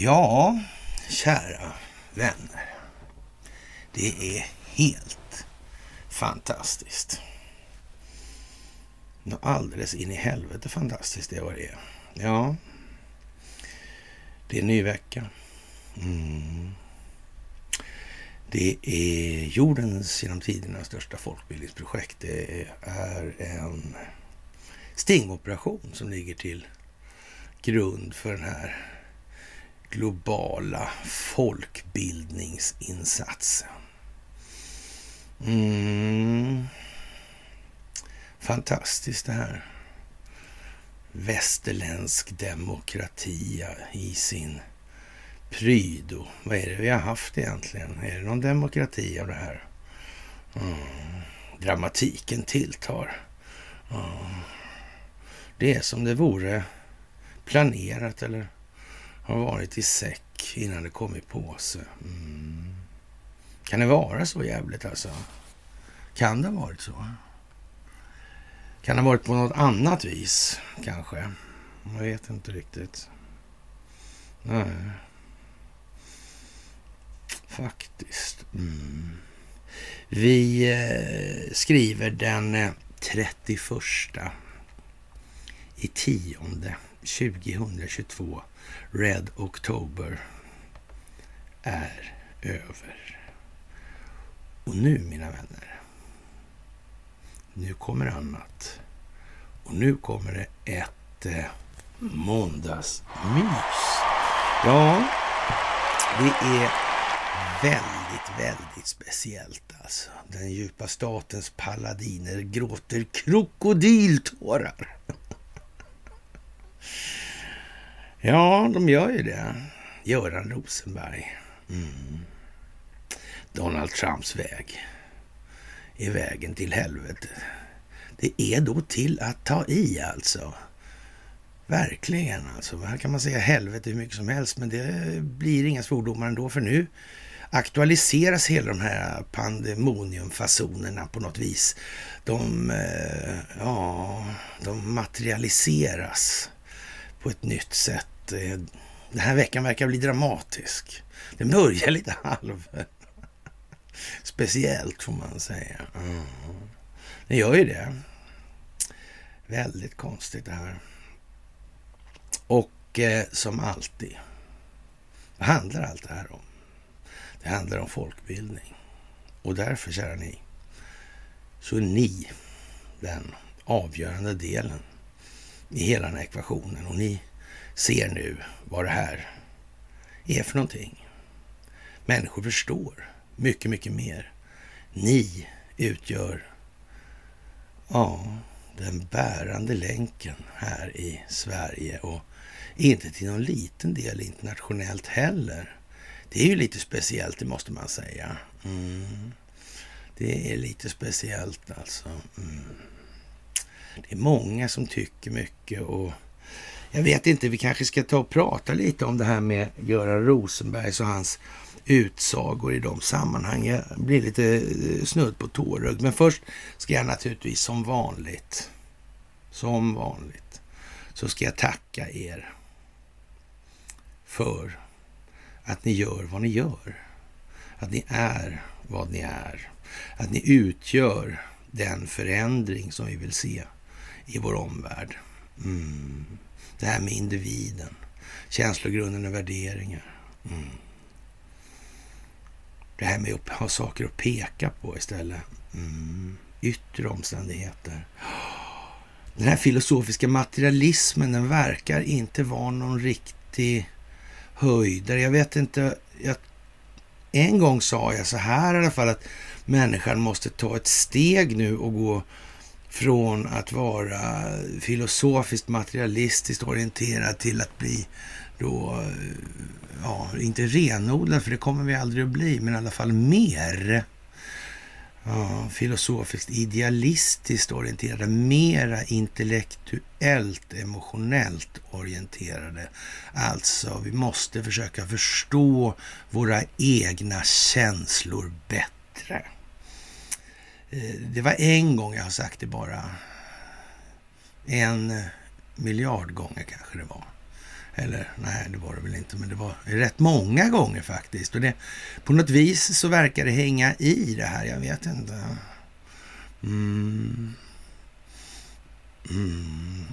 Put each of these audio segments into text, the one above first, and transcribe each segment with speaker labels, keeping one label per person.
Speaker 1: Ja, kära vänner. Det är helt fantastiskt. Något alldeles in i helvete fantastiskt det är vad det är. Ja, det är en ny vecka. Mm. Det är jordens genom tiderna största folkbildningsprojekt. Det är en stingoperation som ligger till grund för den här globala folkbildningsinsatsen. Mm. Fantastiskt det här. Västerländsk demokrati i sin Prydo. Vad är det vi har haft egentligen? Är det någon demokrati av det här? Mm. Dramatiken tilltar. Mm. Det är som det vore planerat eller har varit i säck innan det kom i påse. Mm. Kan det vara så jävligt alltså? Kan det ha varit så? Kan det ha varit på något annat vis kanske? Jag vet inte riktigt. Nej. Faktiskt. Mm. Vi eh, skriver den eh, 31 i tionde 2022. Red October är över. Och nu, mina vänner, nu kommer annat. Och nu kommer det ett eh, måndagsmys. Ja, det är väldigt, väldigt speciellt alltså. Den djupa statens paladiner gråter krokodiltårar. Ja, de gör ju det. Göran Rosenberg. Mm. Donald Trumps väg är vägen till helvetet. Det är då till att ta i alltså. Verkligen alltså. Här kan man säga helvete hur mycket som helst, men det blir inga svordomar ändå, för nu aktualiseras hela de här pandemoniumfasonerna på något vis. De, eh, ja, de materialiseras på ett nytt sätt. Eh, den här veckan verkar bli dramatisk. Det börjar lite halv speciellt får man säga. Mm. Det gör ju det. Väldigt konstigt det här. Och eh, som alltid, vad handlar allt det här om? Det handlar om folkbildning. Och därför, kära ni, så är ni den avgörande delen i hela den här ekvationen. Och ni ser nu vad det här är för någonting. Människor förstår mycket, mycket mer. Ni utgör ja, den bärande länken här i Sverige och inte till någon liten del internationellt heller. Det är ju lite speciellt, det måste man säga. Mm. Det är lite speciellt alltså. Mm. Det är många som tycker mycket och jag vet inte, vi kanske ska ta och prata lite om det här med Göran Rosenbergs och hans utsagor i de sammanhangen. Jag blir lite eh, snudd på tårögd. Men först ska jag naturligtvis som vanligt, som vanligt, så ska jag tacka er för att ni gör vad ni gör. Att ni är vad ni är. Att ni utgör den förändring som vi vill se i vår omvärld. Mm. Det här med individen, känslogrunden och värderingar. Mm. Det här med att ha saker att peka på istället. Mm. Yttre omständigheter. Den här filosofiska materialismen, den verkar inte vara någon riktig höjder. Jag vet inte, jag, en gång sa jag så här i alla fall att människan måste ta ett steg nu och gå från att vara filosofiskt materialistiskt orienterad till att bli då, ja, inte renodlad, för det kommer vi aldrig att bli, men i alla fall mer ja, filosofiskt idealistiskt orienterade, mera intellektuellt emotionellt orienterade. Alltså, vi måste försöka förstå våra egna känslor bättre. Eh, det var en gång jag har sagt det bara. En miljard gånger kanske det var. Eller nej, det var det väl inte, men det var rätt många gånger faktiskt. Och det, på något vis så verkar det hänga i det här, jag vet inte. Mm. Mm.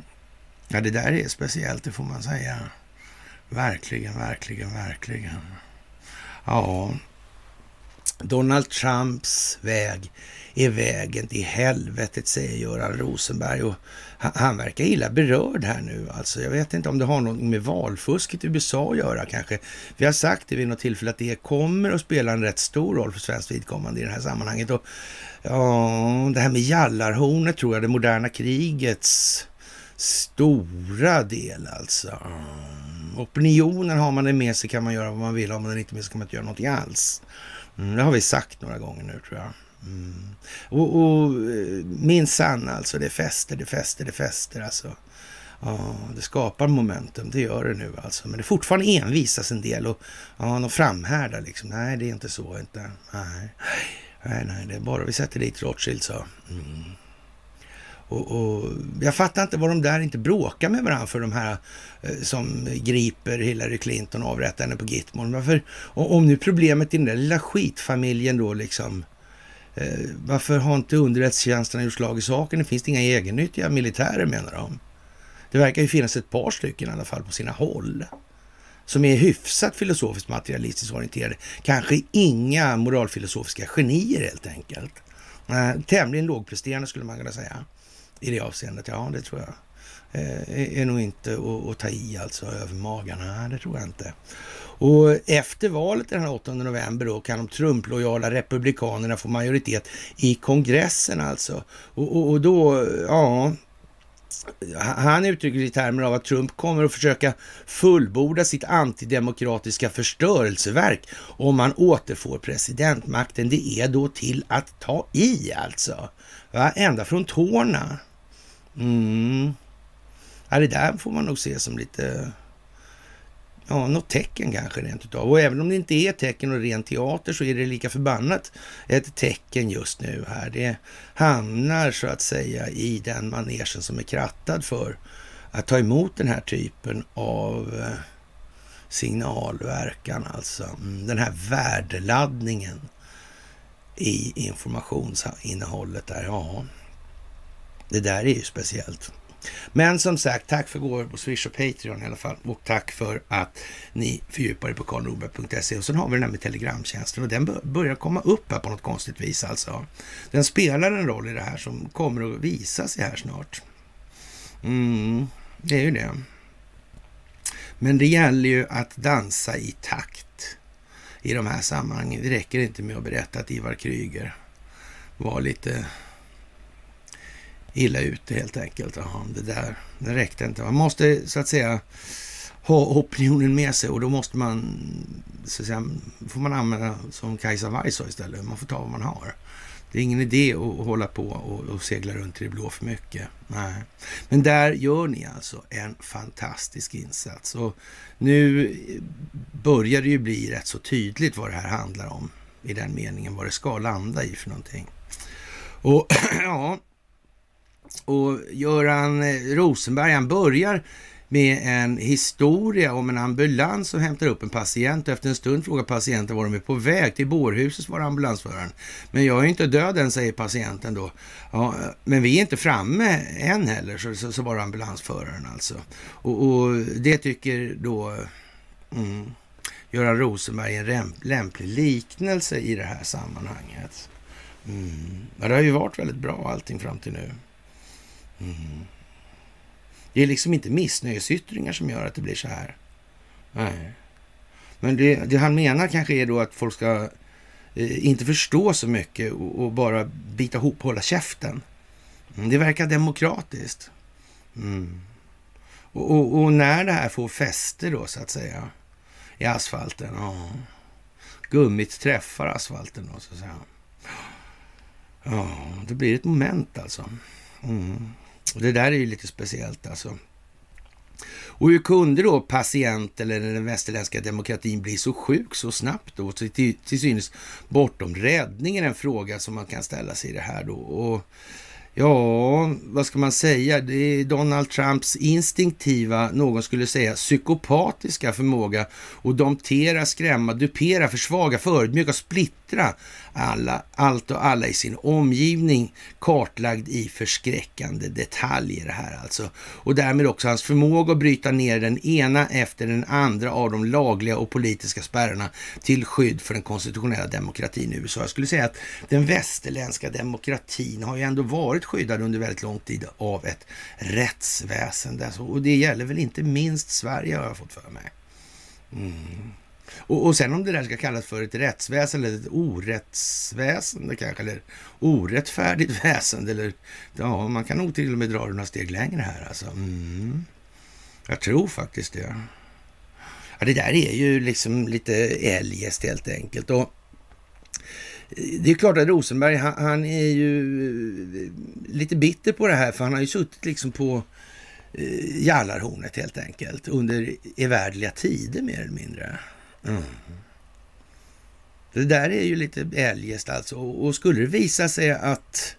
Speaker 1: Ja, det där är speciellt, det får man säga. Verkligen, verkligen, verkligen. Ja, Donald Trumps väg är vägen till helvetet, säger Göran Rosenberg. Och han, verkar illa berörd här nu. Alltså, jag vet inte om det har något med valfusket i USA att göra kanske. Vi har sagt det vid något tillfälle att det kommer att spela en rätt stor roll för svenskt vidkommande i det här sammanhanget. Och, ja, det här med jallarhornet tror jag, det moderna krigets stora del alltså. Mm. Opinionen har man det med sig kan man göra vad man vill. Har man den inte med sig kan man inte göra någonting alls. Mm, det har vi sagt några gånger nu tror jag. Mm. Och, och eh, minsann alltså, det fäster, det fäster, det fäster alltså. Ja, det skapar momentum, det gör det nu alltså. Men det fortfarande envisas en del och ja, de framhärdar liksom. Nej, det är inte så inte. Nej, nej, nej det är bara vi sätter dit Rothschild så. Mm. Och, och, jag fattar inte vad de där inte bråkar med varandra för de här eh, som griper Hillary Clinton och avrättar henne på Gitmon. Varför, om nu problemet i den där lilla skitfamiljen då liksom eh, Eh, varför har inte underrättelsetjänsterna gjort slag i saken? Det finns inga egennyttiga militärer menar de. Det verkar ju finnas ett par stycken i alla fall på sina håll som är hyfsat filosofiskt materialistiskt orienterade. Kanske inga moralfilosofiska genier helt enkelt. Eh, tämligen lågpresterande skulle man kunna säga i det avseendet. Ja, det tror jag. Eh, är nog inte att, att ta i alltså över magen. Nej, det tror jag inte. Och efter valet den 8 november då kan de Trump-lojala republikanerna få majoritet i kongressen alltså. Och, och, och då, ja, han uttrycker i termer av att Trump kommer att försöka fullborda sitt antidemokratiska förstörelseverk om han återfår presidentmakten. Det är då till att ta i alltså. Va? Ända från tårna. Mm. Ja, det där får man nog se som lite ja, något tecken kanske rent utav. Och även om det inte är tecken och ren teater så är det lika förbannat ett tecken just nu här. Det hamnar så att säga i den manegen som är krattad för att ta emot den här typen av eh, signalverkan, alltså mm, den här värdeladdningen i informationsinnehållet där. Ja, det där är ju speciellt. Men som sagt, tack för gåvor på Swish och Patreon i alla fall. Och tack för att ni fördjupar er på karlnorberg.se. Och sen har vi den här med Telegramtjänsten och den börjar komma upp här på något konstigt vis alltså. Den spelar en roll i det här som kommer att visa sig här snart. Mm, det är ju det. Men det gäller ju att dansa i takt i de här sammanhangen. Det räcker inte med att berätta att Ivar Kryger var lite illa ute helt enkelt. Aha, det där det räckte inte. Man måste så att säga ha opinionen med sig och då måste man, så att säga, får man använda som Kajsa Warg sa istället, man får ta vad man har. Det är ingen idé att hålla på och, och segla runt i det blå för mycket. Nej. Men där gör ni alltså en fantastisk insats. Och nu börjar det ju bli rätt så tydligt vad det här handlar om i den meningen, vad det ska landa i för någonting. Och ja, och Göran eh, Rosenberg, han börjar med en historia om en ambulans som hämtar upp en patient. Efter en stund frågar patienten var de är på väg. Till bårhuset svarar ambulansföraren. Men jag är inte död än, säger patienten då. Ja, men vi är inte framme än heller, så, så, så var ambulansföraren alltså. Och, och det tycker då mm, Göran Rosenberg är en lämplig liknelse i det här sammanhanget. Mm. Men det har ju varit väldigt bra allting fram till nu. Mm. Det är liksom inte missnöjesyttringar som gör att det blir så här. Nej. Men det, det han menar kanske är då att folk ska eh, inte förstå så mycket och, och, bara bita ihop, hålla käften. Mm, det verkar demokratiskt. Mm. Och, och, och, när det här får fäste då så att säga i asfalten. Ja. Gummit träffar asfalten då så att säga. Ja, det blir ett moment alltså. Mm. Och det där är ju lite speciellt alltså. Och hur kunde då patient eller den västerländska demokratin bli så sjuk så snabbt då? Till, till synes bortom räddningen en fråga som man kan ställa sig i det här då. Och Ja, vad ska man säga? Det är Donald Trumps instinktiva, någon skulle säga psykopatiska förmåga att domptera, skrämma, dupera, försvaga, förödmjuka, splittra alla, allt och alla i sin omgivning kartlagd i förskräckande detaljer här alltså. Och därmed också hans förmåga att bryta ner den ena efter den andra av de lagliga och politiska spärrarna till skydd för den konstitutionella demokratin i USA. Jag skulle säga att den västerländska demokratin har ju ändå varit skyddad under väldigt lång tid av ett rättsväsende. Och det gäller väl inte minst Sverige har jag fått för mig. Mm. Och, och sen om det där ska kallas för ett rättsväsen eller ett orättsväsende kanske, eller orättfärdigt väsende, eller ja, man kan nog till och med dra det några steg längre här alltså. Mm. Jag tror faktiskt det. Ja, det där är ju liksom lite eljest helt enkelt. Och eh, det är klart att Rosenberg, han, han, är ju eh, lite bitter på det här, för han har ju suttit liksom på eh, Jallarhornet helt enkelt under evärdliga tider mer eller mindre. Mm. Det där är ju lite eljest alltså. Och skulle det visa sig att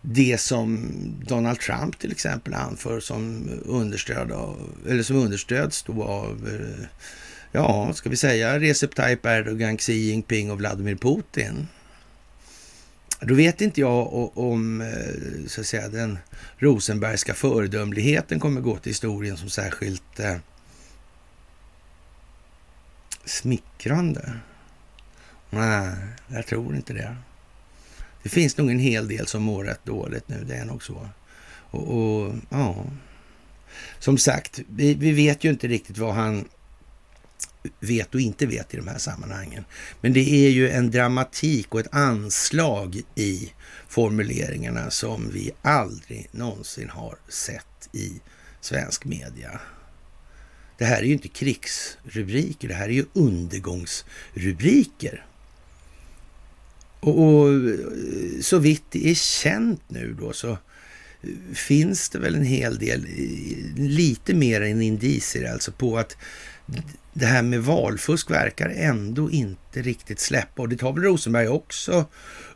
Speaker 1: det som Donald Trump till exempel anför som understöd av, eller som understöds då av, eh, ja, ska vi säga Recep Tayyip Erdogan, Xi Jinping och Vladimir Putin. Då vet inte jag om eh, så att säga, den Rosenbergska föredömligheten kommer gå till historien som särskilt eh, smickrande. Nej, jag tror inte det. Det finns nog en hel del som mår rätt dåligt nu, det är nog så. Och, och ja, som sagt, vi, vi, vet ju inte riktigt vad han vet och inte vet i de här sammanhangen. Men det är ju en dramatik och ett anslag i formuleringarna som vi aldrig någonsin har sett i svensk media. Det här är ju inte krigsrubriker, det här är ju undergångsrubriker. Och, och så vitt det är känt nu då så finns det väl en hel del, lite mer än indicier alltså på att det här med valfusk verkar ändå inte riktigt släppa. Och det tar väl Rosenberg också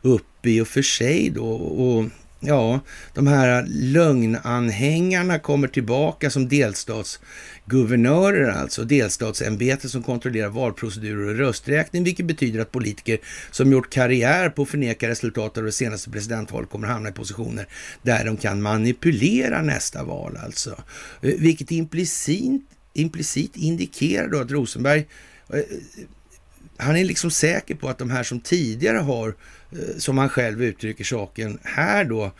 Speaker 1: upp i och för sig då. Och ja, de här lögnanhängarna kommer tillbaka som delstatsguvernörer, alltså delstatsämbetet som kontrollerar valprocedurer och rösträkning, vilket betyder att politiker som gjort karriär på att förneka resultatet av det senaste presidentvalet kommer hamna i positioner där de kan manipulera nästa val alltså. Eh, vilket implicit, implicit indikerar då att Rosenberg eh, han är liksom säker på att de här som tidigare har eh, som han själv uttrycker saken här då,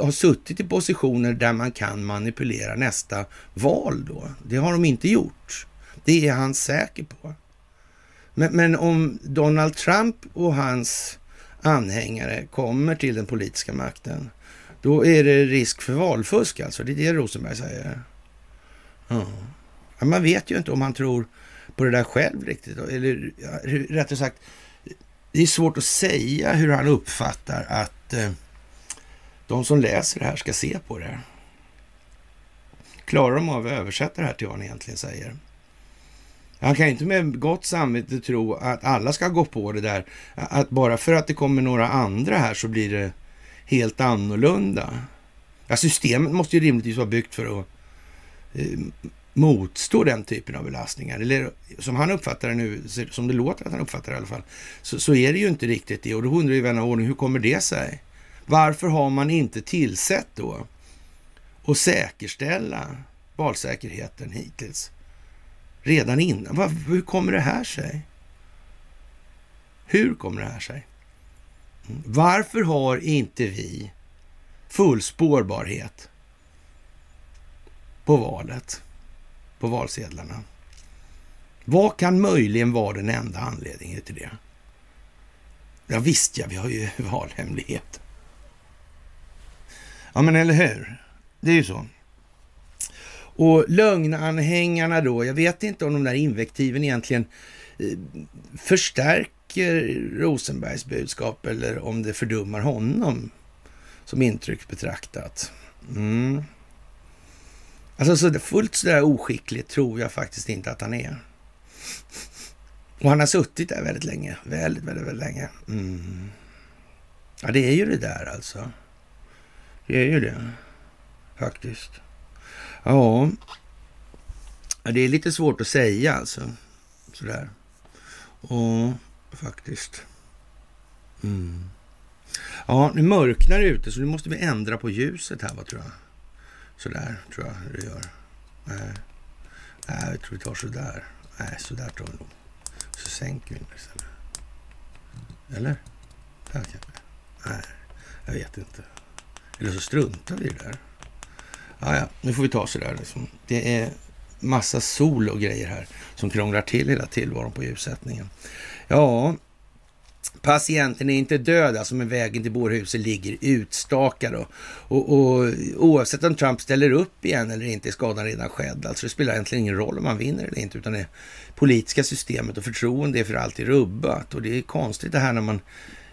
Speaker 1: har suttit i positioner där man kan manipulera nästa val då. Det har de inte gjort. Det är han säker på. Men, men om Donald Trump och hans anhängare kommer till den politiska makten, då är det risk för valfusk alltså. Det är det Rosenberg säger. Ja. Man vet ju inte om han tror på det där själv riktigt. Eller rättare sagt, det är svårt att säga hur han uppfattar att eh, de som läser det här ska se på det. Klarar de av att översätta det här till vad han egentligen säger? Han kan inte med gott samvete tro att alla ska gå på det där. Att bara för att det kommer några andra här så blir det helt annorlunda. Ja, systemet måste ju rimligtvis vara byggt för att eh, motstå den typen av belastningar. Eller som han uppfattar det nu, som det låter att han uppfattar det i alla fall, så, så är det ju inte riktigt det. Och då undrar ju vän av ordning, hur kommer det sig? Varför har man inte tillsett då och säkerställa valsäkerheten hittills? Redan innan. Var, hur kommer det här sig? Hur kommer det här sig? Mm. Varför har inte vi full spårbarhet på valet? På valsedlarna. Vad kan möjligen vara den enda anledningen till det? Ja visst ja, vi har ju valhemlighet. Ja men eller hur? Det är ju så. Och lögnanhängarna då, jag vet inte om de där invektiven egentligen eh, förstärker Rosenbergs budskap eller om det fördummar honom som intryck betraktat. Mm. Alltså så fullt sådär oskicklig tror jag faktiskt inte att han är. Och han har suttit där väldigt länge. Väldigt, väldigt, väldigt länge. Mm. Ja, det är ju det där alltså. Det är ju det. Faktiskt. Ja. Det är lite svårt att säga alltså. Sådär. Och faktiskt. Mm. Ja, nu mörknar det ute så nu måste vi ändra på ljuset här, vad tror jag. Sådär tror jag det gör. Nej, Nej jag tror vi tar sådär. Nej, sådär tar vi nog. Så sänker vi den istället. Eller? Nej, jag vet inte. Eller så struntar vi i det där. Ja, ja, nu får vi ta sådär liksom. Det är massa sol och grejer här som krånglar till hela tillvaron på ljussättningen. Ja, Patienten är inte död, alltså men vägen till bårhuset ligger utstakad. Och, och, och, oavsett om Trump ställer upp igen eller inte är skadan redan skedd. Alltså det spelar egentligen ingen roll om man vinner eller inte, utan det politiska systemet och förtroende är för alltid rubbat. Och det är konstigt det här när man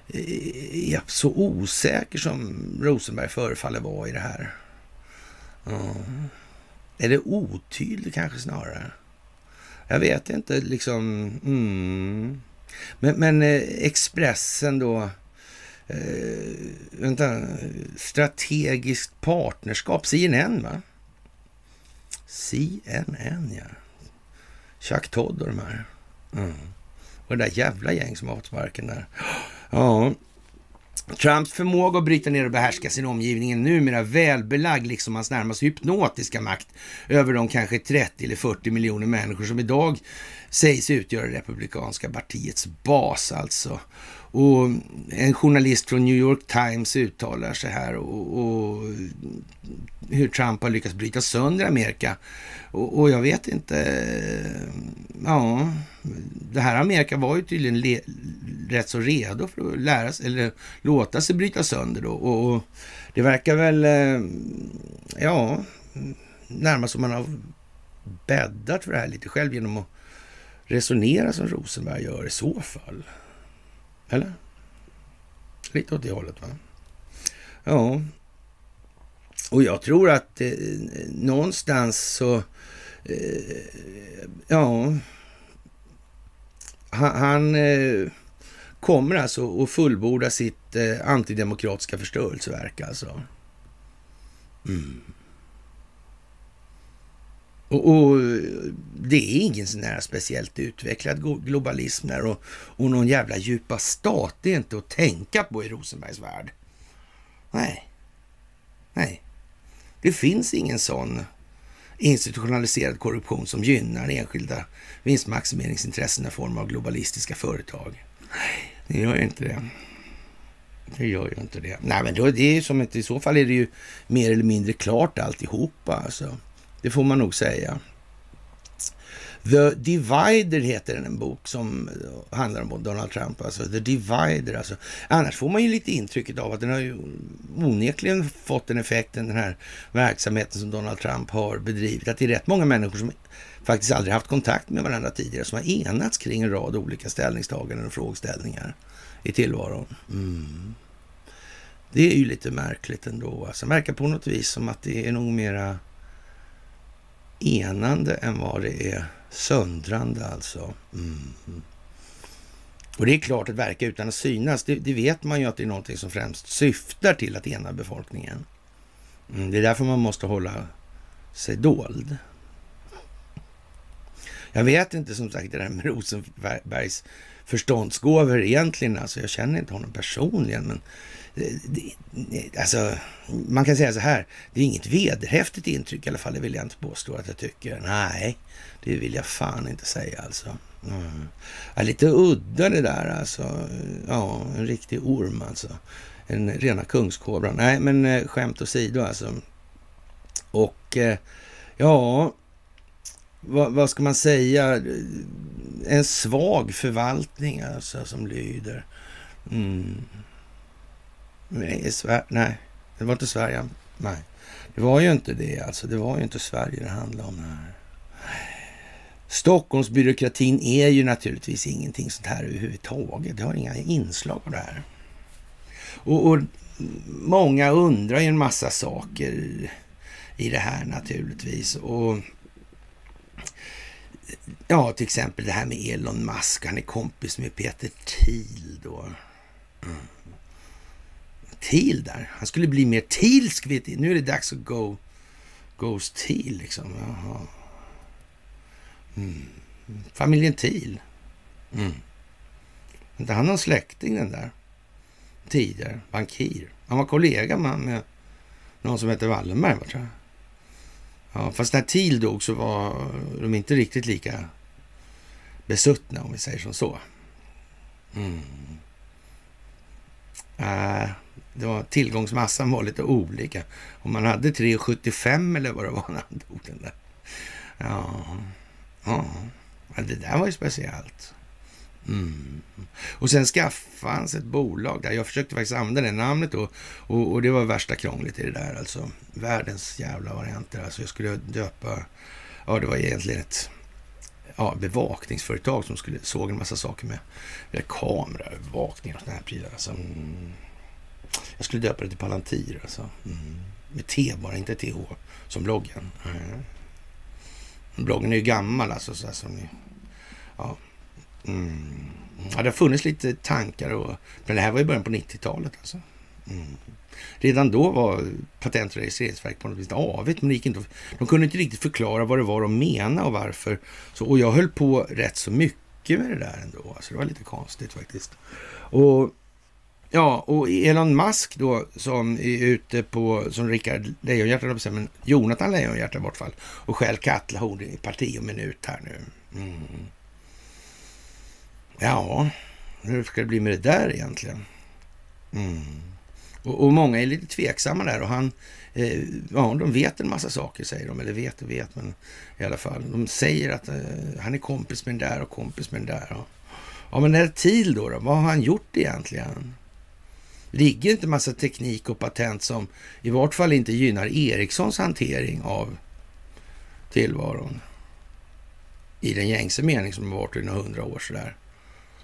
Speaker 1: eh, är så osäker som Rosenberg förefaller vara i det här. Mm. Är det otydligt kanske snarare? Jag vet inte, liksom... Mm. Men, men eh, Expressen då, eh, vänta, strategiskt partnerskap, CNN va? CNN ja. Chuck Todd och de här. Mm. Och det där jävla gäng som har fått sparken där. Ja, Trumps förmåga att bryta ner och behärska sin omgivning är numera välbelagd, liksom hans närmast hypnotiska makt över de kanske 30 eller 40 miljoner människor som idag sägs utgöra republikanska partiets bas alltså. Och en journalist från New York Times uttalar sig här och, och hur Trump har lyckats bryta sönder Amerika. Och, och, jag vet inte, ja, det här Amerika var ju tydligen le, rätt så redo för att lära sig, eller låta sig bryta sönder då. Och, och det verkar väl, eh, ja, närmast som man har bäddat för det här lite själv genom att resonera som Rosenberg gör i så fall. Eller? Lite åt det hållet, va? Ja. Och jag tror att eh, någonstans så... Eh, ja... Han, han eh, kommer alltså att fullborda sitt eh, antidemokratiska förstörelseverk alltså. Mm. Och, och, det är ingen sån här speciellt utvecklad globalism där och, och någon jävla djupa stat det är inte att tänka på i Rosenbergs värld. Nej. Nej. Det finns ingen sån institutionaliserad korruption som gynnar enskilda vinstmaximeringsintressen i form av globalistiska företag. Nej, det gör ju inte det. Det gör ju inte det. Nej, men då, det är som ett, i så fall är det ju mer eller mindre klart alltihopa. Alltså. Det får man nog säga. The Divider heter den, en bok som eh, handlar om Donald Trump. Alltså The Divider. Alltså. Annars får man ju lite intrycket av att den har ju onekligen fått den effekten, den här verksamheten som Donald Trump har bedrivit. Att det är rätt många människor som faktiskt aldrig haft kontakt med varandra tidigare som har enats kring en rad olika ställningstaganden och frågeställningar i tillvaron. Mm. Det är ju lite märkligt ändå. Alltså, det verkar på något vis som att det är nog mera enande än vad det är söndrande alltså. Mm. Och det är klart att verka utan att synas, det, det, vet man ju att det är någonting som främst syftar till att ena befolkningen. Mm. Det är därför man måste hålla sig dold. Jag vet inte som sagt det där med Rosenbergs förståndsgåvor egentligen. Alltså, jag känner inte honom personligen, men Eh, alltså, man kan säga så här, det är inget vederhäftigt intryck i alla fall, det vill jag inte påstå att jag tycker. Nej, det vill jag fan inte säga alltså. Mm. Ja, lite udda det där alltså. Ja, en riktig orm alltså. En rena kungskobran. Nej, men eh, skämt åsido alltså. Och eh, ja, vad, vad, ska man säga? En svag förvaltning alltså som lyder. Mm. Nej, Sverige, nej, det var inte Sverige. Nej, det var ju inte det alltså. Det var ju inte Sverige det handlade om. Här. Stockholmsbyråkratin är ju naturligtvis ingenting sånt här överhuvudtaget. Det har inga inslag av det här. Och, och många undrar ju en massa saker. i det här naturligtvis. Och Ja, till exempel det här med Elon Musk. Han är kompis med Peter Thiel då. Mm. Thiel där. Han skulle bli mer Thielsk. Nu är det dags att go, goes Thiel liksom. Jaha. Mm. Familjen Thiel. Mm. Inte han någon släkting den där? Tidigare. Bankir. Han var kollega med, med någon som hette Wallenberg, tror jag. Ja, fast när Thiel dog så var de inte riktigt lika besuttna, om vi säger som så. Mm. Äh, det var tillgångsmassan var lite olika. Om man hade 3,75 eller vad det var när han dog den där. Ja, ja. det där var ju speciellt. Mm. Och sen skaffade han sig ett bolag där. Jag försökte faktiskt använda det namnet då. Och, och, det var värsta krångligt i det där alltså. Världens jävla varianter. Alltså jag skulle döpa... Ja, det var egentligen ett ja, bevakningsföretag som skulle såg en massa saker med, med kameraövervakning och sådana här prylar. Alltså, mm. Jag skulle döpa det till Palantir alltså. Mm. Med T bara, inte TH som bloggen. Mm. Bloggen är ju gammal alltså. Så, alltså, ja. Mm. Ja, det har funnits lite tankar och... Men det här var i början på 90-talet alltså. Mm. Redan då var Patent och registreringsverket på något vis avigt, men det gick inte de kunde inte riktigt förklara vad det var de menade och varför. Så, och jag höll på rätt så mycket med det där ändå. Alltså det var lite konstigt faktiskt. Och Ja, och Elon Musk då som är ute på, som Rickard Lejonhjärta, men Jonathan Lejonhjärta i vart fall, och stjäl kattlehorn i parti och minut här nu. Mm. Ja, hur ska det bli med det där egentligen? Mm. Och, och, många är lite tveksamma där och han, eh, ja, de vet en massa saker säger de, eller vet och vet, men i alla fall. De säger att eh, han är kompis med den där och kompis med den där. Och, ja, men är det TIL då, då, vad har han gjort egentligen? Ligger inte massa teknik och patent som i vart fall inte gynnar Ericssons hantering av tillvaron? I den gängse mening som har varit i några hundra år sådär.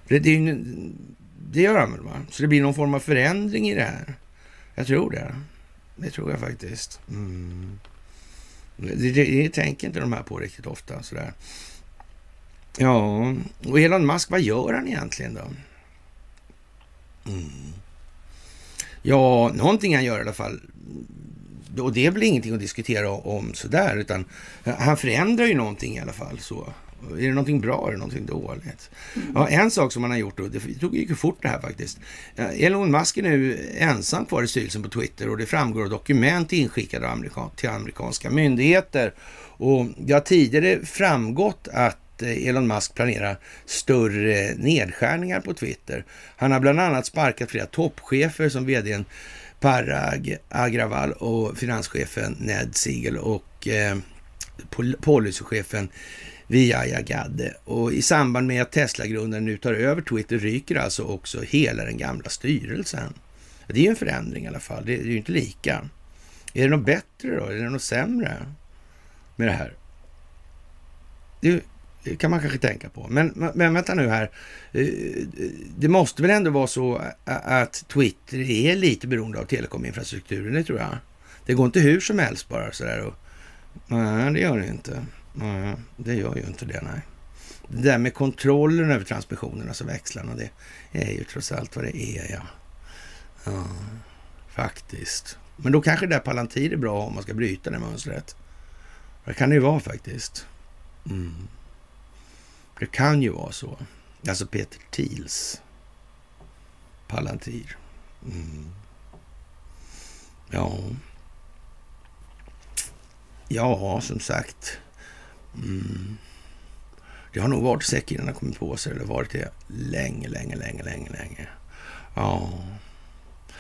Speaker 1: Det, det, det gör han väl, va? Så det blir någon form av förändring i det här. Jag tror det. Det tror jag faktiskt. Mm. Det, det, det, tänker inte de här på riktigt ofta. Sådär. Ja, och Elon Musk, vad gör han egentligen då? Mm. Ja, någonting han gör i alla fall. Och det är väl ingenting att diskutera om sådär, utan han förändrar ju någonting i alla fall. så. Är det någonting bra eller någonting dåligt? Mm. Ja, en sak som man har gjort, då, det tog ju fort det här faktiskt. Elon Musk är nu ensam kvar i styrelsen på Twitter och det framgår av dokument inskickade till amerikanska myndigheter. Och det har tidigare framgått att Eh, Elon Musk planerar större nedskärningar på Twitter. Han har bland annat sparkat flera toppchefer som vdn Parag Agrawal och finanschefen Ned Siegel och eh, policychefen via Gadde. Och i samband med att Tesla-grundaren nu tar över Twitter ryker alltså också hela den gamla styrelsen. Det är ju en förändring i alla fall. Det är ju inte lika. Är det något bättre då? Är det något sämre med det här? Det, kan man kanske tänka på. Men, men vänta nu här. Eh, det måste väl ändå vara så att Twitter är lite beroende av telekominfrastrukturen, det tror jag. Det går inte hur som helst bara sådär. Och, nej, det gör det inte. Nej, det gör ju inte det, nej. Det där med kontrollen över transmissionerna, alltså växlarna, det är ju trots allt vad det är, ja. ja faktiskt. Men då kanske det där Palantir är bra om man ska bryta det mönstret. Det kan det ju vara faktiskt. Mm. Det kan ju vara så. Alltså Peter Thiels Palantir. Mm. Ja. Ja, som sagt. Mm. Det har nog varit säkert innan han kommit på sig. Det har varit det länge, länge, länge, länge, länge. Ja.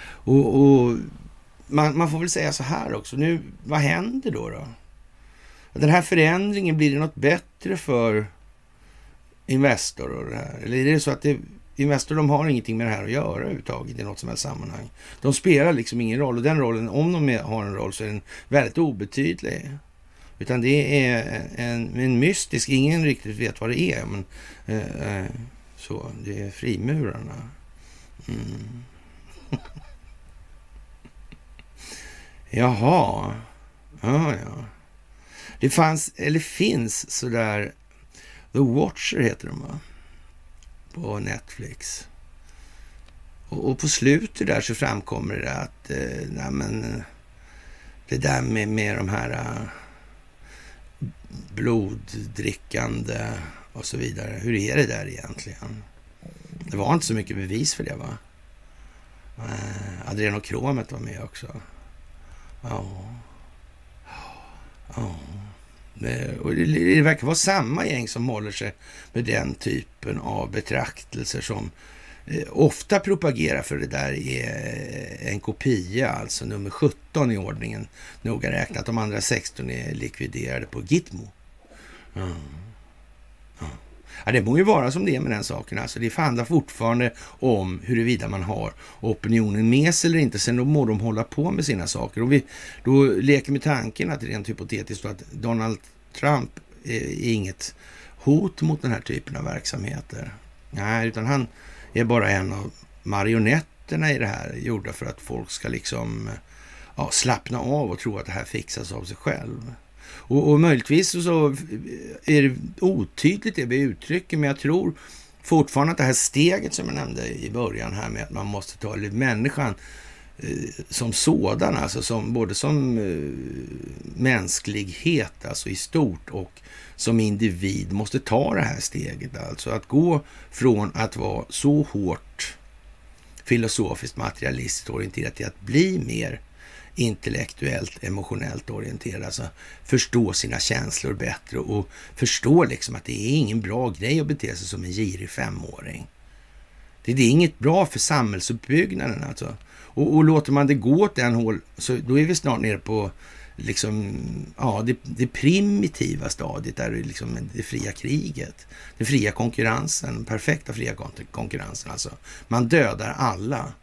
Speaker 1: Och, och man, man, får väl säga så här också. Nu, vad händer då? då? Den här förändringen, blir det något bättre för Investor och det här? Eller är det så att det, Investor de har ingenting med det här att göra överhuvudtaget i något som helst sammanhang? De spelar liksom ingen roll och den rollen, om de har en roll, så är den väldigt obetydlig. Utan det är en, en mystisk, ingen riktigt vet vad det är. Men, eh, eh så, det är frimurarna. Mm. Jaha. Ja, ja. Det fanns, eller finns sådär, The Watcher heter de va? På Netflix. Och, och på slutet där så framkommer det att, eh, nej men, eh, det där med, med de här uh, bloddrickande och så vidare. Hur är det där egentligen? Det var inte så mycket bevis för det va? Eh, adrenokromet var med också. Ja. Ja. Oh. Eh, och det, det verkar vara samma gäng som håller sig med den typen av betraktelser som eh, ofta propagerar för det där är eh, en kopia, alltså nummer 17 i ordningen, noga räknat. De andra 16 är likviderade på Gitmo. Mm. Ja. Det må ju vara som det är med den saken. Alltså, det handlar fortfarande om huruvida man har opinionen med sig eller inte. Sen då må de hålla på med sina saker. Och vi då leker med tanken att rent hypotetiskt att Donald Trump eh, är inget hot mot den här typen av verksamheter. Nej, utan han är bara en av marionetterna i det här, gjorda för att folk ska liksom eh, ja, slappna av och tro att det här fixas av sig själv. Och, och möjligtvis så är det otydligt det vi uttrycker, men jag tror fortfarande att det här steget som jag nämnde i början här med att man måste ta, eller människan eh, som sådan, alltså som, både som eh, mänsklighet, alltså i stort och som individ måste ta det här steget. Alltså att gå från att vara så hårt filosofiskt materialistiskt orienterat till att bli mer intellektuellt, emotionellt orienterad. Alltså förstå sina känslor bättre och förstå liksom att det är ingen bra grej att bete sig som en girig femåring. Det, är inget bra för samhällsuppbyggnaden alltså. Och, och låter man det gå åt den håll, så då är vi snart nere på liksom, ja, det, det primitiva stadiet, där det, liksom det fria kriget. Den fria konkurrensen, perfekta fria konkurrensen alltså. Man dödar alla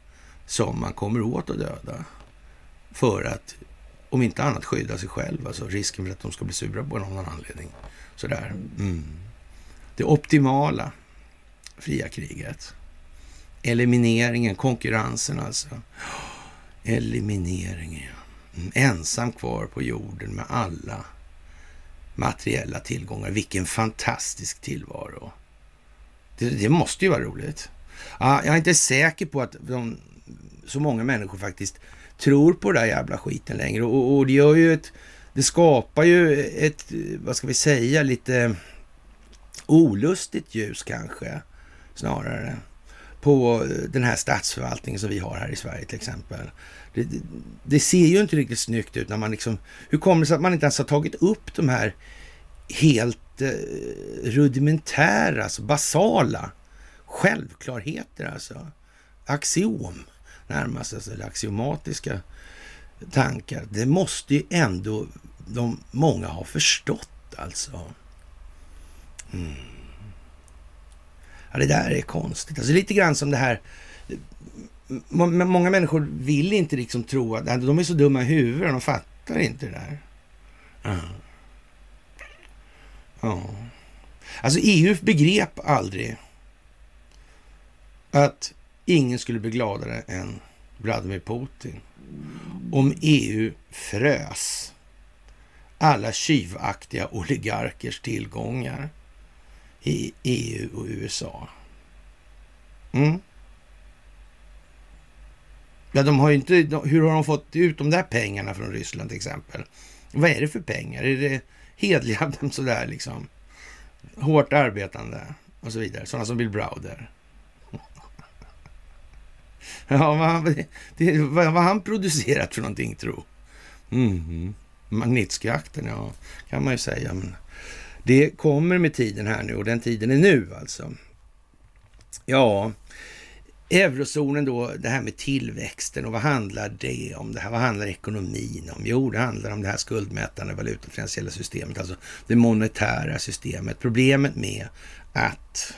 Speaker 1: som man kommer åt att döda för att, om inte annat, skydda sig själv. Alltså risken för att de ska bli sura på någon anledning. Sådär. Mm. Det optimala fria kriget. Elimineringen, konkurrensen alltså. Elimineringen, ja. Mm. Ensam kvar på jorden med alla materiella tillgångar. Vilken fantastisk tillvaro. Det, det måste ju vara roligt. Jag är inte säker på att de, så många människor faktiskt tror på den där jävla skiten längre. Och, och det gör ju ett, det skapar ju ett, vad ska vi säga, lite olustigt ljus kanske, snarare, på den här statsförvaltningen som vi har här i Sverige till exempel. Det, det, det, ser ju inte riktigt snyggt ut när man liksom, hur kommer det sig att man inte ens har tagit upp de här helt eh, rudimentära, alltså basala självklarheter alltså. Axiom närmast, alltså axiomatiska tankar. Det måste ju ändå de många ha förstått alltså. Mm. Ja, det där är konstigt. Alltså lite grann som det här Många människor vill inte liksom tro att de är så dumma i huvudet, de fattar inte det där. Ja. ja. Alltså EU begrep aldrig att ingen skulle bli gladare än Vladimir Putin om EU frös alla tjuvaktiga oligarkers tillgångar i EU och USA. Mm. Ja, de har inte, hur har de fått ut de där pengarna från Ryssland till exempel? Vad är det för pengar? Är det hedliga, sådär liksom, hårt arbetande och så vidare, sådana som Bill Browder? Ja, vad, det, vad, vad han producerat för någonting, tro. Mm. Magnitskijjakten, ja, kan man ju säga. Men det kommer med tiden här nu och den tiden är nu alltså. Ja, eurozonen då, det här med tillväxten och vad handlar det om? Det här, vad handlar ekonomin om? Jo, det handlar om det här skuldmätande valutafinansiella systemet, alltså det monetära systemet. Problemet med att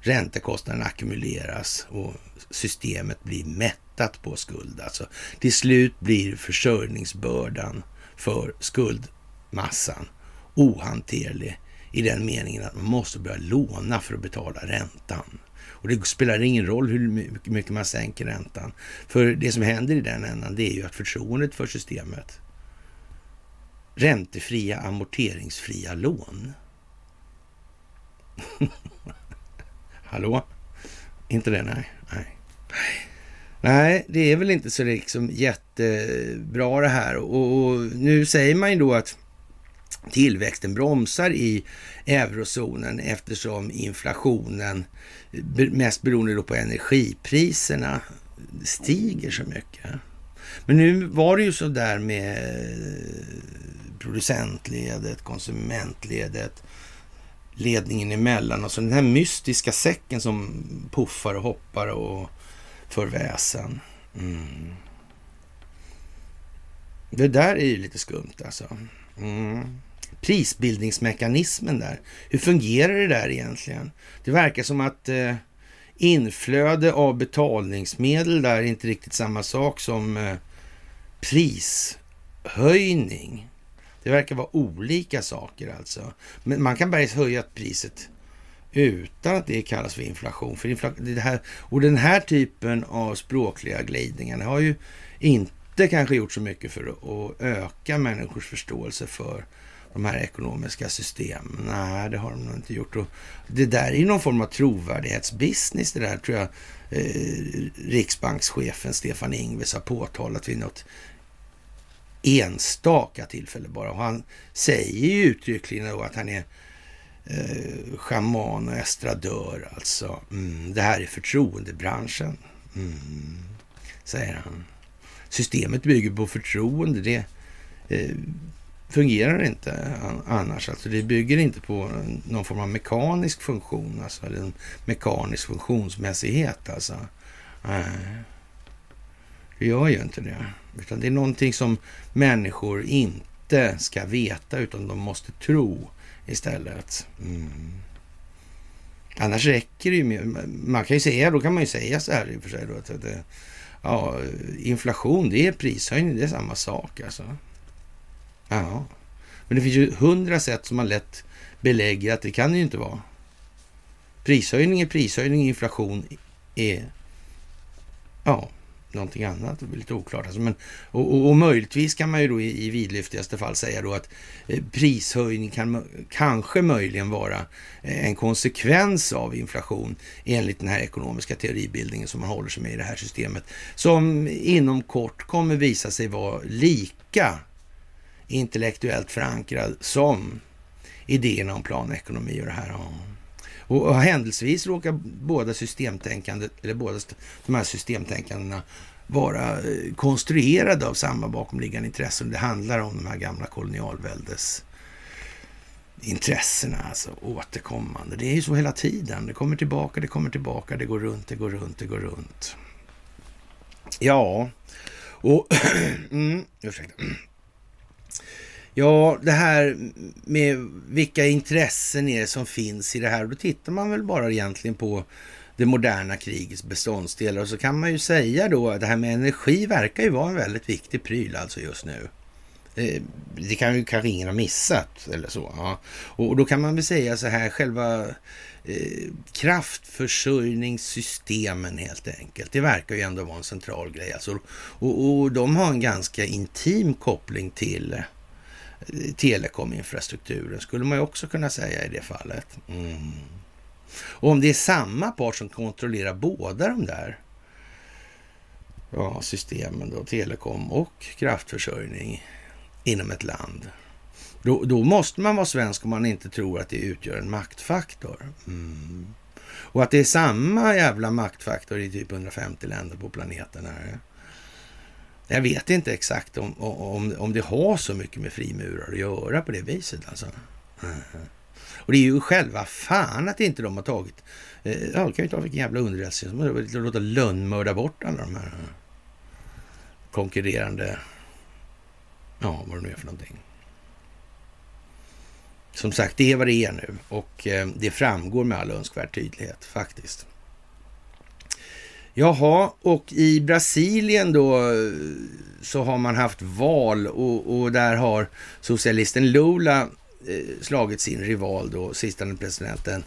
Speaker 1: räntekostnaden ackumuleras och systemet blir mättat på skuld. Alltså till slut blir försörjningsbördan för skuldmassan ohanterlig i den meningen att man måste börja låna för att betala räntan. Och det spelar ingen roll hur mycket man sänker räntan. För det som händer i den ändan, det är ju att förtroendet för systemet räntefria amorteringsfria lån. Hallå? Inte det? Nej nej. Det är väl inte så liksom jättebra det här. Och, och nu säger man ju då att tillväxten bromsar i eurozonen eftersom inflationen, mest beroende då på energipriserna, stiger så mycket. Men nu var det ju så där med producentledet, konsumentledet, ledningen emellan. Alltså den här mystiska säcken som puffar och hoppar och för väsen. Mm. Det där är ju lite skumt alltså. Mm. Prisbildningsmekanismen där. Hur fungerar det där egentligen? Det verkar som att eh, inflöde av betalningsmedel där är inte riktigt samma sak som eh, prishöjning. Det verkar vara olika saker alltså. Men man kan bara höja priset utan att det kallas för inflation. För infla det här, och den här typen av språkliga glidningar har ju inte kanske gjort så mycket för att öka människors förståelse för de här ekonomiska systemen. Nej, det har de nog inte gjort. Och det där är ju någon form av trovärdighetsbusiness det där tror jag eh, riksbankschefen Stefan Ingves har påtalat vid något enstaka tillfälle bara. Och han säger ju uttryckligen då att han är eh, schaman och estradör alltså. Mm, det här är förtroendebranschen, mm, säger han. Systemet bygger på förtroende. Det eh, fungerar inte annars. Alltså det bygger inte på någon form av mekanisk funktion, alltså, eller en mekanisk funktionsmässighet. Alltså. Nej, det gör ju inte det. Utan det är någonting som människor inte ska veta, utan de måste tro istället. Mm. Annars räcker det ju med, man kan ju säga, då kan man ju säga så här i och för sig då, att det, ja, inflation det är prishöjning, det är samma sak alltså. Ja, men det finns ju hundra sätt som man lätt belägger att det kan det ju inte vara. Prishöjning är prishöjning, inflation är ja, någonting annat. Det blir lite oklart. Alltså, men, och, och, och, möjligtvis kan man ju då i, i vidlyftigaste fall säga då att eh, prishöjning kan kanske möjligen vara eh, en konsekvens av inflation enligt den här ekonomiska teoribildningen som man håller sig med i det här systemet. Som inom kort kommer visa sig vara lika intellektuellt förankrad som idéerna om planekonomi och det här. Och, och händelsevis råkar båda systemtänkande, eller båda de här systemtänkandena vara eh, konstruerade av samma bakomliggande intressen. Det handlar om de här gamla kolonialväldes intressena, alltså återkommande. Det är ju så hela tiden. Det kommer tillbaka, det kommer tillbaka, det går runt, det går runt, det går runt. Ja, och... mm, ursäkta. Ja, det här med vilka intressen är det som finns i det här. Då tittar man väl bara egentligen på det moderna krigets beståndsdelar. Och så kan man ju säga då att det här med energi verkar ju vara en väldigt viktig pryl alltså just nu. Eh, det kan ju kanske ingen ha missat eller så. Ja. Och då kan man väl säga så här, själva eh, kraftförsörjningssystemen helt enkelt. Det verkar ju ändå vara en central grej. Alltså, och, och de har en ganska intim koppling till telekominfrastrukturen skulle man ju också kunna säga i det fallet. Mm. Och om det är samma part som kontrollerar båda de där ja, systemen, då, telekom och kraftförsörjning inom ett land. Då, då, måste man vara svensk om man inte tror att det utgör en maktfaktor. Mm. Och att det är samma jävla maktfaktor i typ 150 länder på planeten. Här. Jag vet inte exakt om, om, om det har så mycket med frimurar att göra på det viset. Alltså. Mm. Och det är ju själva fan att inte de har tagit... Eh, ja, kan ju ta vilken jävla underrättelse som helst. Låta lönnmörda bort alla de här eh, konkurrerande... Ja, vad det nu är för någonting. Som sagt, det är vad det är nu och eh, det framgår med all önskvärd tydlighet faktiskt. Jaha, och i Brasilien då eh, så har man haft val och, och där har socialisten Lula eh, slagit sin rival då, sistande presidenten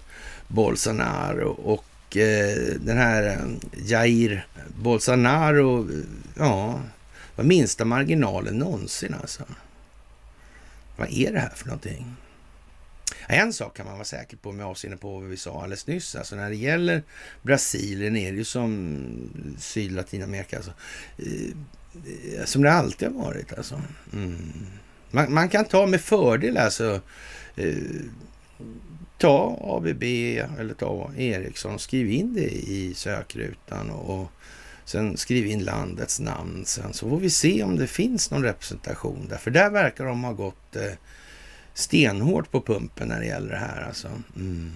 Speaker 1: Bolsonaro och eh, den här eh, Jair Bolsonaro, eh, ja, var minsta marginalen någonsin alltså. Vad är det här för någonting? En sak kan man vara säker på med avseende på vad vi sa alldeles nyss. Alltså när det gäller Brasilien är det ju som Sydlatinamerika. Alltså, eh, som det alltid har varit. Alltså. Mm. Man, man, kan ta med fördel alltså eh, ta ABB eller ta Ericsson, skriv in det i sökrutan och sen skriv in landets namn sen så får vi se om det finns någon representation där. För där verkar de ha gått eh, stenhårt på pumpen när det gäller det här alltså. Mm.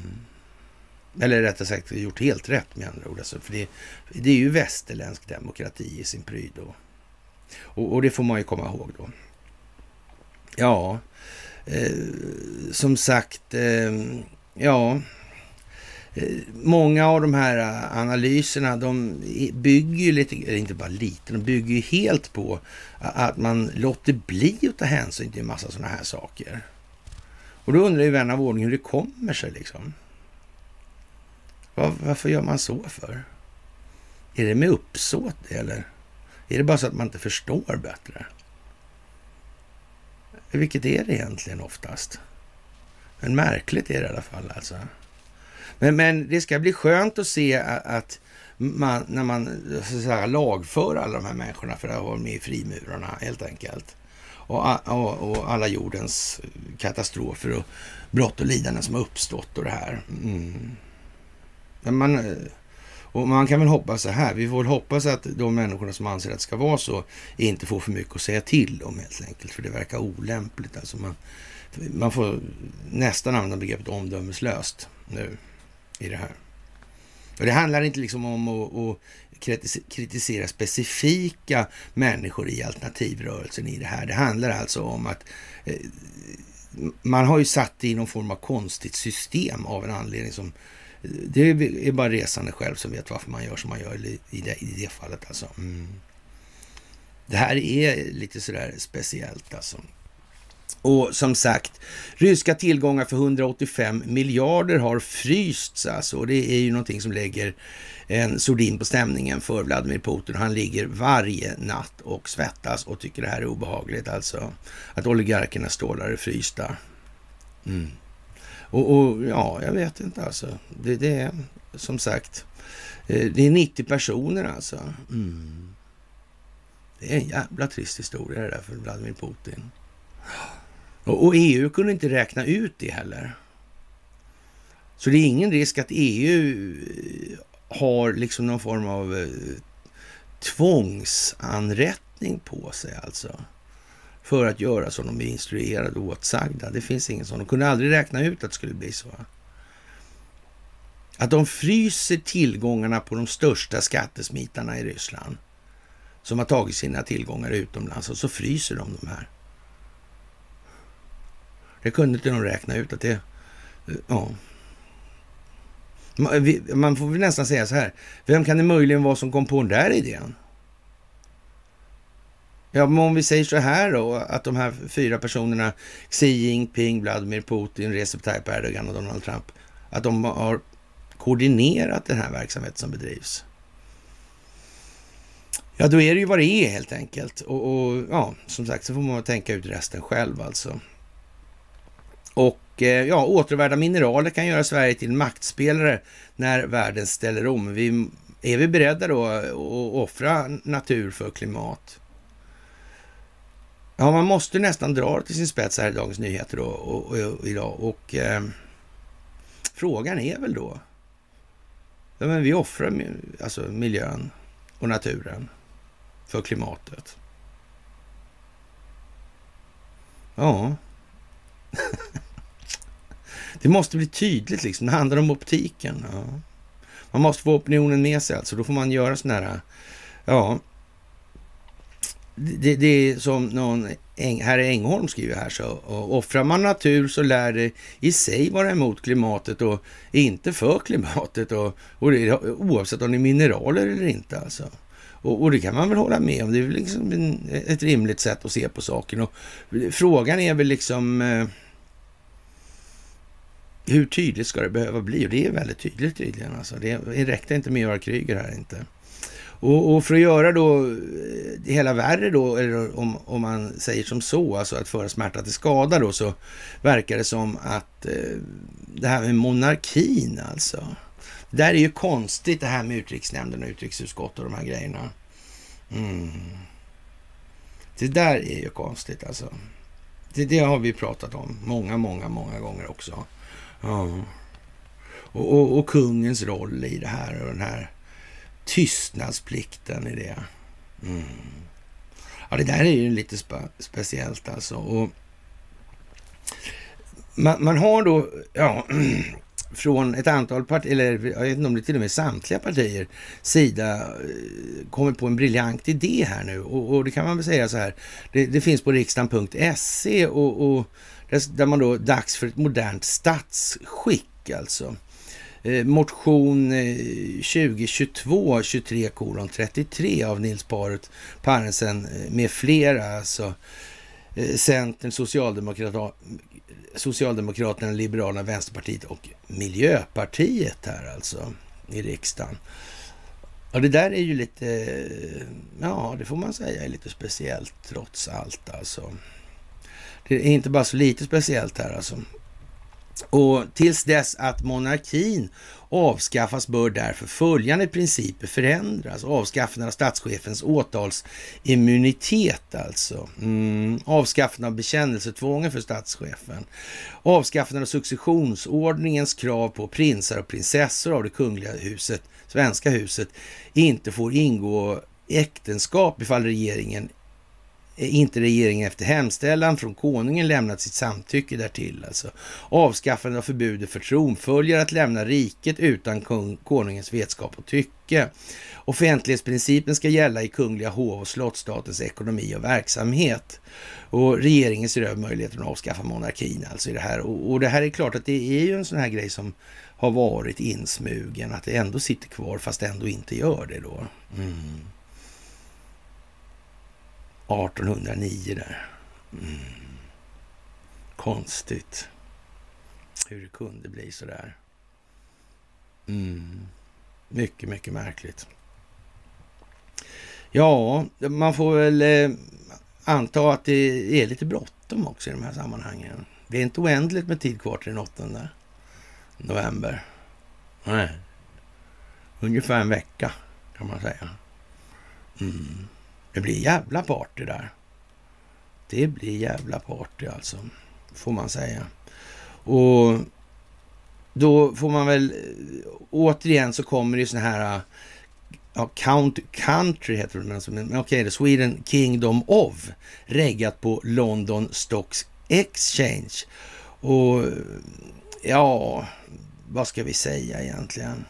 Speaker 1: Eller rättare sagt gjort helt rätt med andra ord. Alltså, för det, det är ju västerländsk demokrati i sin pryd då. Och, och det får man ju komma ihåg då. Ja, eh, som sagt, eh, ja. Eh, många av de här analyserna, de bygger ju lite, eller inte bara lite, de bygger ju helt på att man låter bli att ta hänsyn till en massa sådana här saker. Och då undrar ju vän av ordning hur det kommer sig liksom. Var, varför gör man så för? Är det med uppsåt eller? Är det bara så att man inte förstår bättre? Vilket är det egentligen oftast? Men märkligt är det i alla fall alltså. Men, men det ska bli skönt att se att man, när man så att säga, lagför alla de här människorna för att vara med i frimurarna helt enkelt. Och, och, och, alla jordens katastrofer och brott och lidanden som har uppstått och det här. Mm. Men man, och man kan väl hoppas så här, vi får väl hoppas att de människorna som anser att det ska vara så inte får för mycket att säga till om helt enkelt, för det verkar olämpligt. Alltså man, man får nästan använda begreppet omdömeslöst nu i det här. Och det handlar inte liksom om att, att kritisera specifika människor i alternativrörelsen i det här. Det handlar alltså om att eh, man har ju satt det i någon form av konstigt system av en anledning som eh, det är bara resande själv som vet varför man gör som man gör i det, i det fallet. Alltså. Mm. Det här är lite sådär speciellt alltså. Och som sagt, ryska tillgångar för 185 miljarder har frysts alltså. Och det är ju någonting som lägger en sordin på stämningen för Vladimir Putin. Han ligger varje natt och svettas och tycker det här är obehagligt alltså. Att oligarkernas stålar är frysta. Mm. Och, och, ja, jag vet inte alltså. Det, det, är som sagt, eh, det är 90 personer alltså. Mm. Det är en jävla trist historia det där för Vladimir Putin. Och, och, EU kunde inte räkna ut det heller. Så det är ingen risk att EU eh, har liksom någon form av eh, tvångsanrättning på sig alltså för att göra som de är instruerade och åtsagda. Det finns ingen sån. De kunde aldrig räkna ut att det skulle bli så. Att de fryser tillgångarna på de största skattesmitarna i Ryssland som har tagit sina tillgångar utomlands och så fryser de de här. Det kunde inte de räkna ut att det... Eh, ja. Man får väl nästan säga så här. Vem kan det möjligen vara som kom på den där idén? Ja, men om vi säger så här då, att de här fyra personerna, Xi Jinping, Vladimir Putin, Recep Tayyip Erdogan och Donald Trump, att de har koordinerat den här verksamheten som bedrivs. Ja, då är det ju vad det är helt enkelt. Och, och ja, som sagt så får man tänka ut resten själv alltså. Och eh, ja, återvärda mineraler kan göra Sverige till en maktspelare när världen ställer om. Vi, är vi beredda då att offra natur för klimat? Ja, man måste nästan dra det till sin spets här i Dagens Nyheter då, och, och, och idag. Och eh, frågan är väl då, ja, men vi offrar alltså miljön och naturen för klimatet. Ja det måste bli tydligt liksom. Det handlar om optiken. Ja. Man måste få opinionen med sig alltså. Då får man göra sådana här, ja, det, det, är som någon, herr Engholm skriver här, så offrar man natur så lär det i sig vara emot klimatet och inte för klimatet och, och det, oavsett om det är mineraler eller inte alltså. Och, och, det kan man väl hålla med om. Det är väl liksom en, ett rimligt sätt att se på saken. Och frågan är väl liksom eh, hur tydligt ska det behöva bli? Och det är väldigt tydligt tydligen. Alltså. Det, det räckte inte med att göra Kryger här inte. Och, och, för att göra då det hela värre då, eller om, om man säger som så, alltså att föra smärta till skada då, så verkar det som att eh, det här med monarkin alltså. Det där är ju konstigt det här med utrikesnämnden och utrikesutskott och de här grejerna. Mm. Det där är ju konstigt alltså. Det, det har vi pratat om många, många, många gånger också. Ja. Och, och, och, kungens roll i det här och den här tystnadsplikten i det. Mm. Ja, det där är ju lite spe, speciellt alltså. Och man, man har då, ja, från ett antal partier, eller jag vet inte om det till och med samtliga partier sida eh, kommit på en briljant idé här nu. Och, och det kan man väl säga så här, det, det finns på riksdagen.se och, och där man då, dags för ett modernt statsskick alltså. Eh, motion eh, 2022 23 kolon 33 av Nils Paret Parensen eh, med flera, alltså eh, Centern, Socialdemokraterna, Socialdemokraterna, Liberalerna, Vänsterpartiet och Miljöpartiet här alltså i riksdagen. Och det där är ju lite, ja det får man säga är lite speciellt trots allt alltså. Det är inte bara så lite speciellt här alltså. Och tills dess att monarkin avskaffas bör därför följande principer förändras. Avskaffande av statschefens åtalsimmunitet alltså. Mm. Avskaffande av bekännelsetvången för statschefen. Avskaffande av successionsordningens krav på prinsar och prinsessor av det kungliga huset, svenska huset, inte får ingå äktenskap ifall regeringen Eh, inte regeringen efter hemställan från konungen lämnat sitt samtycke därtill. Alltså. Avskaffande av förbudet för tronföljare att lämna riket utan kung, konungens vetskap och tycke. Offentlighetsprincipen ska gälla i kungliga hov och slottsstatens ekonomi och verksamhet. Och regeringen ser över möjligheten att avskaffa monarkin alltså i det här. Och, och det här är klart att det är ju en sån här grej som har varit insmugen, att det ändå sitter kvar fast ändå inte gör det då. Mm. 1809 där. Mm. Konstigt hur det kunde bli så där. Mm. Mycket, mycket märkligt. Ja, man får väl eh, anta att det är lite bråttom också i de här sammanhangen. Det är inte oändligt med tid kvar till den 8 november. Nej. Ungefär en vecka kan man säga. Mm. Det blir jävla party där. Det blir jävla party alltså, får man säga. Och då får man väl, eh, återigen så kommer det ju såna här, eh, ja, count, country heter det, alltså, men okej, okay, Sweden Kingdom of, reggat på London Stocks Exchange. Och eh, ja, vad ska vi säga egentligen?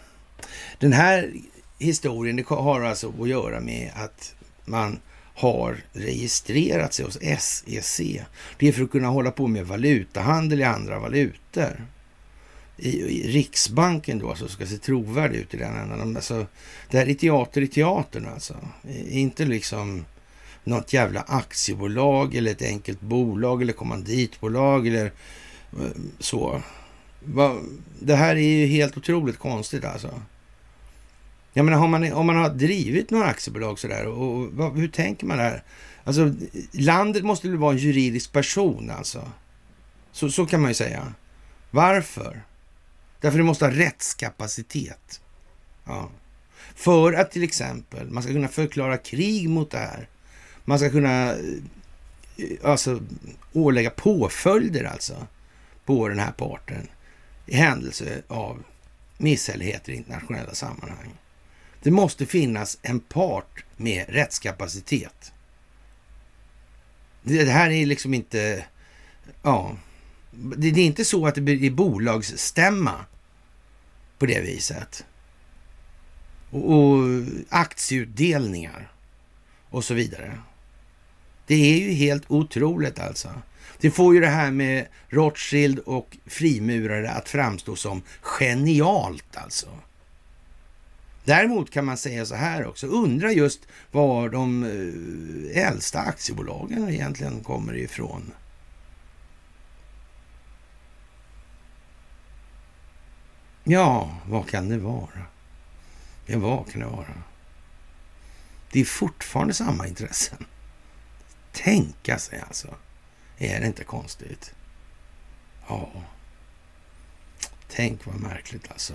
Speaker 1: Den här historien, det har alltså att göra med att man har registrerat sig hos SEC. Det är för att kunna hålla på med valutahandel i andra valutor. I, i Riksbanken då, alltså ska se trovärdig ut i den änden. Alltså, det här är teater i teatern alltså. Inte liksom något jävla aktiebolag eller ett enkelt bolag eller kommanditbolag eller eh, så. Det här är ju helt otroligt konstigt alltså. Jag menar, om man, om man har drivit några aktiebolag sådär, och, och vad, hur tänker man där? Alltså, landet måste väl vara en juridisk person alltså? Så, så kan man ju säga. Varför? Därför det måste ha rättskapacitet. Ja. För att till exempel man ska kunna förklara krig mot det här. Man ska kunna eh, alltså, ålägga påföljder alltså på den här parten i händelse av misshälligheter i internationella sammanhang. Det måste finnas en part med rättskapacitet. Det här är liksom inte... Ja, det är inte så att det blir bolagsstämma på det viset. Och, och aktieutdelningar och så vidare. Det är ju helt otroligt alltså. Det får ju det här med Rothschild och frimurare att framstå som genialt alltså. Däremot kan man säga så här också, undra just var de eh, äldsta aktiebolagen egentligen kommer ifrån. Ja, vad kan det vara? Ja, vad kan det vara? Det är fortfarande samma intressen. Tänka sig alltså. Är det inte konstigt? Ja. Tänk vad märkligt alltså.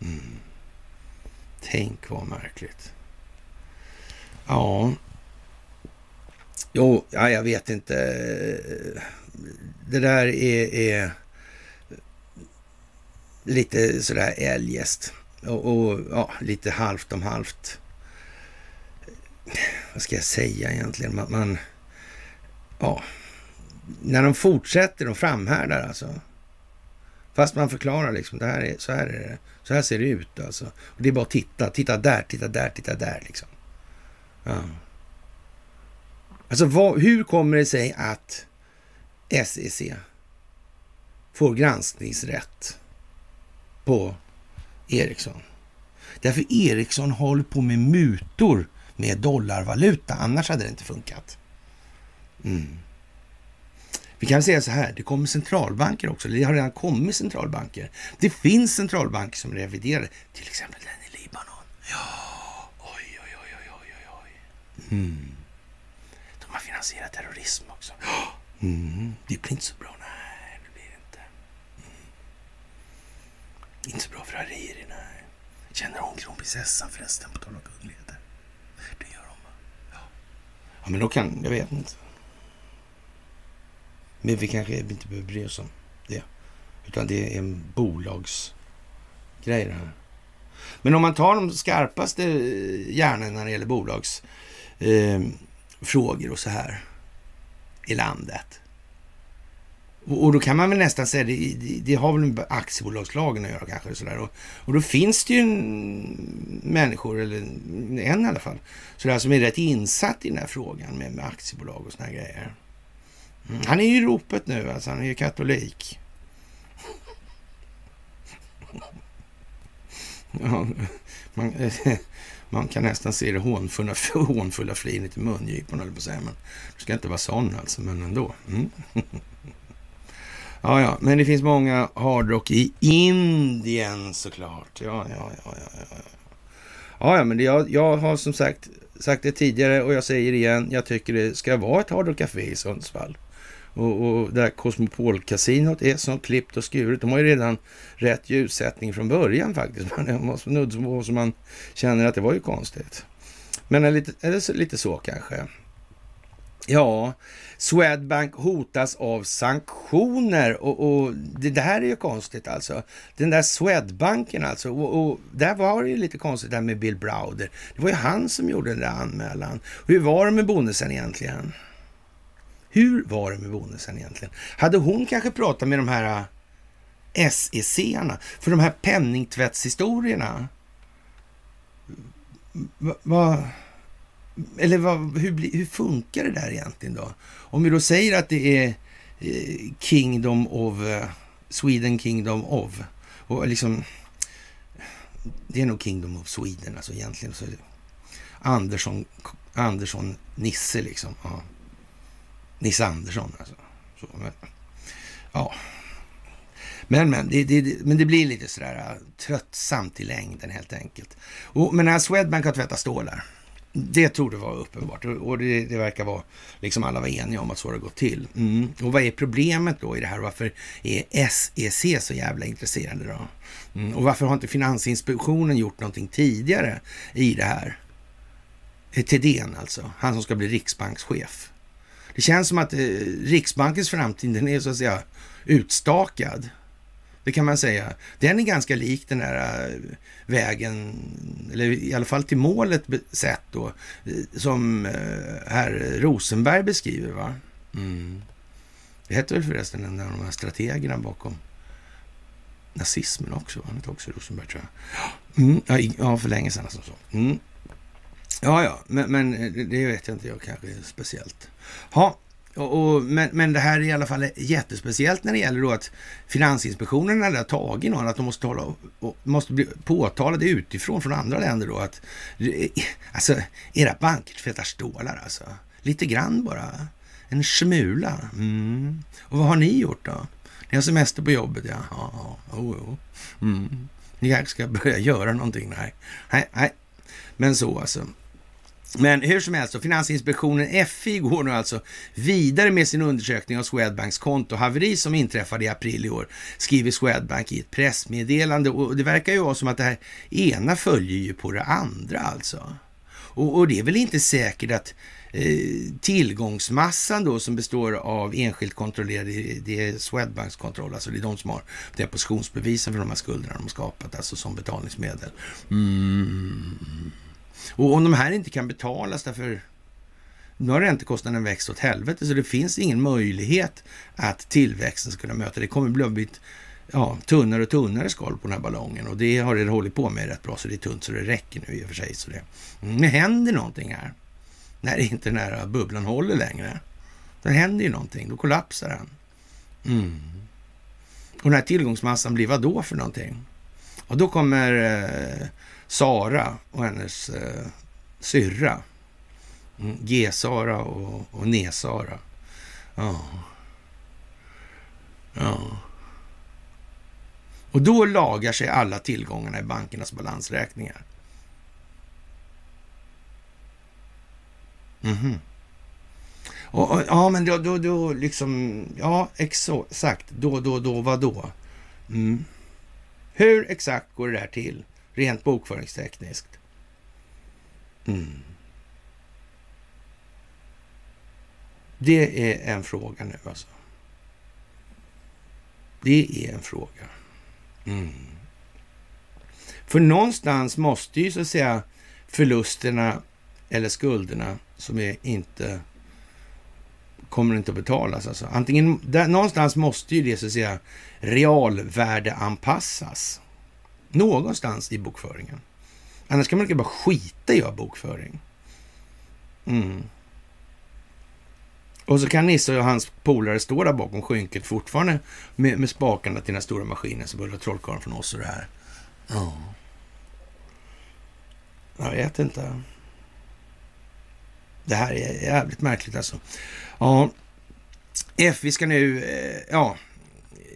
Speaker 1: Mm. Tänk vad märkligt. Ja. Jo, ja, jag vet inte. Det där är, är lite sådär eljest. Och, och, ja, lite halvt om halvt. Vad ska jag säga egentligen? Man, man ja, när de fortsätter, de framhärdar alltså. Fast man förklarar liksom, det här är, så, här är det, så här ser det ut alltså. Och det är bara att titta, titta där, titta där, titta där liksom. Ja. Alltså vad, hur kommer det sig att SEC får granskningsrätt på Ericsson? Därför Ericsson håller på med mutor med dollarvaluta, annars hade det inte funkat. Mm. Vi kan säga så här, det kommer centralbanker också. Det har redan kommit centralbanker. Det finns centralbanker som reviderar. till exempel den i Libanon. Ja, oj, oj, oj, oj, oj, oj. Mm. De har finansierat terrorism också. Mm. Det blir inte så bra. Nej, det blir inte. Mm. Inte så bra för Hariri, nej. Känner hon kronprinsessan förresten, på tal om kungligheter? Det gör hon, va? Ja. ja, men då kan... Jag vet inte. Men vi kanske inte behöver bry oss om det. Utan det är en bolagsgrej det här. Men om man tar de skarpaste eh, hjärnorna när det gäller bolagsfrågor eh, och så här i landet. Och, och, då kan man väl nästan säga, det, det, det har väl med aktiebolagslagen att göra kanske. Så och, och då finns det ju en, människor, eller en i alla fall, så där, som är rätt insatt i den här frågan med, med aktiebolag och såna här grejer. Mm. Han är ju i ropet nu, alltså. Han är ju katolik. Ja, man, man, kan nästan se det hånfulla, hånfulla flinet i mungiporna, eller på säga. Men du ska inte vara sån alltså, men ändå. Mm. Ja, ja, men det finns många hardrock i Indien såklart. Ja, ja, ja, ja, ja. Ja, ja men det, jag, jag har som sagt sagt det tidigare och jag säger det igen. Jag tycker det ska vara ett hardrock-café i Sundsvall. Och, och där Cosmopol-kasinot är som klippt och skuret. De har ju redan rätt ljussättning från början faktiskt. Man måste nudd så man känner att det var ju konstigt. Men är lite, är det så, lite så kanske. Ja, Swedbank hotas av sanktioner och, och det, det, här är ju konstigt alltså. Den där Swedbanken alltså, och, och där var det ju lite konstigt där med Bill Browder. Det var ju han som gjorde den där anmälan. Hur var det med bonusen egentligen? Hur var det med bonusen egentligen? Hade hon kanske pratat med de här äh, SEC-arna? För de här penningtvättshistorierna. Vad... Va, eller vad, hur, hur funkar det där egentligen då? Om vi då säger att det är eh, Kingdom of eh, Sweden Kingdom of och liksom det är nog Kingdom of Sweden alltså egentligen. Så Andersson, Andersson Nisse liksom. Ja. Nisse Andersson alltså. Så, men, ja. Men, men, det, det, men det blir lite sådär uh, tröttsamt i längden helt enkelt. Och, men när Swedbank har tvättat stålar, det tror det vara uppenbart och det, det, verkar vara, liksom alla var eniga om att så har det gått till. Mm. Och vad är problemet då i det här? Varför är SEC så jävla intresserade då? Mm. Och varför har inte Finansinspektionen gjort någonting tidigare i det här? Eh, Thedéen alltså, han som ska bli riksbankschef. Det känns som att eh, Riksbankens framtid den är så att säga utstakad. Det kan man säga. Den är ganska lik den här eh, vägen, eller i alla fall till målet sett då, eh, som eh, herr Rosenberg beskriver. va? Mm. Det hette väl förresten en av de här strategerna bakom nazismen också. Han hette också Rosenberg tror jag. Mm, ja, för länge sedan. Alltså. Mm. Ja, ja, men, men, det vet jag inte jag kanske är speciellt. Ha, och, och, men, men det här är i alla fall jättespeciellt när det gäller då att Finansinspektionen har tagit någon, att de måste, tala, och måste bli påtalade utifrån från andra länder då att alltså, era banker tvättar stålar alltså. Lite grann bara. En smula. Mm. Och vad har ni gjort då? Ni har semester på jobbet, ja. ja, ja. Oh, oh. Mm. Ni kanske ska börja göra någonting? Nej, nej, nej. Men så alltså. Men hur som helst, Finansinspektionen FI går nu alltså vidare med sin undersökning av Swedbanks kontohaveri som inträffade i april i år, skriver Swedbank i ett pressmeddelande. Och det verkar ju vara som att det här ena följer ju på det andra alltså. Och, och det är väl inte säkert att eh, tillgångsmassan då som består av enskilt kontrollerade, det är Swedbanks kontroll, alltså det är de som har depositionsbevisen för de här skulderna de har skapat, alltså som betalningsmedel. Mm. Och om de här inte kan betalas därför nu har räntekostnaden växt åt helvete, så det finns ingen möjlighet att tillväxten ska kunna möta det. kommer bli blivit, ja, tunnare och tunnare skal på den här ballongen och det har det hållit på med rätt bra, så det är tunt så det räcker nu i och för sig. Så det, mm, nu händer någonting här när inte den här bubblan håller längre. Då händer ju någonting, då kollapsar den. Mm. Och den här tillgångsmassan blir vad då för någonting? Och då kommer eh, Sara och hennes eh, syrra. Mm, G-Sara och, och Ne-Sara. Ja. Ja. Och då lagar sig alla tillgångarna i bankernas balansräkningar. Mm -hmm. och, och, ja, men då, då, då liksom, ja, exakt, då, då, då, vad då? Mm. Hur exakt går det där till? Rent bokföringstekniskt. Mm. Det är en fråga nu alltså. Det är en fråga. Mm. För någonstans måste ju så att säga förlusterna eller skulderna som är inte kommer inte att betalas. Alltså. Antingen, där, någonstans måste ju det så att säga realvärdeanpassas. Någonstans i bokföringen. Annars kan man inte bara skita i att ha bokföring. Mm. Och så kan Nisse och hans polare stå där bakom skynket fortfarande med, med spakarna till den stora maskinen som bullrar trollkarlen från oss och det här. Ja. Jag vet inte. Det här är jävligt märkligt alltså. Ja, FI ska nu, eh, ja,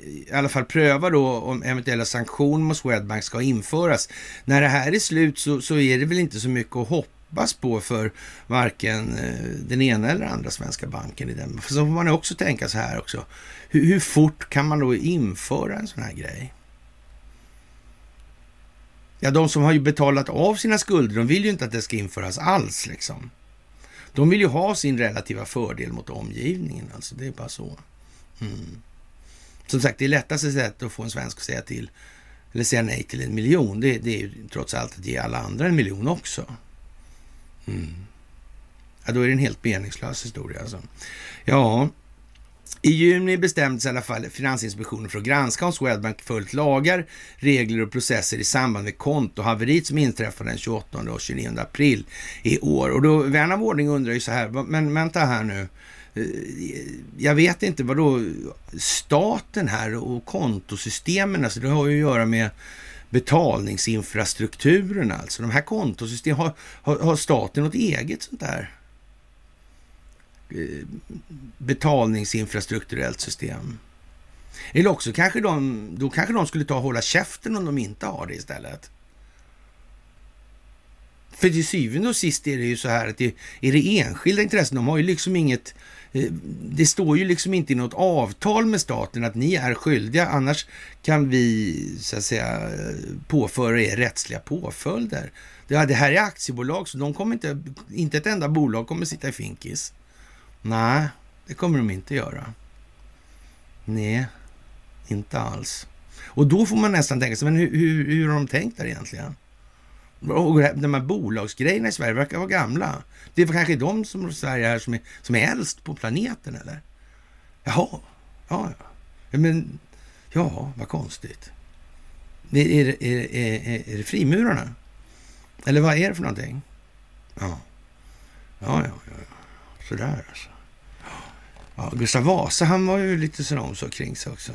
Speaker 1: i alla fall pröva då om eventuella sanktioner mot Swedbank ska införas. När det här är slut så, så är det väl inte så mycket att hoppas på för varken eh, den ena eller andra svenska banken. i den. För så får man också tänka så här också. Hur, hur fort kan man då införa en sån här grej? Ja, de som har ju betalat av sina skulder, de vill ju inte att det ska införas alls liksom. De vill ju ha sin relativa fördel mot omgivningen, alltså det är bara så. Mm. Som sagt, det lättaste sättet att få en svensk att säga till eller säga nej till en miljon, det, det är ju trots allt att ge alla andra en miljon också. Mm. Ja, då är det en helt meningslös historia alltså. Ja, i juni bestämdes i alla fall Finansinspektionen för att granska om Swedbank följt lagar, regler och processer i samband med kontohaveriet som inträffade den 28 och 29 april i år. Och då, vän av ordning undrar ju så här, men vänta här nu, Eh, jag vet inte vad då staten här och kontosystemen, alltså det har ju att göra med betalningsinfrastrukturen alltså. De här kontosystemen, har, har, har staten något eget sånt där eh, betalningsinfrastrukturellt system? Eller också kanske de, då kanske de skulle ta och hålla käften om de inte har det istället. För till syvende och sist är det ju så här att det är det enskilda intressen. De har ju liksom inget Eh, Eh, det står ju liksom inte i något avtal med staten att ni är skyldiga, annars kan vi så att säga påföra er rättsliga påföljder. Det här är aktiebolag, så de kommer inte, inte ett enda bolag kommer sitta i finkis. Nej, det kommer de inte göra. Nej, inte alls. Och då får man nästan tänka sig, men hur, hur, hur har de tänkt där egentligen? Och de här bolagsgrejerna i Sverige verkar vara gamla. Det är kanske de som Sverige är som är, som är äldst på planeten, eller? Jaha, ja, ja. Men, ja, vad konstigt. Är, är, är, är, är det frimurarna? Eller vad är det för någonting? Ja, ja, ja, ja. sådär alltså. Ja, Gustav Vasa, han var ju lite sådär om så kring sig också.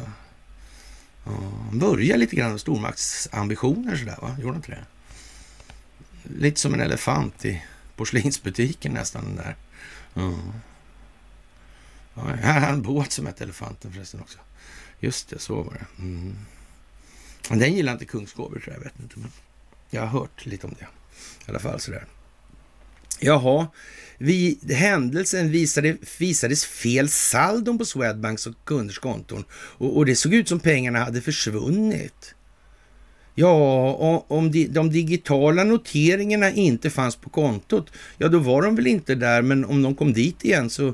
Speaker 1: Ja, han började lite grann med stormaktsambitioner sådär, va? Gjorde han inte det? Lite som en elefant i porslinsbutiken nästan där. Mm. Ja, här hade en båt som hette Elefanten förresten också. Just det, så var det. Mm. Men den gillar inte kungsgåvor, tror jag. vet inte. Men jag har hört lite om det. I alla fall sådär. Jaha, vid händelsen visade, visades fel saldon på Swedbanks och kunders konton och, och det såg ut som pengarna hade försvunnit. Ja, och om de, de, digitala noteringarna inte fanns på kontot, ja då var de väl inte där, men om de kom dit igen så,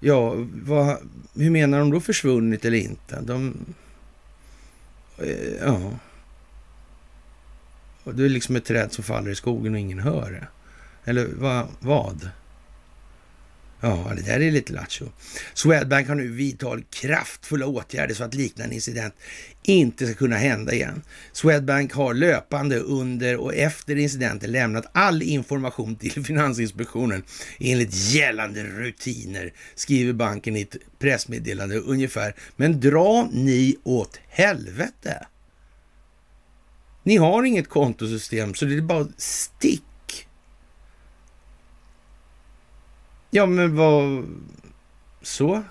Speaker 1: ja, vad, hur menar de då försvunnit eller inte? De, eh, ja. Det är liksom ett träd som faller i skogen och ingen hör det. Eller va, vad? Ja, det där är lite lattjo. Swedbank har nu vidtagit kraftfulla åtgärder så att liknande incident inte ska kunna hända igen. Swedbank har löpande under och efter incidenten lämnat all information till Finansinspektionen enligt gällande rutiner, skriver banken i ett pressmeddelande ungefär. Men dra ni åt helvete! Ni har inget kontosystem, så det är bara stick Ja, men vad... Så?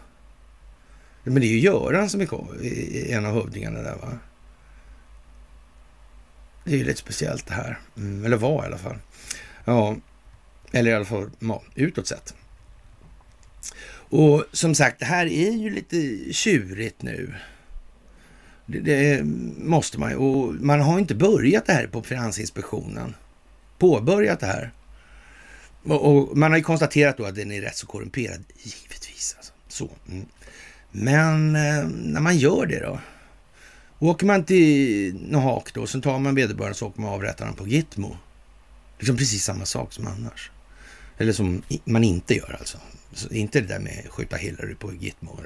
Speaker 1: Men det är ju Göran som är en av hövdingarna där, va? Det är ju lite speciellt det här. Mm, eller var i alla fall. Ja, eller i alla fall ja, utåt sett. Och som sagt, det här är ju lite tjurigt nu. Det, det, måste man ju. Och man har inte börjat det här på Finansinspektionen. Påbörjat det här. Och, och, man har ju konstaterat då att den är rätt så korrumperad, givetvis. Alltså. Så. Mm. Men eh, när man gör det då? Åker man till Nohak då, så tar man vederbörande så åker man avrättar honom på Gitmo. Liksom precis samma sak som annars. Eller som man inte gör alltså. Så inte det där med att skjuta Hillary på Gitmo.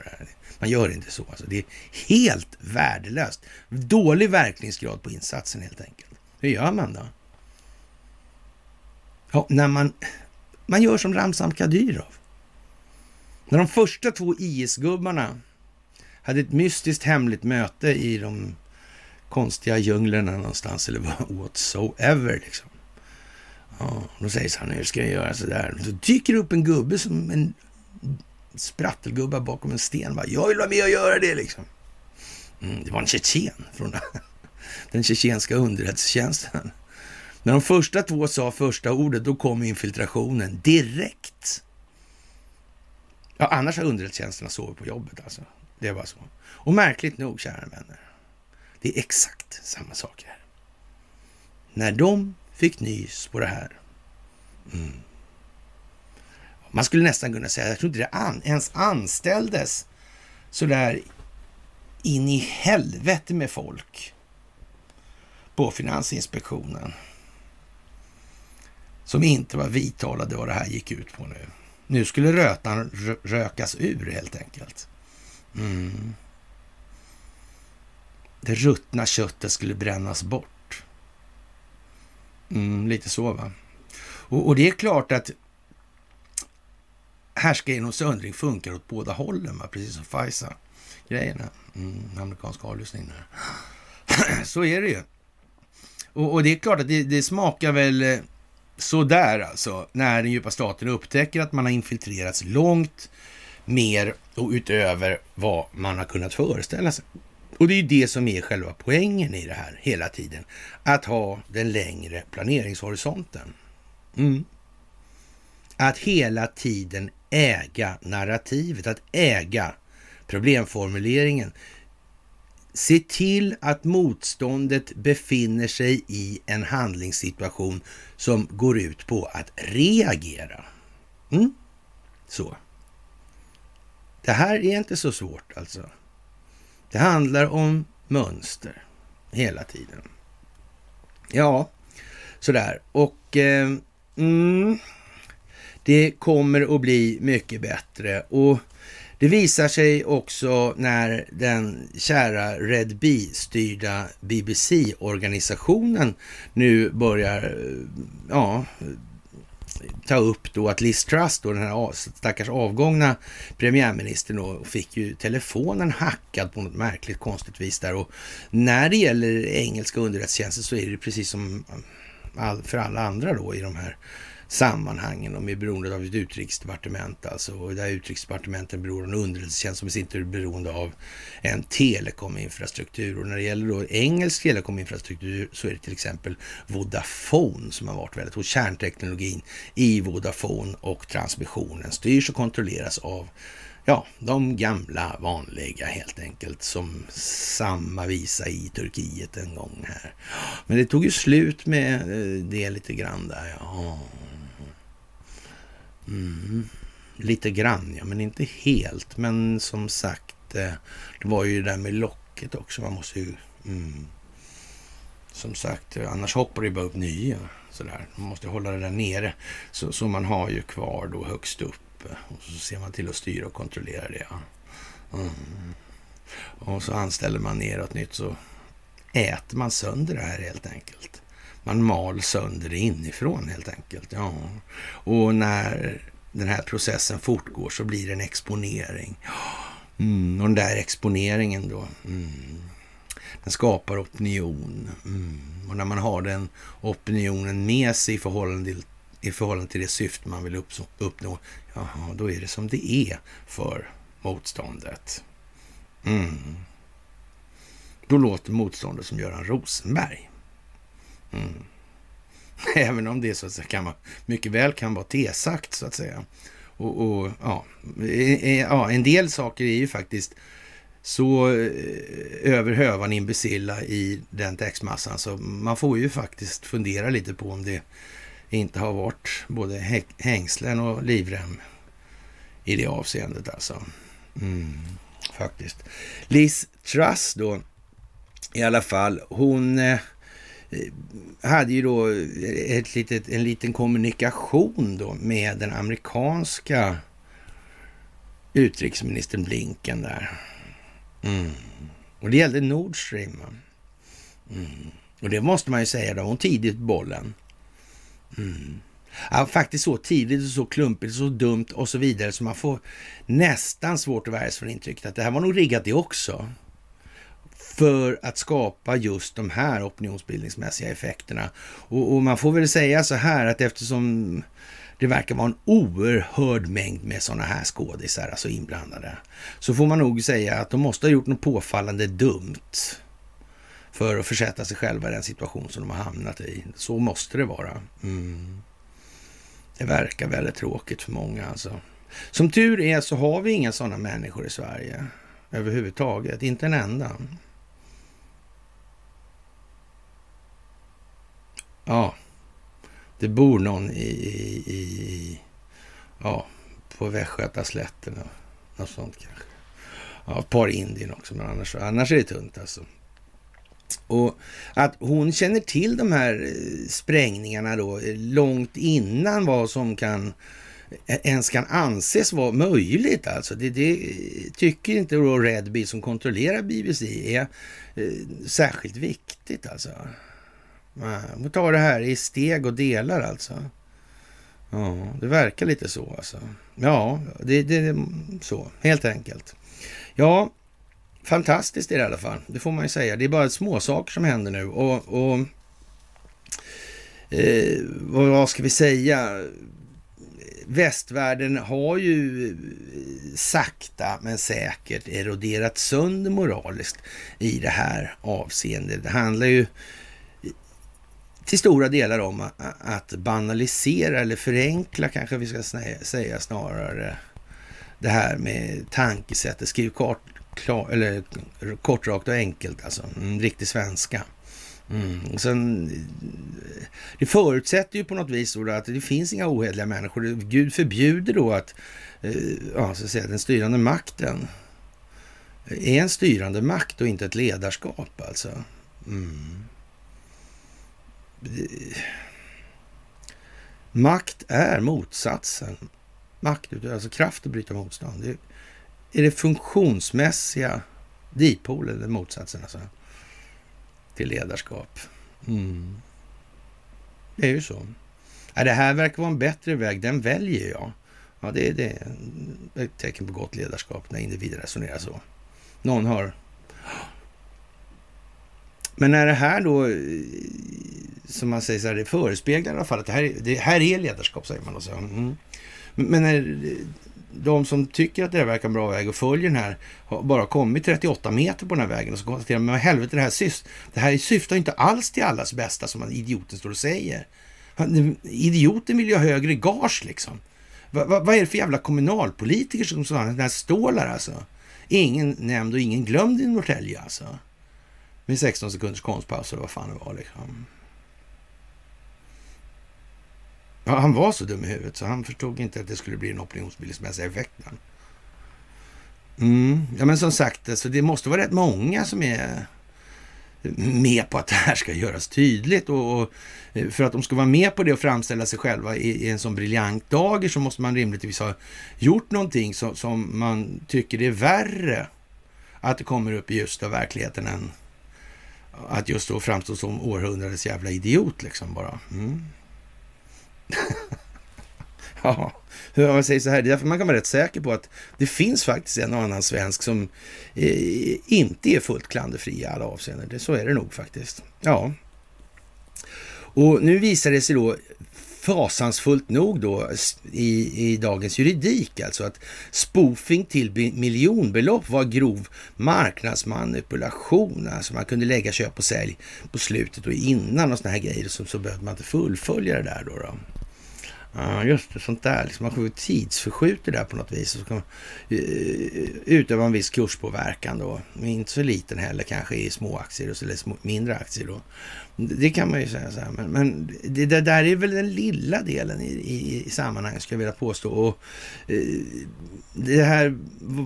Speaker 1: Man gör inte så. Alltså. Det är helt värdelöst. Dålig verkningsgrad på insatsen helt enkelt. Hur gör man då? Ja, när man man gör som Ramzan Kadyrov. När de första två IS-gubbarna hade ett mystiskt hemligt möte i de konstiga djunglerna någonstans eller whatsoever. Liksom. Ja, då säger han, nu ska jag göra sådär. Då dyker det upp en gubbe som en sprattelgubbe bakom en sten. Bara, Jag vill vara med och göra det liksom. Mm, det var en tjetjen från den tjetjenska underrättelsetjänsten. När de första två sa första ordet, då kom infiltrationen direkt. Ja, annars har underrättelsetjänsterna sovit på jobbet alltså. Det var så. Och märkligt nog, kära vänner, det är exakt samma sak här. När de fick nys på det här. Mm. Man skulle nästan kunna säga, jag tror inte det an, ens anställdes sådär in i helvete med folk på Finansinspektionen som inte var vidtalade vad det här gick ut på nu. Nu skulle rötan rökas ur helt enkelt. Mm. Det ruttna köttet skulle brännas bort. Mm, lite så va. Och, och, det är klart att härskaren och söndring funkar åt båda hållen, va? precis som FISA-grejerna. Mm, amerikansk avlyssning där. så är det ju. Och, och, det är klart att det, det smakar väl eh, sådär alltså, när den djupa staten upptäcker att man har infiltrerats långt mer och utöver vad man har kunnat föreställa sig. Och det är ju det som är själva poängen i det här hela tiden. Att ha den längre planeringshorisonten. Mm. Att hela tiden äga narrativet, att äga problemformuleringen. Se till att motståndet befinner sig i en handlingssituation som går ut på att reagera. Mm. Så. Det här är inte så svårt alltså. Det handlar om mönster hela tiden. Ja, sådär. Och eh, mm, det kommer att bli mycket bättre. Och det visar sig också när den kära Red B-styrda BBC-organisationen nu börjar eh, ja, ta upp då att Liz Truss, då, den här stackars avgångna premiärministern, då, fick ju telefonen hackad på något märkligt konstigt vis där. Och när det gäller engelska underrättelsetjänsten så är det precis som all, för alla andra då i de här sammanhangen De är beroende av ett utrikesdepartement alltså. Och där utrikesdepartementet är beroende av en underrättelsetjänst som i sin tur är beroende av en telekominfrastruktur. Och när det gäller då engelsk telekominfrastruktur så är det till exempel Vodafone som har varit väldigt, och kärnteknologin i Vodafone och transmissionen styrs och kontrolleras av Ja, de gamla vanliga helt enkelt, som samma visa i Turkiet en gång här. Men det tog ju slut med eh, det lite grann där, ja. Mm. Lite grann, ja, men inte helt. Men som sagt, eh, det var ju det där med locket också. Man måste ju... Mm. Som sagt, eh, annars hoppar det bara upp nya. Sådär. Man måste hålla det där nere. Så, så man har ju kvar då högst upp. Eh, och så ser man till att styra och kontrollera det. Ja. Mm. Och så anställer man neråt nytt så äter man sönder det här helt enkelt. Man mal sönder det inifrån helt enkelt. Ja. Och när den här processen fortgår så blir det en exponering. Mm. Och den där exponeringen då, mm. den skapar opinion. Mm. Och när man har den opinionen med sig i förhållande till, i förhållande till det syfte man vill uppnå, Jaha, då är det som det är för motståndet. Mm. Då låter motståndet som Göran Rosenberg. Mm. Även om det så att säga kan vara, mycket väl kan vara tesagt så att säga. Och, och ja, ja, en del saker är ju faktiskt så eh, över hövan imbecilla i den textmassan så man får ju faktiskt fundera lite på om det inte har varit både hängslen och livrem i det avseendet alltså. Mm, faktiskt. Liz Truss då, i alla fall, hon eh, Eh, hade ju då eh, ett litet, en liten kommunikation då med den amerikanska utrikesministern Blinken där. Mm. Och det gällde Nord Stream. Mm. Och det måste man ju säga, då hon tidigt bollen. Mm. Ja, faktiskt så tidigt och så klumpigt och så dumt och så vidare så man får nästan svårt att värja sig från intrycket att det här var nog riggat det också. För att skapa just de här opinionsbildningsmässiga effekterna. Och, och man får väl säga så här att eftersom det verkar vara en oerhörd mängd med sådana här skådisar, alltså inblandade, så får man nog säga att de måste ha gjort något påfallande dumt för att försätta sig själva i den situation som de har hamnat i. Så måste det vara. Mm. Det verkar väldigt tråkigt för många alltså. Som tur är så har vi inga sådana människor i Sverige överhuvudtaget. Inte en enda. Ja, det bor någon i, i, i ja, på Västgötaslätten och något sånt kanske. Ja, ett par Indien också, men annars, annars är det tunt alltså. Och att hon känner till de här eh, sprängningarna då eh, långt innan vad som kan eh, ens kan anses vara möjligt. Alltså det, det tycker inte då Redby som kontrollerar BBC är eh, särskilt viktigt. Alltså. Man tar det här i steg och delar alltså. Ja, det verkar lite så alltså. Ja, det, det är så helt enkelt. Ja, fantastiskt är det i alla fall. Det får man ju säga. Det är bara små saker som händer nu och, och eh, vad ska vi säga? Västvärlden har ju eh, sakta men säkert eroderat sönder moraliskt i det här avseendet. Det handlar ju till stora delar om att banalisera eller förenkla kanske vi ska säga snarare det här med tankesättet. Skriv klar, eller kort, rakt och enkelt alltså. En riktig svenska. Mm. Sen, det förutsätter ju på något vis då att det finns inga ohederliga människor. Gud förbjuder då att, eh, ja, så att säga, den styrande makten är en styrande makt och inte ett ledarskap alltså. Mm. Makt är motsatsen. Makt, alltså kraft att bryta motstånd. Det är det funktionsmässiga dipolen, eller motsatsen alltså, till ledarskap. Mm. Det är ju så. Det här verkar vara en bättre väg, den väljer jag. Ja, det, det är ett tecken på gott ledarskap när individer resonerar så. Någon har... Men när det här då som man säger så här, det förespeglar i alla fall att det här, det här är ledarskap, säger man. Och så. Mm. Men när de som tycker att det här verkar en bra väg och följer den här har bara kommit 38 meter på den här vägen och så konstaterar man, men helvete, det här, syftar, det här syftar inte alls till allas bästa som idioten står och säger. Idioten vill ju ha högre gage liksom. Va, va, vad är det för jävla kommunalpolitiker som sådana här stålar alltså? Ingen nämnd och ingen glömd i Norrtälje alltså. Med 16 sekunders konstpaus eller vad fan det var liksom. Ja, han var så dum i huvudet så han förstod inte att det skulle bli en opinionsbildningsmässig effekt. Mm. Ja, men som sagt, alltså, det måste vara rätt många som är med på att det här ska göras tydligt. Och, och eh, för att de ska vara med på det och framställa sig själva i, i en sån briljant dager så måste man rimligtvis ha gjort någonting som, som man tycker är värre att det kommer upp i ljuset av verkligheten än att just då framstå som århundradets jävla idiot liksom bara. Mm. ja, man säger så här, det är därför man kan vara rätt säker på att det finns faktiskt en och annan svensk som eh, inte är fullt klanderfri i alla avseenden. Det, så är det nog faktiskt. Ja. Och nu visar det sig då fasansfullt nog då i, i dagens juridik alltså att spoofing till miljonbelopp var grov marknadsmanipulation. Alltså man kunde lägga köp och sälj på slutet och innan och såna här grejer så, så behövde man inte fullfölja det där då. då. Ja, just det. Sånt där. Liksom man tidsförskjuter där på något vis. Och så kan man eh, utöva en viss kurspåverkan då. Inte så liten heller kanske i små aktier eller små, mindre aktier då. Det kan man ju säga så här. Men, men det, det, där är väl den lilla delen i, i, i sammanhanget skulle jag vilja påstå. Och, eh, det här,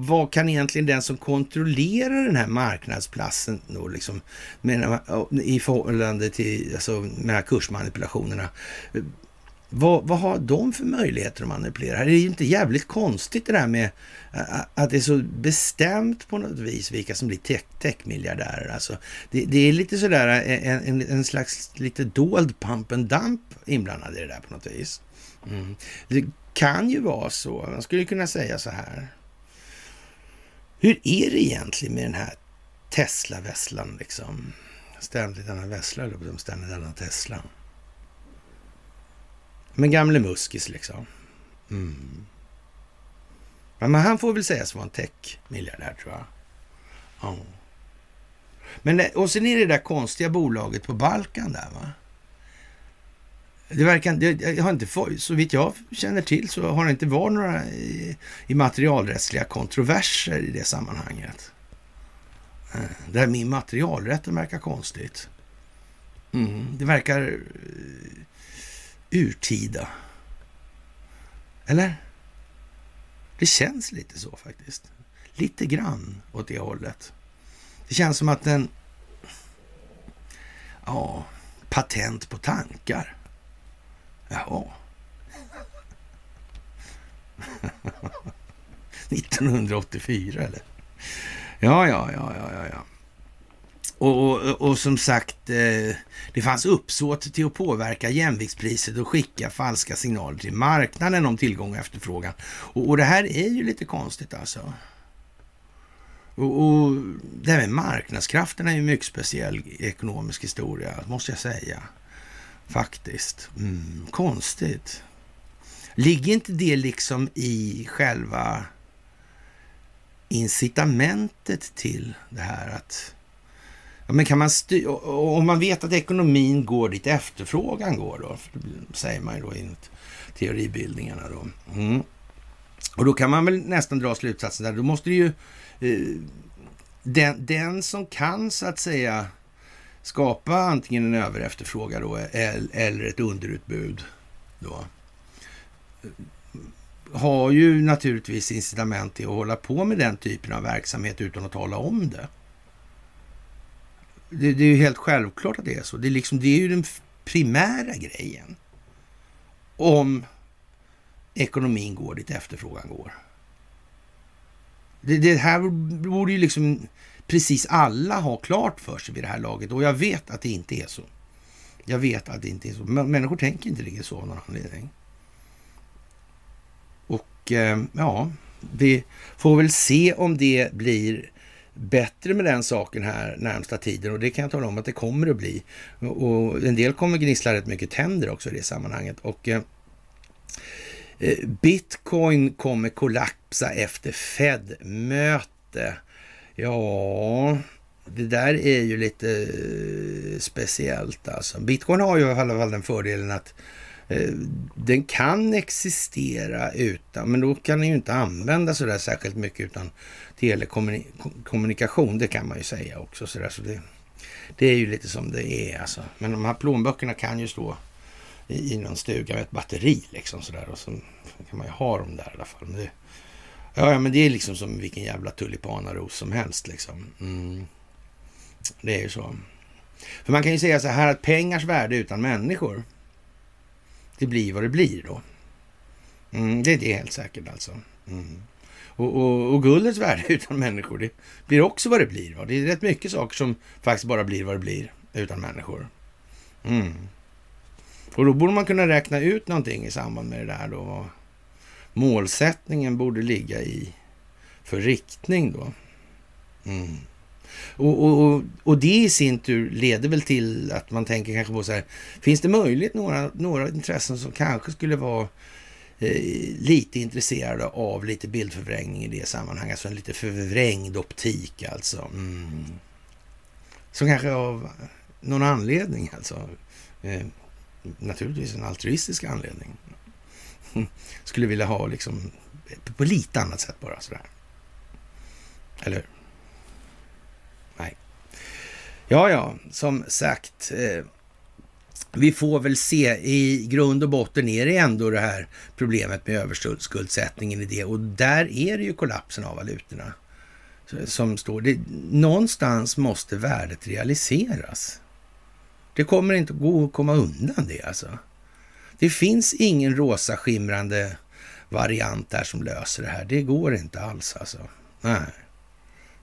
Speaker 1: vad kan egentligen den som kontrollerar den här marknadsplatsen då liksom med, i förhållande till alltså, de här kursmanipulationerna vad, vad har de för möjligheter att manipulera? Det är ju inte jävligt konstigt det där med att det är så bestämt på något vis vilka som blir tech. Alltså, det, det, är lite sådär en, en, en, slags lite dold pump and dump inblandad i det där på något vis. Mm. Det kan ju vara så, man skulle kunna säga så här. Hur är det egentligen med den här Tesla-vesslan liksom? Ständigt denna vässla, ständigt denna Tesla. Men gamle Muskis liksom. Mm. Ja, men han får väl sägas vara en tech-miljardär tror jag. Ja. Men eh, och sen är det där konstiga bolaget på Balkan där va. Det verkar, det, jag har inte, så vitt jag känner till så har det inte varit några eh, i, materialrättsliga kontroverser i det sammanhanget. Eh, det här med immaterialrätten verkar konstigt. Mm, det verkar urtida. Eller? Det känns lite så faktiskt. Lite grann åt det hållet. Det känns som att den... Ja, patent på tankar. Jaha. 1984 eller? Ja, ja, ja, ja, ja. Och, och, och, som sagt, eh, det fanns uppsåt till att påverka jämviktspriset och skicka falska signaler till marknaden om tillgång och efterfrågan. Och, och det här är ju lite konstigt alltså. Och, och det här med marknadskrafterna är ju en mycket speciell ekonomisk historia, måste jag säga. Faktiskt. Mm, konstigt. Ligger inte det liksom i själva incitamentet till det här att men kan man om man vet att ekonomin går dit efterfrågan går då, säger man ju då enligt teoribildningarna då. Mm. Och då kan man väl nästan dra slutsatsen där, då måste det ju eh, den, den som kan så att säga skapa antingen en överefterfrågan då eller ett underutbud då eh, har ju naturligtvis incitament till att hålla på med den typen av verksamhet utan att tala om det det, det, är ju helt självklart att det är så. Det är, liksom, det är ju den primära grejen. Om ekonomin går dit efterfrågan går. Det, det här borde ju liksom precis alla ha klart för sig vid det här laget och jag vet att det inte är så. Jag vet att det inte är så. Men människor tänker inte riktigt så av någon anledning. Och eh, ja, vi får väl se om det blir bättre med den saken här närmsta tiden och det kan jag tala om att det kommer att bli. Och en del kommer gnissla rätt mycket tänder också i det sammanhanget. Och eh, eh, Bitcoin kommer kollapsa efter Fed-möte. Ja, det där är ju lite eh, speciellt alltså. Bitcoin har ju i alla fall den fördelen att eh, Eh, den kan existera utan, men då kan den ju inte användas så där särskilt mycket utan telekommunikation. Det kan man ju säga också. Så, där, så det, det är ju lite som det är alltså. Men de här plånböckerna kan ju stå i, i någon stuga med ett batteri liksom sådär och så kan man ju ha dem där i alla fall. Men det, ja, men det är liksom som vilken jävla tulipanaros som helst liksom. Mm. Det är ju så. För man kan ju säga så här att pengars värde utan människor, det blir vad det blir då. Mm, det är det helt säkert alltså. Mm. Och, och, och, guldets värde utan människor, det blir också vad det blir. Va? Det är rätt mycket saker som faktiskt bara blir vad det blir utan människor. Mm. Och då borde man kunna räkna ut någonting i samband med det där då. Vad målsättningen borde ligga i för riktning då. Mm. Och, och, och det i sin tur leder väl till att man tänker kanske på så här, finns det möjligt några, några intressen som kanske skulle vara eh, lite intresserade av lite bildförvrängning i det sammanhanget, alltså en lite förvrängd optik alltså. Mm. Som kanske av någon anledning alltså, eh, naturligtvis en altruistisk anledning, skulle vilja ha liksom på lite annat sätt bara sådär. Eller hur? Ja, ja, som sagt. Eh, vi får väl se. I grund och botten är det ändå det här problemet med överskuldsättningen i det. Och där är det ju kollapsen av valutorna som står. Det, någonstans måste värdet realiseras. Det kommer inte gå att komma undan det alltså. Det finns ingen rosa skimrande variant där som löser det här. Det går inte alls alltså. Nej,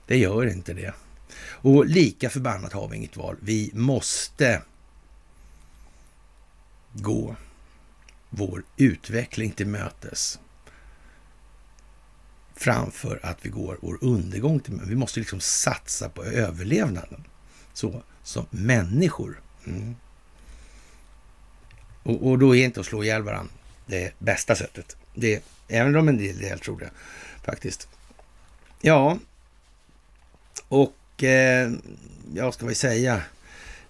Speaker 1: det gör inte det. Och lika förbannat har vi inget val. Vi måste gå vår utveckling till mötes framför att vi går vår undergång till mötes. Vi måste liksom satsa på överlevnaden så som människor. Mm. Och, och, då är inte att slå ihjäl varandra det bästa sättet. Det, även om en del, del tror det faktiskt. Ja, och och eh, ja, ska vi säga,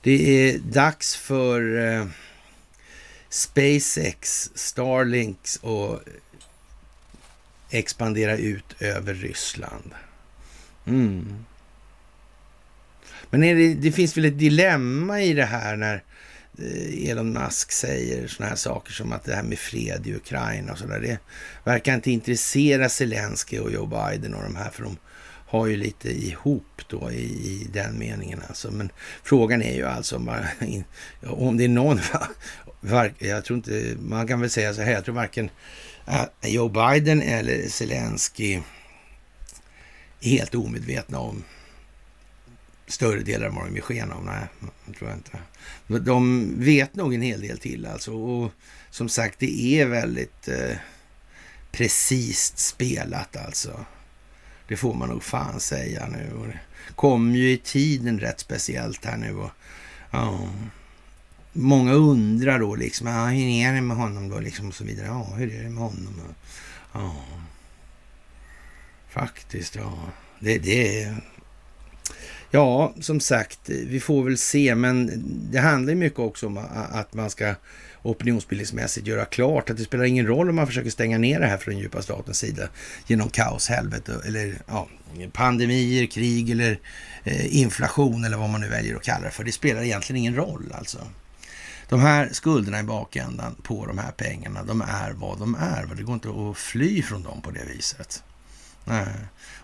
Speaker 1: det är dags för eh, SpaceX, Starlinks och expandera ut över Ryssland. Mm. Men det, det, finns väl ett dilemma i det här när eh, Elon Musk säger sådana här saker som att det här med fred i Ukraina och sådär. Det verkar inte intressera Zelensky och Joe Biden och de här för de har ju lite ihop då i, i den meningen alltså. Men frågan är ju alltså om, om det är någon, jag tror inte, man kan väl säga så här, jag tror varken äh, Joe Biden eller Zelensky är helt omedvetna om större delar av vad de ger sken av. Nej, det tror jag inte. De vet nog en hel del till alltså. Och som sagt, det är väldigt eh, precis spelat alltså. Det får man nog fan säga nu. Och det kom ju i tiden rätt speciellt här nu. Och, ja. Många undrar då liksom, ja, hur är det med honom då liksom och så vidare. Ja, hur är det med honom? Ja, faktiskt, ja. Det, det Ja, som sagt, vi får väl se, men det handlar ju mycket också om att man ska opinionsbildningsmässigt göra klart att det spelar ingen roll om man försöker stänga ner det här från djupa statens sida genom kaos, helvete eller ja, pandemier, krig eller eh, inflation eller vad man nu väljer att kalla det för. Det spelar egentligen ingen roll alltså. De här skulderna i bakändan på de här pengarna, de är vad de är. Det går inte att fly från dem på det viset. Nej.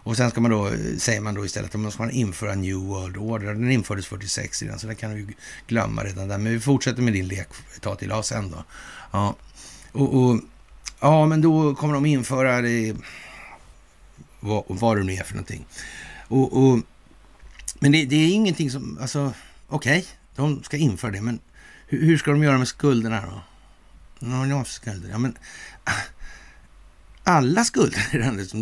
Speaker 1: Och sen ska man då, eh, säger man då istället att man ska införa New World Order. Den infördes 46 redan, så det kan du glömma redan där. Men vi fortsätter med din lek ett tag till, ja, sen då. Ja, och, och, ja, men då kommer de införa det, vad, vad det nu är för någonting. Och, och men det, det, är ingenting som, alltså, okej, okay, de ska införa det, men hur, hur, ska de göra med skulderna då? Någon skulder? Ja, men alla skulder.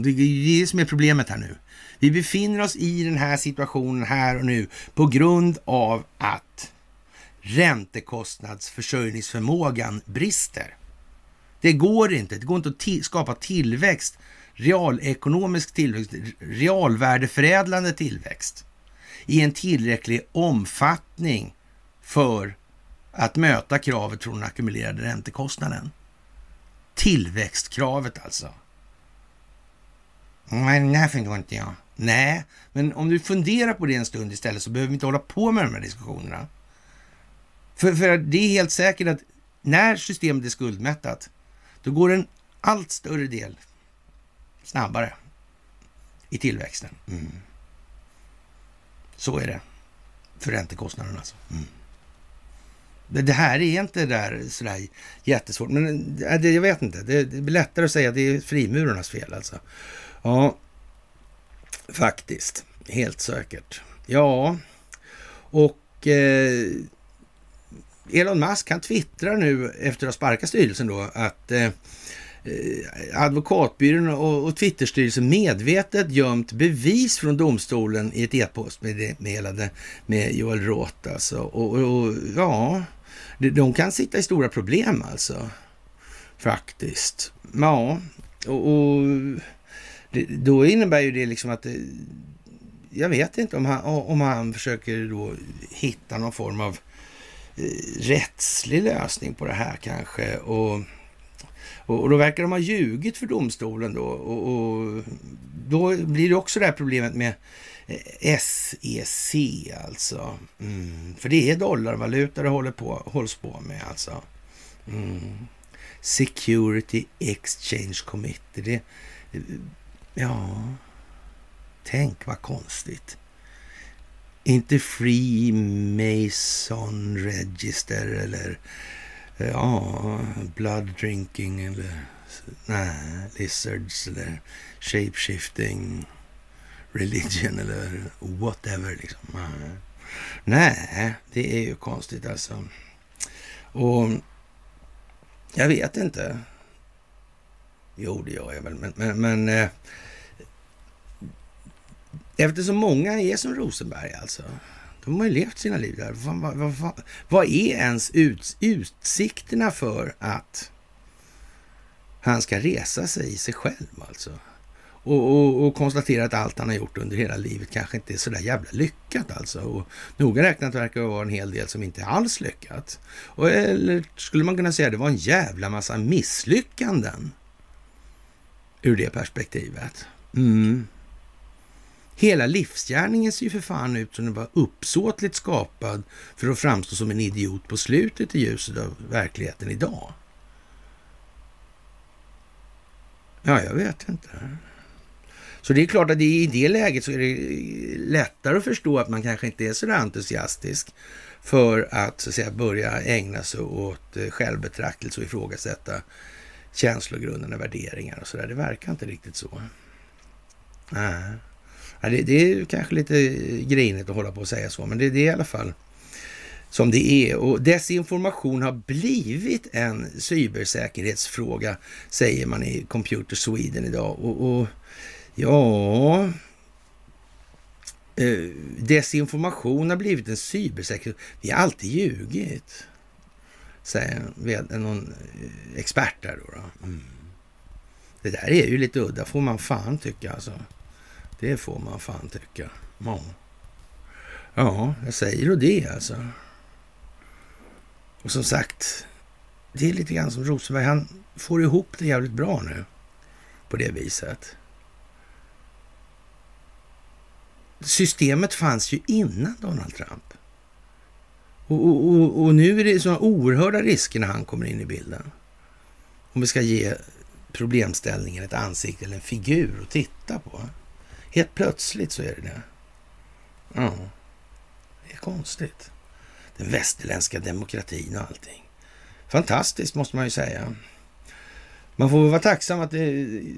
Speaker 1: Det är det som är problemet här nu. Vi befinner oss i den här situationen här och nu på grund av att räntekostnadsförsörjningsförmågan brister. Det går inte. Det går inte att skapa tillväxt, realekonomisk tillväxt, realvärdeförädlande tillväxt i en tillräcklig omfattning för att möta kravet från den ackumulerade räntekostnaden. Tillväxtkravet alltså. Men det här förstår inte jag. Nej, men om du funderar på det en stund istället så behöver vi inte hålla på med de här diskussionerna. För, för det är helt säkert att när systemet är skuldmättat, då går en allt större del snabbare i tillväxten. Mm. Så är det för räntekostnaden alltså. Mm. Det, det, här är inte där sådär jättesvårt, men äh, det, jag vet inte. Det, det blir lättare att säga att det är frimurarnas fel alltså. Ja, faktiskt. Helt säkert. Ja, och eh, Elon Musk han twittrar nu efter att ha sparkat styrelsen då att eh, advokatbyrån och, och Twitterstyrelsen medvetet gömt bevis från domstolen i ett e-postmeddelande med Joel Roth alltså. Och, och, och, ja, de kan sitta i stora problem alltså. Faktiskt. Ja, och, och det, då innebär ju det liksom att det, jag vet inte om han, om han försöker då hitta någon form av eh, rättslig lösning på det här kanske. Och, och, då verkar de ha ljugit för domstolen då. Och, och då blir det också det här problemet med Eh, SEC alltså. Mm. För det är dollarvaluta det håller på, hålls på med alltså. Mm. Security Exchange Committee. Det, ja, tänk vad konstigt. Inte Free Mason Register eller ja, Blood Drinking eller nej, Lizards eller Shapeshifting religion eller whatever. Liksom. Nej, det är ju konstigt alltså. Och jag vet inte. Jo, det gör jag väl, men, men, men eh, eftersom många är som Rosenberg alltså. De har ju levt sina liv där. Vad, vad, vad, vad är ens ut, utsikterna för att han ska resa sig i sig själv alltså? Och, och, och konstatera att allt han har gjort under hela livet kanske inte är så där jävla lyckat alltså. Och noga räknat verkar det vara en hel del som inte alls lyckat. Och, eller skulle man kunna säga att det var en jävla massa misslyckanden ur det perspektivet. Mm. Hela livsgärningen ser ju för fan ut som den var uppsåtligt skapad för att framstå som en idiot på slutet i ljuset av verkligheten idag. Ja, jag vet inte. Så det är klart att i det läget så är det lättare att förstå att man kanske inte är så entusiastisk för att, så att säga, börja ägna sig åt eh, självbetraktelse och ifrågasätta känslogrunderna, värderingar och sådär. Det verkar inte riktigt så. Äh. Ja, det, det, är kanske lite grinigt att hålla på och säga så, men det, det är i alla fall som det är. Och desinformation har blivit en cybersäkerhetsfråga, säger man i Computer Sweden idag. Och, och Ja, eh, desinformation har blivit en cybersäkerhet. Vi har alltid ljugit, säger någon eh, expert där. Då, då. Mm. Det där är ju lite udda, får man fan tycka alltså. Det får man fan tycka. Ja, ja jag säger och det alltså. Och som sagt, det är lite grann som Rosenberg. Han får ihop det jävligt bra nu på det viset. Systemet fanns ju innan Donald Trump. Och, och, och, nu är det sådana oerhörda risker när han kommer in i bilden. Om vi ska ge problemställningen ett ansikte eller en figur att titta på. Helt plötsligt så är det det. Ja, det är konstigt. Den västerländska demokratin och allting. Fantastiskt måste man ju säga. Man får vara tacksam att det,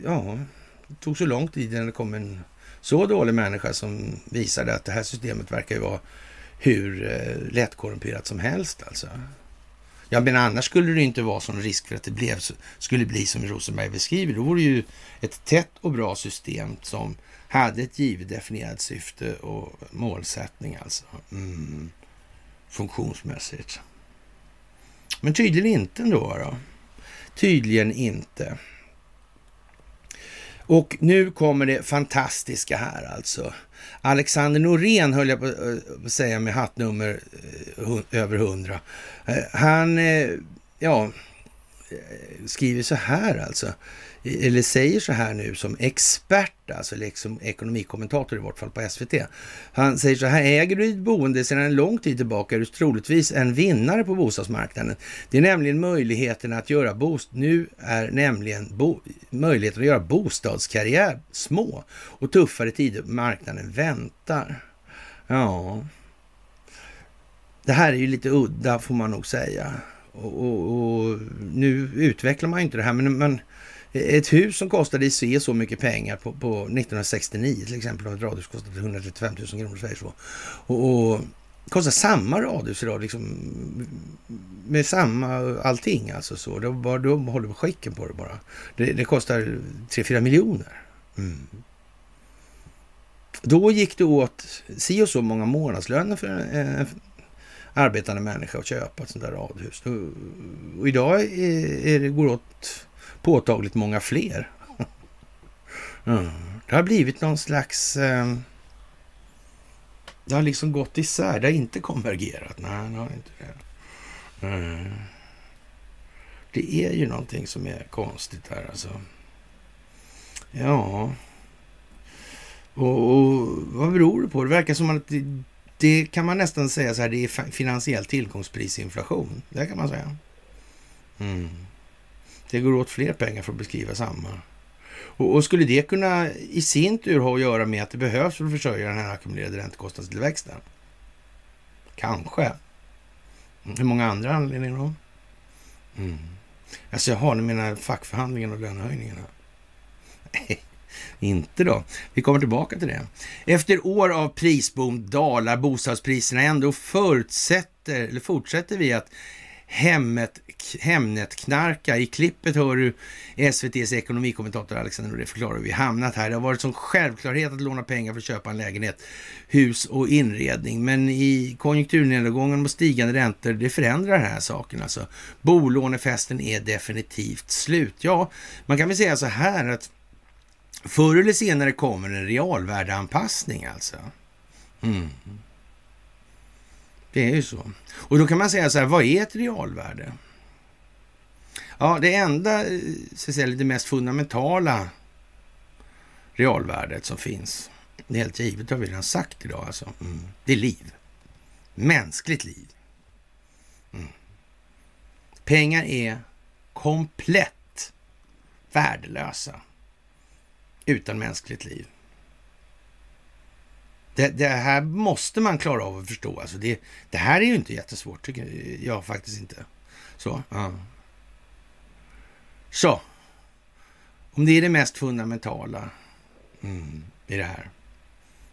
Speaker 1: ja, det tog så lång tid innan det kom en så dålig människa som visade att det här systemet verkar ju vara hur eh, lättkorrumperat som helst alltså. Ja, men annars skulle det inte vara sån risk för att det blev, skulle bli som Rosenberg beskriver. Då vore det ju ett tätt och bra system som hade ett givet definierat syfte och målsättning alltså. Mm. Funktionsmässigt. Men tydligen inte ändå. Då. Tydligen inte. Och nu kommer det fantastiska här alltså. Alexander Norén höll jag på eh, att säga med hattnummer eh, över hundra. Eh, han, eh, ja, skriver så här alltså eller säger så här nu som expert, alltså liksom ekonomikommentator i vart fall på SVT. Han säger så här, äger du ditt boende sedan en lång tid tillbaka är du troligtvis en vinnare på bostadsmarknaden. Det är nämligen möjligheten att göra bost nu är nämligen bo möjligheten att göra bostadskarriär små och tuffare tider på marknaden väntar. Ja, det här är ju lite udda får man nog säga. Och, och, och nu utvecklar man ju inte det här, men men ett hus som kostade i se så mycket pengar på, på 1969 till exempel, och ett radhus kostade 135 000 kronor säger Så. Och, och kostar samma radhus idag, liksom, med samma allting alltså. Så. De, bara, de håller på skicken på det bara. Det, det kostar 3-4 miljoner. Mm. Då gick det åt si och så många månadslöner för en, en arbetande människa att köpa ett sånt där radhus. Och, och idag är, är det går åt påtagligt många fler. Mm. Det har blivit någon slags... Eh, det har liksom gått isär. Det har inte konvergerat. Nej, det har inte det. Mm. Det är ju någonting som är konstigt här alltså. Ja. Och, och, vad beror det på? Det verkar som att det, det, kan man nästan säga så här, det är finansiell tillgångsprisinflation. Det kan man säga. Mm. Det går åt fler pengar för att beskriva samma. Och, och, skulle det kunna i sin tur ha att göra med att det behövs för att försörja den här ackumulerade räntekostnadstillväxten? Kanske. Hur många andra anledningar då? Mm. Alltså jaha, ni menar fackförhandlingarna och lönehöjningarna? Nej, inte då. Vi kommer tillbaka till det. Efter år av prisboom dalar bostadspriserna ändå förutsätter, eller fortsätter vi att Hemnet-knarka. I klippet hör du SVTs ekonomikommentator Alexander Noré förklara hur vi hamnat här. Det har varit som självklarhet att låna pengar för att köpa en lägenhet, hus och inredning. Men i konjunkturnedgången och stigande räntor, det förändrar den här saken. Alltså, bolånefesten är definitivt slut. Ja, man kan väl säga så här att förr eller senare kommer en realvärdeanpassning alltså. Mm. Det är ju så. Och då kan man säga så här, vad är ett realvärde? Ja, det enda, eh, så att säga, det mest fundamentala realvärdet som finns, det är helt givet, det har vi redan sagt idag alltså. Mm. Det är liv. Mänskligt liv. Mm. Pengar är komplett värdelösa utan mänskligt liv. Det, det, här måste man klara av att förstå. Alltså det, det här är ju inte jättesvårt, tycker jag faktiskt inte. Så, ja. Så. Om det är det mest fundamentala mm, i det här,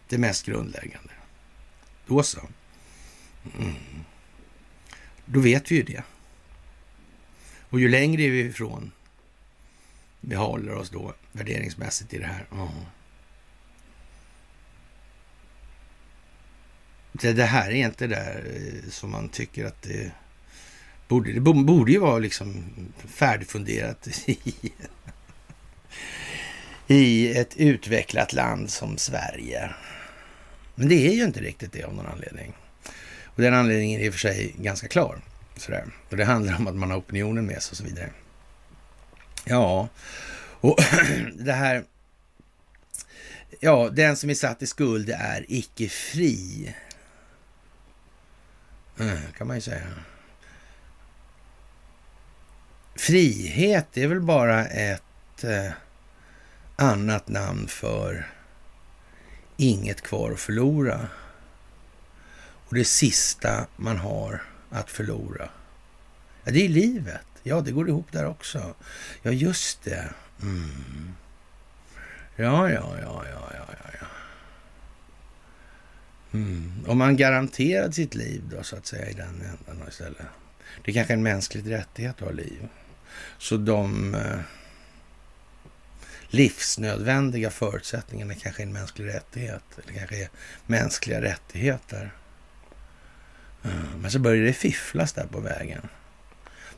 Speaker 1: det mest grundläggande, då så. Mm. Då vet vi ju det. Och ju längre vi ifrån vi håller oss då värderingsmässigt i det här, Mm det, det här är inte där eh, som man tycker att det borde. Det borde ju vara liksom färdigfunderat i, i ett utvecklat land som Sverige. Men det är ju inte riktigt det av någon anledning. Och den anledningen är i och för sig ganska klar. Sådär. Och det handlar om att man har opinionen med sig och så vidare. Ja, och det här... Ja, den som är satt i skuld är icke fri. Mm, kan man ju säga. Frihet är väl bara ett eh, annat namn för inget kvar att förlora. Och det sista man har att förlora, ja, det är livet. Ja, det går ihop där också. Ja, just det. Mm. Ja, ja, ja, ja, ja, ja. Mm. Om man garanterade sitt liv då, så att säga, i den ändan istället. Det är kanske är en mänsklig rättighet att ha liv. Så de eh, livsnödvändiga förutsättningarna kanske är en mänsklig rättighet. Eller kanske är mänskliga rättigheter. Eh, men så börjar det fifflas där på vägen.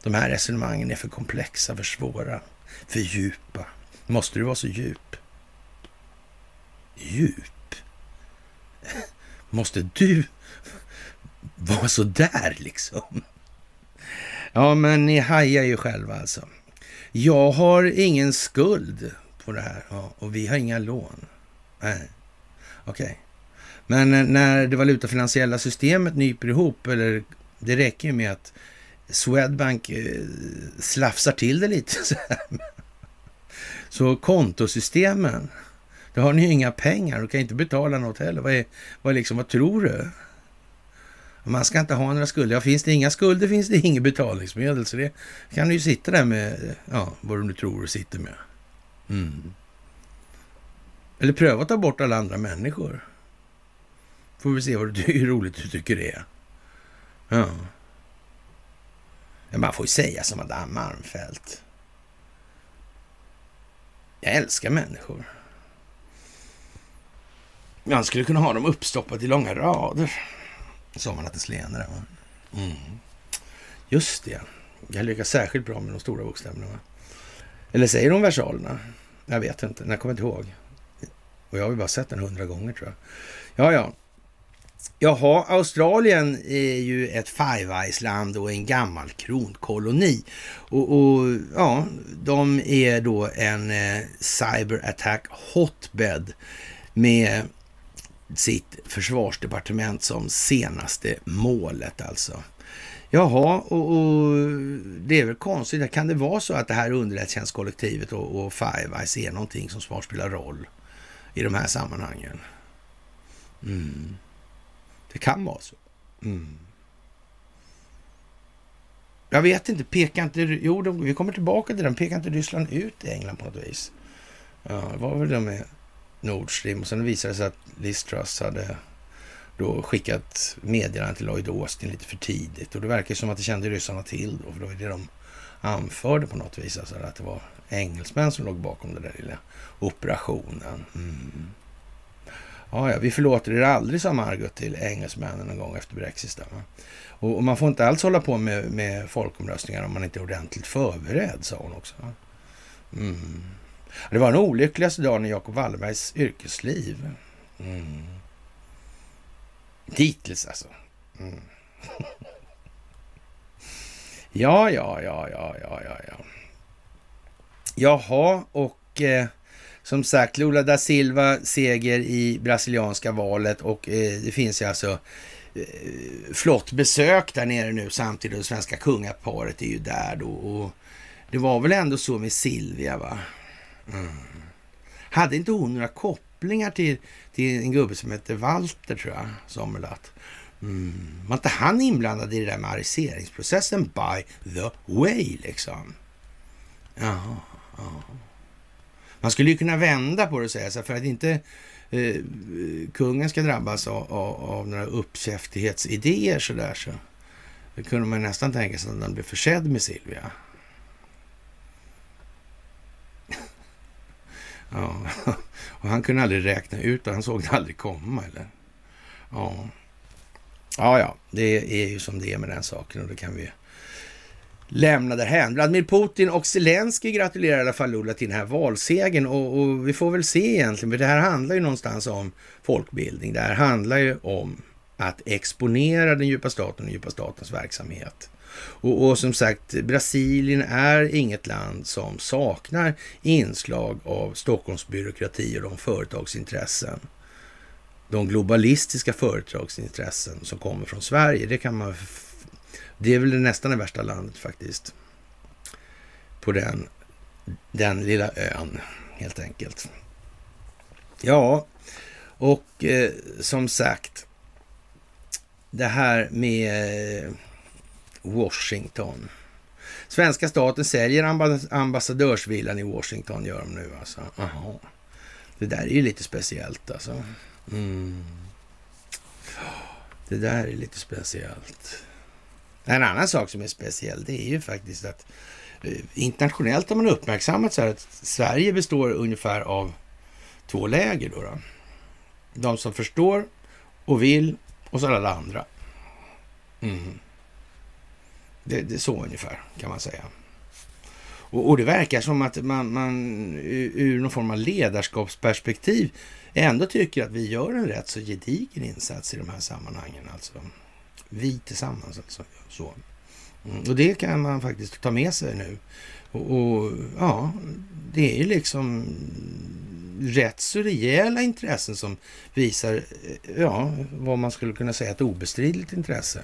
Speaker 1: De här resonemangen är för komplexa, för svåra, för djupa. Måste du vara så djup? Djup? Måste du vara så där liksom? Ja, men ni hajar ju själva alltså. Jag har ingen skuld på det här ja, och vi har inga lån. Nej, okej. Okay. Men eh, när det valutafinansiella systemet nyper ihop, eller det räcker ju med att Swedbank eh, slafsar till det lite så här. Så kontosystemen, då har ni ju inga pengar och kan inte betala något heller. Vad, är, vad, liksom, vad tror du? Man ska inte ha några skulder. Ja, finns det inga skulder finns det inget betalningsmedel. Så det kan du ju sitta där med, ja, vad du nu tror du sitter med. Mm. Eller pröva att ta bort alla andra människor. Får vi se vad du, hur roligt du tycker det är. Ja. Men Man får ju säga som Adam Armfelt. Jag älskar människor. Man skulle kunna ha dem uppstoppat i långa rader. Sa man att det. Mm. Just det. Jag lyckas särskilt bra med de stora bokstäverna. Va? Eller säger de versalerna? Jag vet inte. Jag kommer inte ihåg. Och jag har ju bara sett den hundra gånger tror jag. Ja, ja. Jaha, Australien är ju ett Five Eyes-land och en gammal kronkoloni. Och, och, ja, de är då en eh, cyber attack hotbed med sitt försvarsdepartement som senaste målet alltså. Jaha, och, och, det är väl konstigt. Kan det vara så att det här underrättelsetjänstkollektivet och, och Five Eyes är någonting som snart spelar roll i de här sammanhangen? Mm. Det kan vara så. Mm. Jag vet inte, pekar inte... Jo, de, vi kommer tillbaka till den. Pekar inte Ryssland ut i England på något vis? Ja, det var väl det med Nord Stream. Och sen visade det sig att Liz Truss hade då skickat meddelanden till Lloyd Austin lite för tidigt. Och det verkar som att det kände ryssarna till då, för det var det de anförde på något vis. Alltså att det var engelsmän som låg bakom den där lilla operationen. Mm. Ja, ja, vi förlåter er aldrig, sa Margot till engelsmännen en gång efter Brexit. Och, och, man får inte alls hålla på med, med folkomröstningar om man inte är ordentligt förberedd, sa hon också. Mm. Det var den olyckligaste dagen i Jacob Wallenbergs yrkesliv. Mm. Dittills alltså. Mm. ja, ja, ja, ja, ja, ja, ja. Jaha, och eh, som sagt, Lula da Silva seger i brasilianska valet och eh, det finns ju alltså eh, flott besök där nere nu samtidigt. Det svenska kungaparet är ju där då. Och det var väl ändå så med Silvia, va? Mm. Hade inte hon några kopplingar till, till en gubbe som heter Walter, tror jag, Sommerlath? Mm. Var inte han inblandad i det där med ariseringsprocessen by the way, liksom? Jaha, ja. Man skulle ju kunna vända på det och säga så för att inte eh, kungen ska drabbas av, av, av några uppkäftighetsidéer så där så kunde man nästan tänka sig att han blev försedd med Silvia. Ja, och han kunde aldrig räkna ut det, han såg det aldrig komma eller? Ja. Ja, ja, det är ju som det är med den saken och det kan vi lämna därhän. Vladimir Putin och Zelensky gratulerar i alla fall Lula till den här valsegern och, och, vi får väl se egentligen, för det här handlar ju någonstans om folkbildning. Det här handlar ju om att exponera den djupa staten och den djupa statens verksamhet. Och, och, som sagt, Brasilien är inget land som saknar inslag av Stockholmsbyråkrati och de företagsintressen. De globalistiska företagsintressen som kommer från Sverige, det kan man det är väl nästan det värsta landet faktiskt. På den, den lilla ön, helt enkelt. Ja, och eh, som sagt, det här med Washington. Svenska staten säljer ambassadörsvillan i Washington, gör de nu alltså. Aha. Det där är ju lite speciellt alltså. Mm. Det där är lite speciellt. En annan sak som är speciell, det är ju faktiskt att eh, internationellt har man uppmärksammat så här att Sverige består ungefär av två läger. Då, då. De som förstår och vill och så alla andra. Mm. Det, det är så ungefär kan man säga. Och, och det verkar som att man, man ur någon form av ledarskapsperspektiv ändå tycker att vi gör en rätt så gedigen insats i de här sammanhangen. Alltså. Vi tillsammans alltså. Så. Mm. Och det kan man faktiskt ta med sig nu. Och, och, ja, det är ju liksom rätt så rejäla intressen som visar, eh, ja, vad man skulle kunna säga ett obestridligt intresse.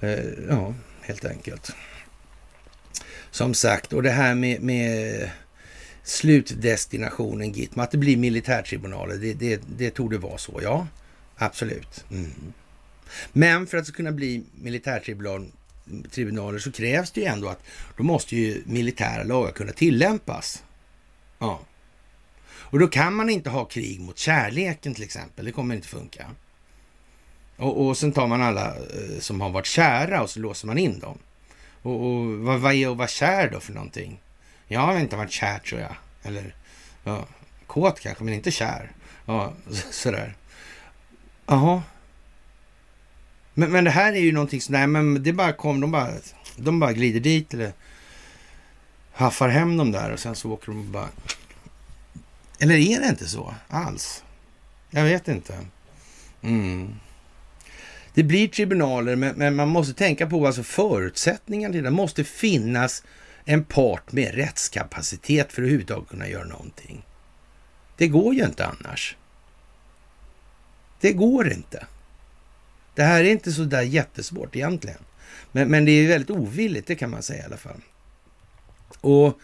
Speaker 1: Eh, ja, helt enkelt. Som sagt, och det här med, med slutdestinationen Gitmo, att det blir militärtribunaler, det, det, det tog det vara så, ja. Absolut. Mm. Men för att det ska kunna bli militärtribunaler så krävs det ju ändå att då måste ju militära lagar kunna tillämpas. Ja. Och då kan man inte ha krig mot kärleken till exempel. Det kommer inte funka. Och, och sen tar man alla eh, som har varit kära och så låser man in dem. Och, och vad, vad är att vara kär då för någonting? Jag har inte varit kär tror jag. Eller ja, kåt kanske, men inte kär. Ja, sådär. Jaha. Men, men det här är ju någonting som, nej men det bara kom, de bara, de bara glider dit eller haffar hem dem där och sen så åker de bara... Eller är det inte så alls? Jag vet inte. Mm. Det blir tribunaler, men, men, man måste tänka på alltså förutsättningarna till det. Det måste finnas en part med rättskapacitet för att överhuvudtaget kunna göra någonting. Det går ju inte annars. Det går inte. Det här är inte så där jättesvårt egentligen. Men, men det är väldigt ovilligt, det kan man säga i alla fall. Och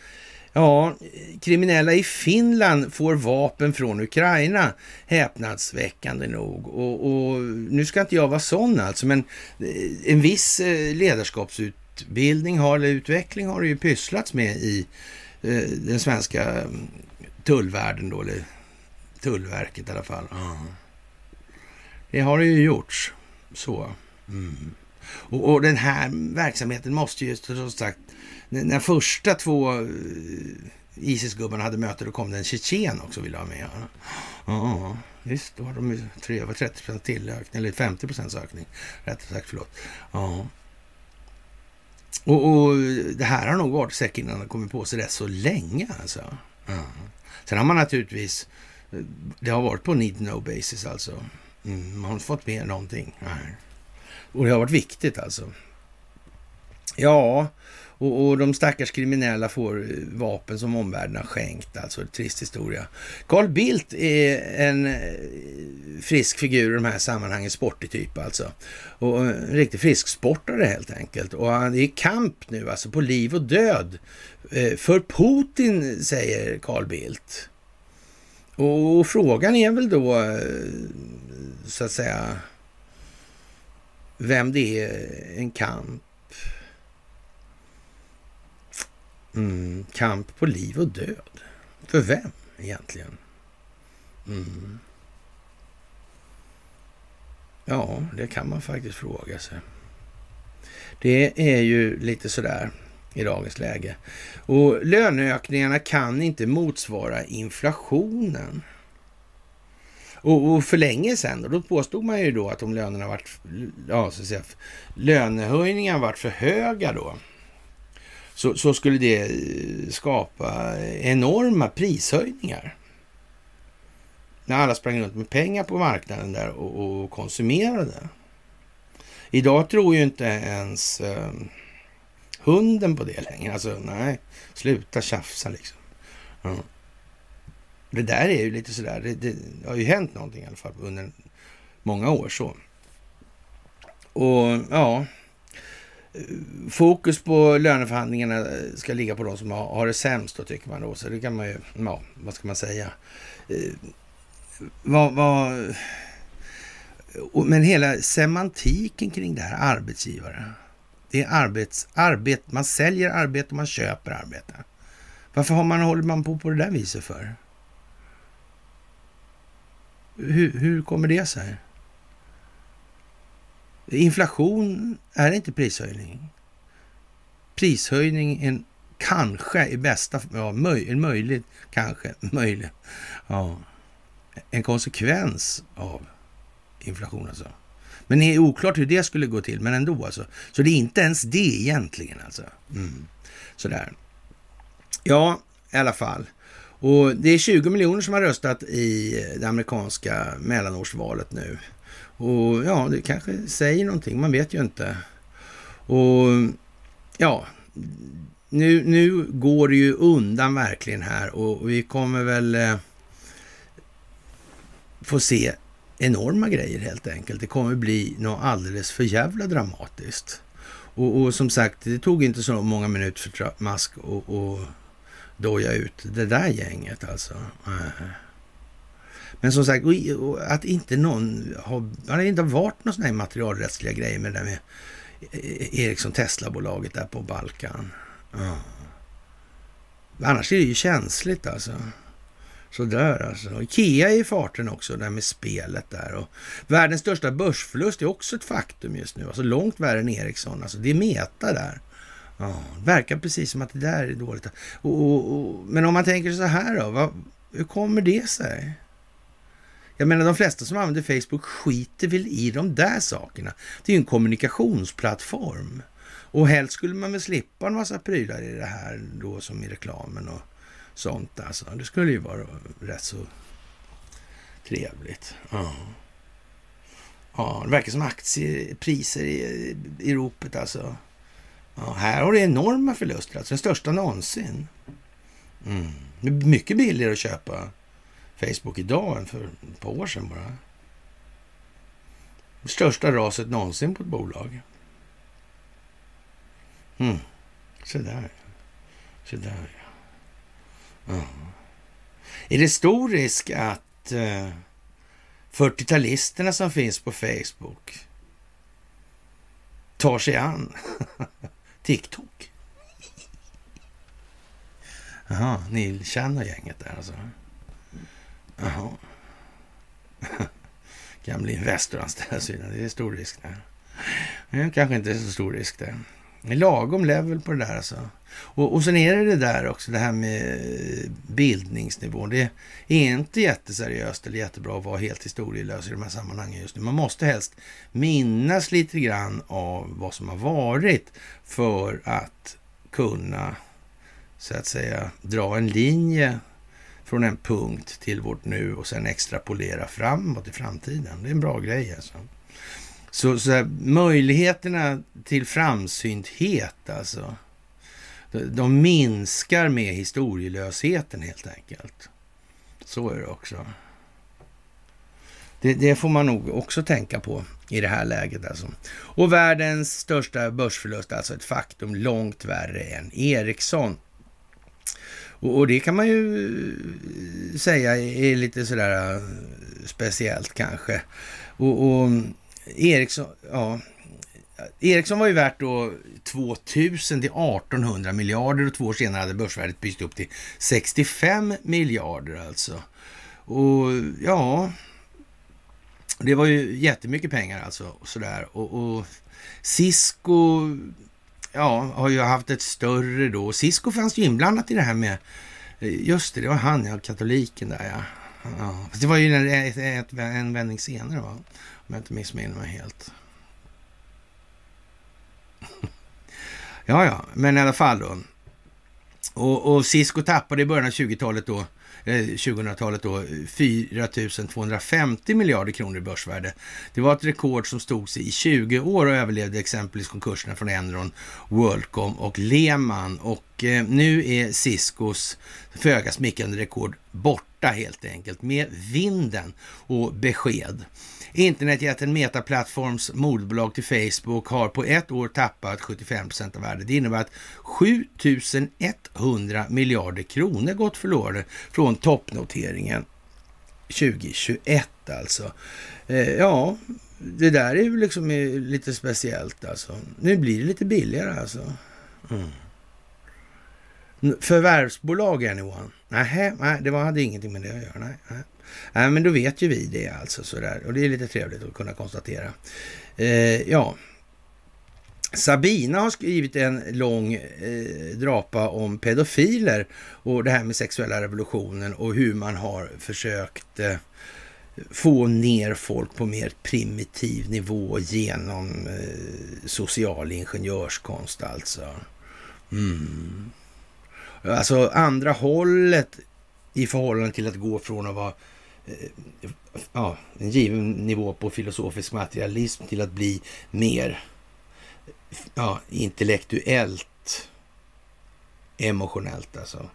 Speaker 1: ja, kriminella i Finland får vapen från Ukraina, häpnadsväckande nog. Och, och nu ska inte jag vara sån alltså, men eh, en viss eh, ledarskapsutbildning har, eller utveckling har det ju pysslats med i eh, den svenska mm, tullvärlden då, eller Tullverket i alla fall. Det har det ju gjorts. Så. Mm. Och, och, den här verksamheten måste ju som sagt, när första två eh, Isis-gubbarna hade möte, då kom det en tjetjen också och ville ha med. Ja, visst, då har de ju 30 procent tillökning, eller 50 procents ökning. Rättare sagt, förlåt. Ja. Och, och, det här har nog varit säkert innan de kommit på sig rätt så länge alltså. Ja. Sen har man naturligtvis, eh, det har varit på need no basis alltså. Mm, man har inte fått med någonting. Ja. Och det har varit viktigt alltså. Ja, och, och, de stackars kriminella får eh, vapen som omvärlden har skänkt. Alltså, trist historia. Carl Bildt är en eh, frisk figur i de här sammanhangen, sportig typ alltså. Och eh, en riktig frisk sportare helt enkelt. Och han är i kamp nu, alltså på liv och död. För Putin, säger Carl Bildt. Och frågan är väl då, så att säga, vem det är en kamp Mm, kamp på liv och död. För vem egentligen? Mm. Ja, det kan man faktiskt fråga sig. Det är ju lite sådär i dagens läge. Och löneökningarna kan inte motsvara inflationen. Och, och för länge sedan, då påstod man ju då att om lönerna varit, ja, så att säga, lönehöjningarna varit för höga då, så, så skulle det eh, skapa enorma prishöjningar. När alla sprang runt med pengar på marknaden där och, och konsumerade. Idag tror ju inte ens eh, hunden på det längre. Alltså nej, sluta tjafsa liksom. Mm. Det där är ju lite sådär, det, det har ju hänt någonting i alla fall under många år så. Och ja, fokus på löneförhandlingarna ska ligga på de som har, har det sämst då tycker man då. Så det kan man ju, ja, vad ska man säga? Eh, vad, vad, men hela semantiken kring det här arbetsgivare. Det är arbets, arbet, man säljer arbete och man köper arbete. Varför har man, håller man på på det där viset för? Hur, hur kommer det sig? Inflation är inte prishöjning. Prishöjning är kanske i bästa, ja, möj, möjligt, kanske, möjligt, ja, en konsekvens av inflation alltså. Men det är oklart hur det skulle gå till, men ändå alltså. Så det är inte ens det egentligen alltså. Mm. Sådär. Ja, i alla fall. Och det är 20 miljoner som har röstat i det amerikanska mellanårsvalet nu. Och ja, det kanske säger någonting, man vet ju inte. Och ja, nu, nu går det ju undan verkligen här och vi kommer väl eh, få se enorma grejer helt enkelt. Det kommer bli något alldeles för jävla dramatiskt. Och, och som sagt, det tog inte så många minuter för Musk att doja ut det där gänget alltså. Eh, men som sagt, att inte någon har, det har inte varit några sådana här materialrättsliga grejer med det där med eh, eh, Ericsson Tesla-bolaget där på Balkan. Ja. Annars är det ju känsligt alltså. Sådär alltså. Ikea är i farten också, där med spelet där. Och världens största börsförlust är också ett faktum just nu. Alltså långt värre än Ericsson. Alltså det är meta där. Ja, verkar precis som att det där är dåligt. Och, och, och, men om man tänker så här då, vad, hur kommer det sig? Jag menar de flesta som använder Facebook skiter väl i de där sakerna. Det är ju en kommunikationsplattform. Och helst skulle man väl slippa en massa prylar i det här då som i reklamen och sånt. Alltså. Det skulle ju vara rätt så trevligt. Ja. Ja, det verkar som aktiepriser i, i ropet alltså. Ja, här har det enorma förluster, alltså den största någonsin. Mm. Mycket billigare att köpa Facebook idag än för ett par år sedan bara. Det största raset någonsin på ett bolag. Mm. Så där. Så där, ja. Är det stor risk att eh, 40-talisterna som finns på Facebook tar sig an TikTok? Jaha, ni känner gänget där alltså? Jaha. Gamla Investor-anställda, det är stor risk där. Det kanske inte är så stor risk där. Lagom level på det där alltså. Och, och sen är det det där också, det här med bildningsnivån. Det är inte jätteseriöst eller jättebra att vara helt historielös i de här sammanhangen just nu. Man måste helst minnas lite grann av vad som har varit för att kunna, så att säga, dra en linje från en punkt till vårt nu och sen extrapolera framåt i framtiden. Det är en bra grej alltså. Så, så här, möjligheterna till framsynthet alltså, de minskar med historielösheten helt enkelt. Så är det också. Det, det, får man nog också tänka på i det här läget. Alltså. Och världens största börsförlust, alltså ett faktum långt värre än Ericsson. Och, och det kan man ju eh, säga är lite sådär eh, speciellt kanske. Och, och Ericsson, ja, Ericsson var ju värt då 2000 till 1800 miljarder och två år senare hade börsvärdet bytt upp till 65 miljarder alltså. Och ja, det var ju jättemycket pengar alltså. Sådär. Och, och Cisco ja, har ju haft ett större då. Cisco fanns ju inblandat i det här med, eh, just det, det var han, ja, katoliken där ja. ja. Det var ju en, en vändning senare va, om jag inte missminner mig helt. ja, ja, men i alla fall då. Och, och Cisco tappade i början av 20-talet då Eh, 2000-talet då 4 250 miljarder kronor i börsvärde. Det var ett rekord som stod sig i 20 år och överlevde exempelvis konkurserna från Enron, Worldcom och Lehman. Och eh, nu är Ciscos föga smickrande rekord borta helt enkelt med vinden och besked. Internetjätten Metaplattforms moderbolag till Facebook har på ett år tappat 75 procent av värdet. Det innebär att 7100 miljarder kronor gått förlorade från toppnoteringen 2021 alltså. Eh, ja, det där är ju liksom lite speciellt alltså. Nu blir det lite billigare alltså. Mm. Förvärvsbolag anyone. Nej, nej, det var, hade ingenting med det att göra. Nej, nej nej, men då vet ju vi det alltså sådär. Och det är lite trevligt att kunna konstatera. Eh, ja, Sabina har skrivit en lång eh, drapa om pedofiler och det här med sexuella revolutionen och hur man har försökt eh, få ner folk på mer primitiv nivå genom eh, social ingenjörskonst alltså. Mm. Alltså andra hållet i förhållande till att gå från att vara Eh, ja, en given nivå på filosofisk materialism till att bli mer ja, intellektuellt emotionellt alltså.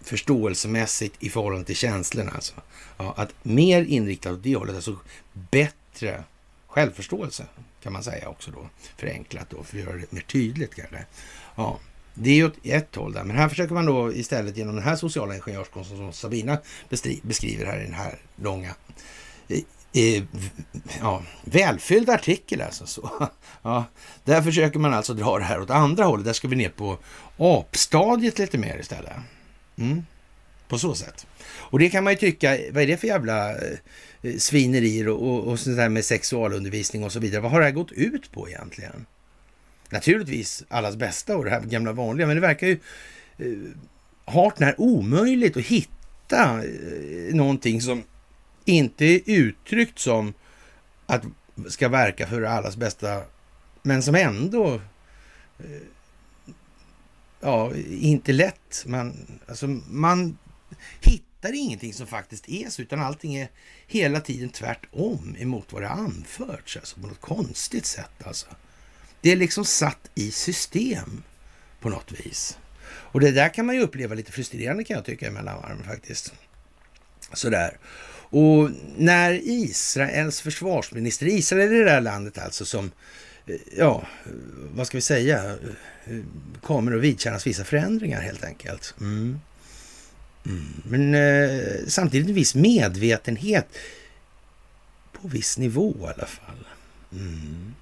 Speaker 1: Förståelsemässigt i förhållande till känslorna alltså. Ja, att mer inriktat åt det hållet, alltså bättre självförståelse kan man säga också då. Förenklat då, för att göra det mer tydligt kanske. Ja, det är ju åt ett håll där, men här försöker man då istället genom den här sociala ingenjörskonsten som Sabina beskriver här i den här långa eh, ja, välfylld artikel alltså. Så, ja, där försöker man alltså dra det här åt andra hållet. Där ska vi ner på apstadiet lite mer istället. Mm. På så sätt. Och det kan man ju tycka, vad är det för jävla eh, svinerier och, och, och sånt där med sexualundervisning och så vidare. Vad har det här gått ut på egentligen? Naturligtvis allas bästa och det här gamla vanliga, men det verkar ju eh, hart när omöjligt att hitta eh, någonting som inte är uttryckt som att ska verka för allas bästa, men som ändå eh, ja, inte lätt. Man, alltså, man hittar ingenting som faktiskt är så, utan allting är hela tiden tvärtom emot vad det anförts, alltså på något konstigt sätt. Alltså. Det är liksom satt i system på något vis. Och det där kan man ju uppleva lite frustrerande kan jag tycka emellan faktiskt. Sådär. Och när Israels försvarsminister, Israel är det där landet alltså som, eh, ja, vad ska vi säga, eh, kommer att vidkännas vissa förändringar helt enkelt. Mm. Mm. Men eh, samtidigt en viss medvetenhet på viss nivå i alla fall. Mm.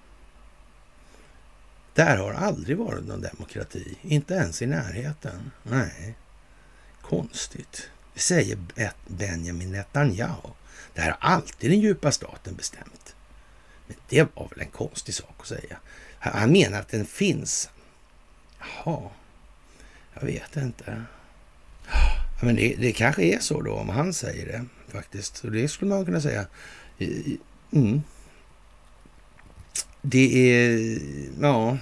Speaker 1: Där har aldrig varit någon demokrati, inte ens i närheten. Nej, konstigt säger Benjamin Netanyahu. Det här har alltid den djupa staten bestämt. Men det var väl en konstig sak att säga. Han menar att den finns. Jaha, jag vet inte. Men det, det kanske är så då om han säger det faktiskt. Och det skulle man kunna säga. Mm. Det är, ja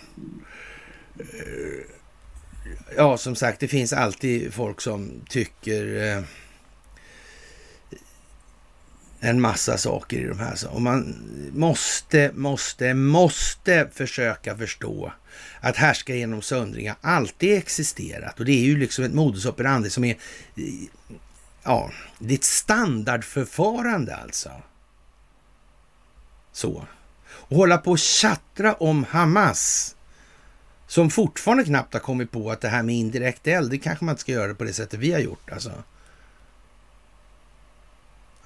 Speaker 1: ja, som sagt, det finns alltid folk som tycker eh, en massa saker i de här. Och man måste, måste, måste försöka förstå att härska genom söndringar alltid existerat. Och det är ju liksom ett modus operandi som är, ja, det är ett standardförfarande alltså. Så. Och hålla på och tjattra om Hamas som fortfarande knappt har kommit på att det här med indirekt eld, det kanske man inte ska göra på det sättet vi har gjort alltså.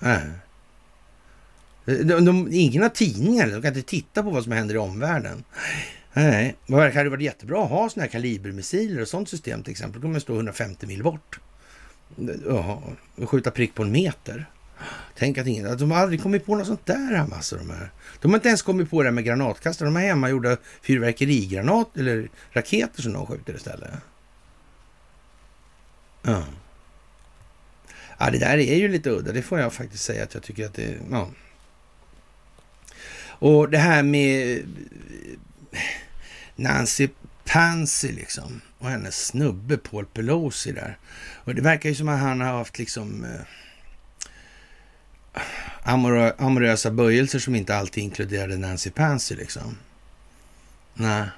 Speaker 1: Äh. De, de, ingen har tidningar, de kan inte titta på vad som händer i omvärlden. Nej, det hade varit jättebra att ha sådana här kalibermissiler och sånt system till exempel. Då kan man stå 150 mil bort. Jaha, och skjuta prick på en meter. Tänk att, ingen, att de har aldrig kommit på något sånt där, Hamas alltså, de här. De har inte ens kommit på det med granatkastare. De har hemmagjorda fyrverkerigranat eller raketer som de skjuter istället. Ja. ja, det där är ju lite udda. Det får jag faktiskt säga att jag tycker att det... Ja. Och det här med eh, Nancy Pansy liksom och hennes snubbe Paul Pelosi där. Och det verkar ju som att han har haft liksom eh, amorö amorösa böjelser som inte alltid inkluderade Nancy Pansy liksom. Nej.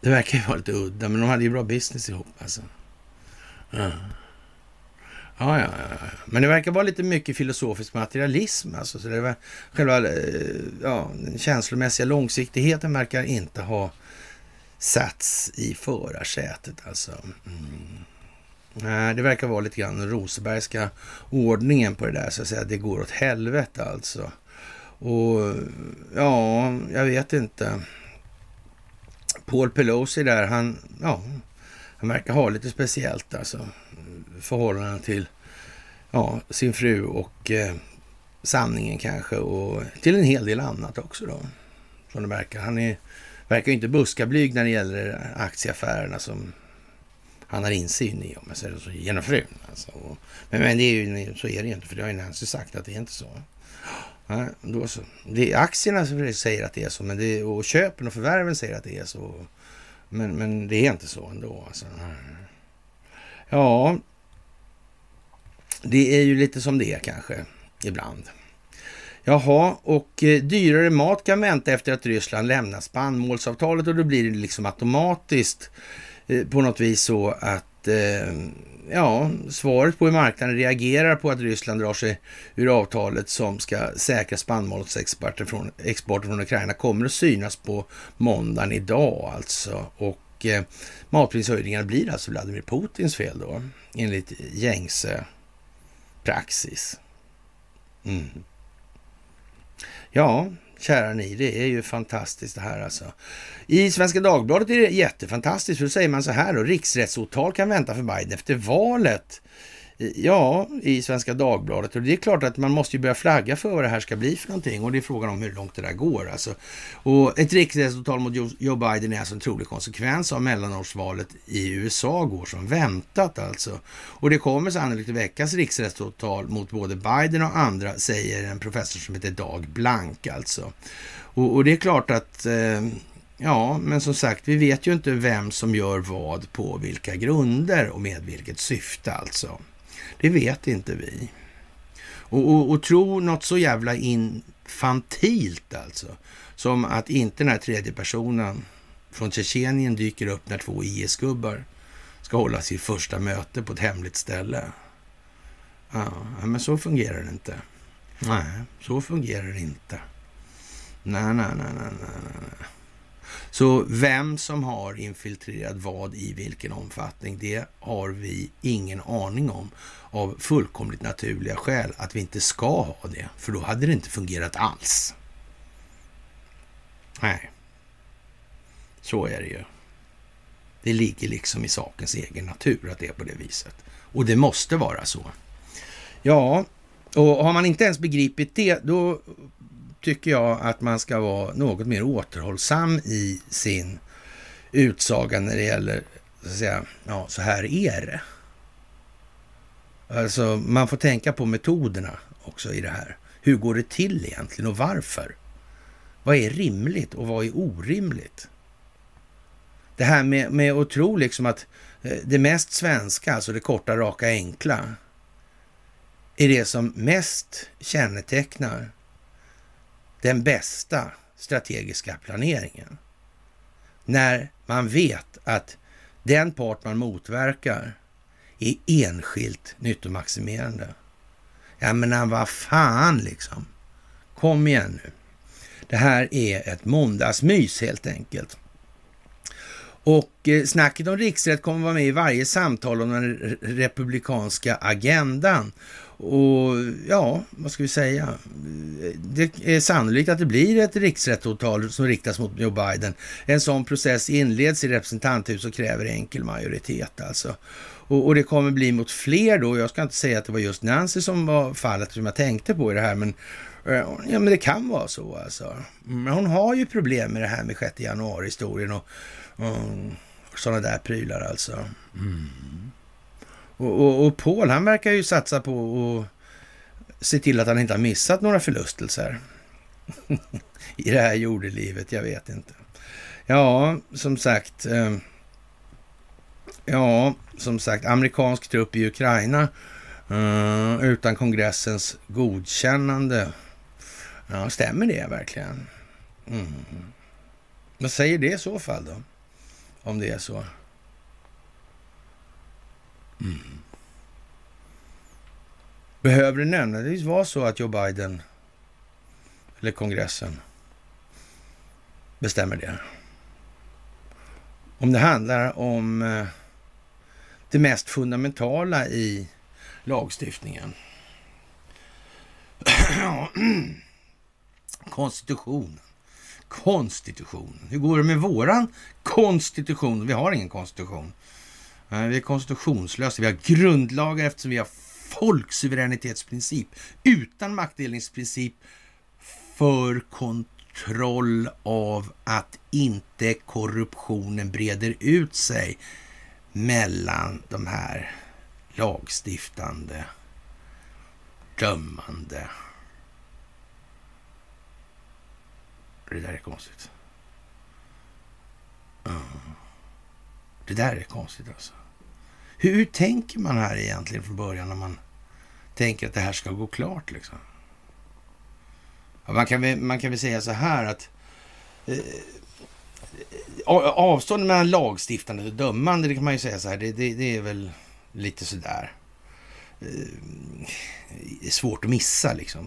Speaker 1: Det verkar ju vara lite udda, men de hade ju bra business ihop alltså. Ja. Ja, ja, ja. Men det verkar vara lite mycket filosofisk materialism. Alltså, så det var själva eh, ja, den känslomässiga långsiktigheten verkar inte ha satts i förarsätet. Alltså. Mm. Nej, det verkar vara lite grann den Rosebergska ordningen på det där, så att säga. Det går åt helvete alltså. Och ja, jag vet inte. Paul Pelosi där, han, ja, Han verkar ha lite speciellt alltså. Förhållande till ja, sin fru och eh, sanningen kanske och till en hel del annat också då. Som det verkar. Han är, verkar inte buskablyg när det gäller aktieaffärerna som han har insyn i, om jag säger så, genom frun. Alltså. Men, men det är ju, så är det ju inte, för det har ju Nancy sagt att det är inte så. Ja, då så. Det är aktierna som säger att det är så, men det, och köpen och förvärven säger att det är så. Men, men det är inte så ändå. Alltså. Ja, det är ju lite som det är kanske ibland. Jaha, och eh, dyrare mat kan vänta efter att Ryssland lämnar spannmålsavtalet och då blir det liksom automatiskt eh, Eh, på något vis så att eh, ja, svaret på hur marknaden reagerar på att Ryssland drar sig ur avtalet som ska säkra spannmålsexporten från, exporten från Ukraina kommer att synas på måndagen idag alltså. Och eh, matprishöjningarna blir alltså Vladimir Putins fel då, enligt gängse praxis. Mm. Ja, kära ni, det är ju fantastiskt det här alltså. I Svenska Dagbladet är det jättefantastiskt, för då säger man så här då, riksrättsåtal kan vänta för Biden efter valet. Ja, i Svenska Dagbladet. Och det är klart att man måste ju börja flagga för vad det här ska bli för någonting. Och det är frågan om hur långt det där går. Alltså. Och ett riksrättsåtal mot Joe Biden är alltså en trolig konsekvens av mellanårsvalet i USA går som väntat alltså. Och det kommer sannolikt att väckas riksrättsåtal mot både Biden och andra, säger en professor som heter Dag Blank alltså. Och, och det är klart att eh, Ja, men som sagt, vi vet ju inte vem som gör vad på vilka grunder och med vilket syfte alltså. Det vet inte vi. Och, och, och tro något så jävla infantilt alltså, som att inte den här tredje personen från Tjetjenien dyker upp när två IS-gubbar ska hålla sitt första möte på ett hemligt ställe. Ja, men så fungerar det inte. Nej, så fungerar det inte. Nej, nej, nej, nej, nej. nej. Så vem som har infiltrerat vad i vilken omfattning, det har vi ingen aning om av fullkomligt naturliga skäl att vi inte ska ha det, för då hade det inte fungerat alls. Nej, så är det ju. Det ligger liksom i sakens egen natur att det är på det viset. Och det måste vara så. Ja, och har man inte ens begripit det, då tycker jag att man ska vara något mer återhållsam i sin utsaga när det gäller, så att säga, ja, så här är det. Alltså, man får tänka på metoderna också i det här. Hur går det till egentligen och varför? Vad är rimligt och vad är orimligt? Det här med, med att tro liksom att eh, det mest svenska, alltså det korta, raka, enkla, är det som mest kännetecknar den bästa strategiska planeringen. När man vet att den part man motverkar är enskilt nyttomaximerande. Ja, men vad fan liksom. Kom igen nu. Det här är ett måndagsmys helt enkelt. Och eh, snacket om riksrätt kommer vara med i varje samtal om den republikanska agendan. Och ja, vad ska vi säga? Det är sannolikt att det blir ett riksrättsåtal som riktas mot Joe Biden. En sån process inleds i representanthus och kräver enkel majoritet alltså. Och, och, det kommer bli mot fler då. Jag ska inte säga att det var just Nancy som var fallet som jag tänkte på i det här, men eh, Ja, men det kan vara så alltså. Men hon har ju problem med det här med 6 januari-historien och, och sådana där prylar alltså. Mm. Och, och, och Paul, han verkar ju satsa på att se till att han inte har missat några förlustelser i det här jordelivet. Jag vet inte. Ja, som sagt. Eh, ja, som sagt, amerikansk trupp i Ukraina uh, utan kongressens godkännande. Ja, stämmer det verkligen? Mm. Vad säger det i så fall då? Om det är så. Mm. Behöver det nödvändigtvis vara så att Joe Biden eller kongressen bestämmer det? Om det handlar om eh, det mest fundamentala i lagstiftningen. Konstitutionen. Konstitutionen. Hur går det med våran konstitution? Vi har ingen konstitution. Eh, vi är konstitutionslösa. Vi har grundlagar eftersom vi har folksuveränitetsprincip utan maktdelningsprincip för kontroll av att inte korruptionen breder ut sig mellan de här lagstiftande, dömande. Det där är konstigt. Det där är konstigt alltså. Hur, tänker man här egentligen från början när man tänker att det här ska gå klart liksom? Man, kan väl, man kan väl säga så här att eh, avståndet mellan lagstiftande och dömande, det kan man ju säga så här, det, det, det är väl lite sådär eh, svårt att missa liksom.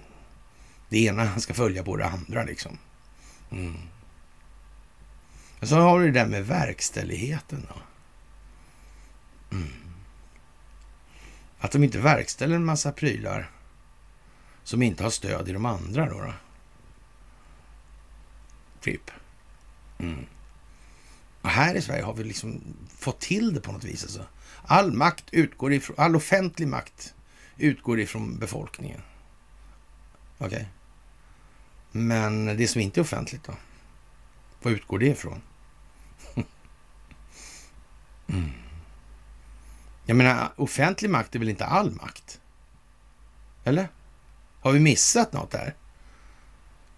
Speaker 1: Det ena ska följa på det andra liksom. Mm. Men så har du det där med verkställigheten då. Mm. Att de inte verkställer en massa prylar som inte har stöd i de andra då. då. Typ. Mm. Och här i Sverige har vi liksom fått till det på något vis. Alltså. All makt utgår ifrån, all offentlig makt utgår ifrån befolkningen. Okej. Okay. Men det som inte är offentligt då? Vad utgår det ifrån? mm. Jag menar, offentlig makt är väl inte all makt? Eller? Har vi missat något där?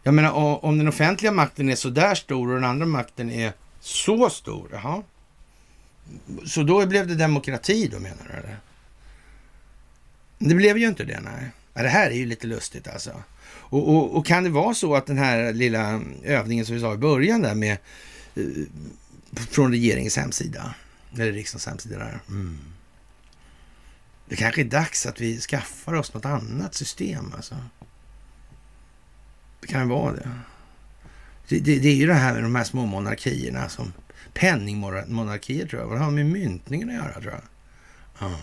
Speaker 1: Jag menar, om den offentliga makten är så där stor och den andra makten är så stor, jaha. Så då blev det demokrati då menar du? Eller? Det blev ju inte det, nej. Det här är ju lite lustigt alltså. Och, och, och, kan det vara så att den här lilla övningen som vi sa i början där med eh, från regeringens hemsida, eller riksdagens hemsida där. Mm. Det kanske är dags att vi skaffar oss något annat system alltså. Det kan ju vara det. Det, det, det är ju det här med de här små monarkierna som penningmonarkier tror jag. Vad har med myntningen att göra tror jag? Ja.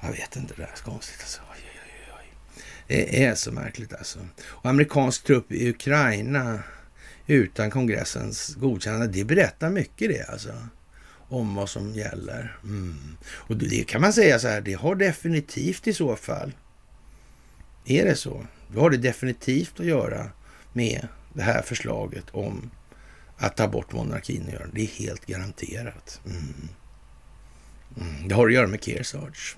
Speaker 1: Jag vet inte, det är så konstigt alltså. Oj, oj, oj. Det är så märkligt alltså. Och amerikansk trupp i Ukraina utan kongressens godkännande, det berättar mycket det alltså om vad som gäller. Mm. Och det kan man säga så här, det har definitivt i så fall, är det så, då har det definitivt att göra med det här förslaget om att ta bort monarkin. Det är helt garanterat. Mm. Mm. Det har att göra med Kearsarge.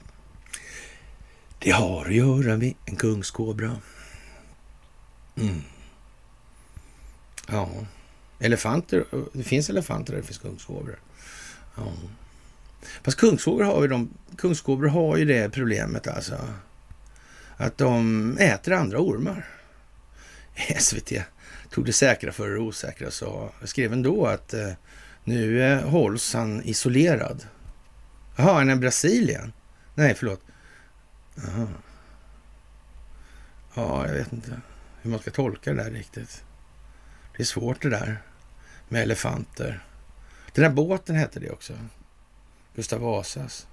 Speaker 1: Det har att göra med en kungskobra. Mm. Ja, elefanter. Det finns elefanter där det finns kungskobror. Ja. Fast kungskobror har ju de, kungskobror har ju det problemet alltså. Att de äter andra ormar. SVT tog det säkra för det osäkra så skrev ändå att eh, nu eh, hålls han isolerad. Jaha, han är Brasilien? Nej, förlåt. Aha. Ja, jag vet inte hur man ska tolka det där riktigt. Det är svårt det där med elefanter. Den där båten hette det också. Gustav Vasas.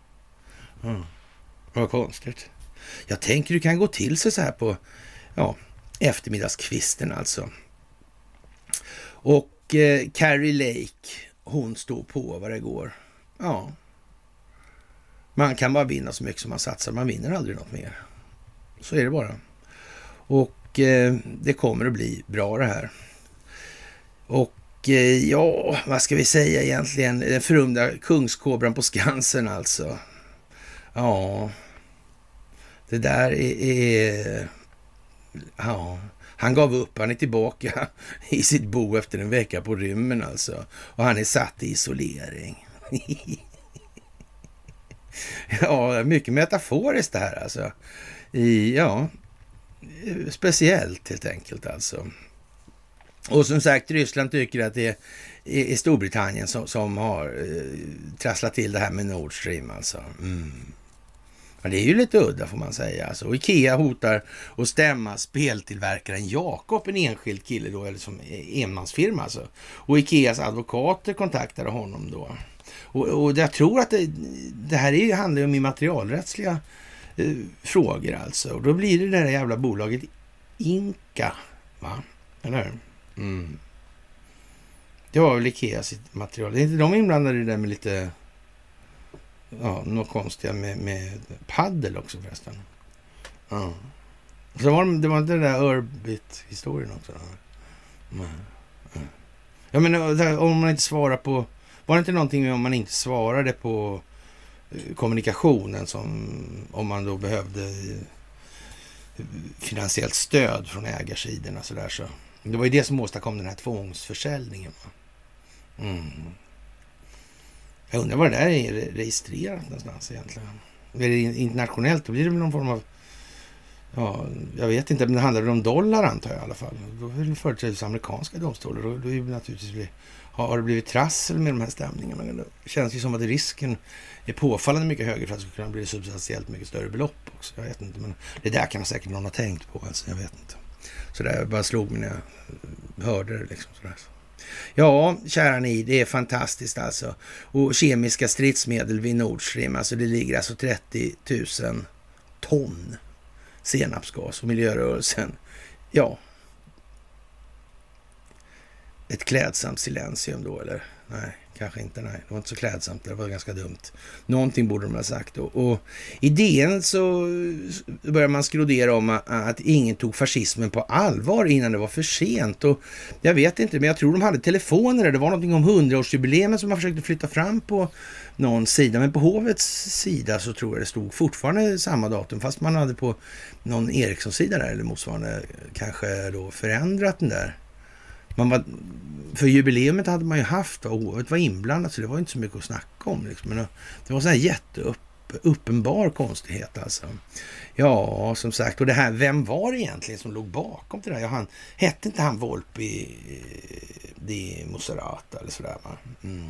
Speaker 1: Mm. Vad konstigt. Jag tänker det kan gå till sig så här på ja, eftermiddagskvisten alltså. Och eh, Carrie Lake, hon stod på vad det går. Ja. Man kan bara vinna så mycket som man satsar. Man vinner aldrig något mer. Så är det bara. Och eh, det kommer att bli bra det här. Och Eh, ja, vad ska vi säga egentligen? Den förrymda kungskobran på Skansen alltså. Ja, det där är, är... Ja, han gav upp. Han är tillbaka i sitt bo efter en vecka på rymmen alltså. Och han är satt i isolering. ja, mycket metaforiskt det här alltså. I, ja, speciellt helt enkelt alltså. Och som sagt, Ryssland tycker att det är Storbritannien som, som har eh, trasslat till det här med Nord Stream alltså. Mm. Men det är ju lite udda får man säga. Alltså, och Ikea hotar att stämma speltillverkaren Jakob, en enskild kille då, eller som enmansfirma alltså. Och Ikeas advokater kontaktade honom då. Och, och jag tror att det, det här är, handlar om immaterialrättsliga eh, frågor alltså. Och då blir det det där jävla bolaget Inka, va? Eller hur? Mm. Det var väl Ikeas material. Det är inte de inblandade i det där med lite ja, något konstiga med, med paddel också förresten. Ja. Så var det, det var inte den där Urbit-historien också? Nej. Ja, men om man inte svarar på... Var det inte någonting med om man inte svarade på eh, kommunikationen som om man då behövde eh, finansiellt stöd från ägarsidorna så där så. Det var ju det som åstadkom den här tvångsförsäljningen. Mm. Jag undrar var det där är registrerat någonstans egentligen. Är det internationellt? Då blir det väl någon form av Ja, jag vet inte, men det handlar om dollar antar jag i alla fall. Då är det företrädesvis amerikanska domstolar. Då, då är det naturligtvis, har det blivit trassel med de här stämningarna? Det känns ju som att risken är påfallande mycket högre för att det skulle kunna bli substantiellt mycket större belopp också. Jag vet inte, men det där kan säkert någon ha tänkt på. Alltså, jag vet inte. Så det bara slog mig när jag hörde det. Liksom, sådär. Ja, kära ni, det är fantastiskt alltså. Och kemiska stridsmedel vid Nord Stream, alltså det ligger alltså 30 000 ton senapsgas och miljörörelsen. Ja, ett klädsamt silensium då eller? Nej, kanske inte. Nej, det var inte så klädsamt. Det var ganska dumt. Någonting borde de ha sagt. Och, och i DN så börjar man skrodera om att ingen tog fascismen på allvar innan det var för sent. Och jag vet inte, men jag tror de hade telefoner. Det var någonting om hundraårsjubileet som man försökte flytta fram på någon sida. Men på hovets sida så tror jag det stod fortfarande samma datum, fast man hade på någon Ericsson-sida där eller motsvarande kanske då förändrat den där. Man var, för jubileumet hade man ju haft och året var inblandat så det var inte så mycket att snacka om. Liksom. Men eh, det var så här jätteupp uppenbar konstighet alltså. Ja, som sagt, och det här, vem var det egentligen som låg bakom det där? Ja, han, hette inte han Volpi eh, di Moserata eller sådär va? Mm.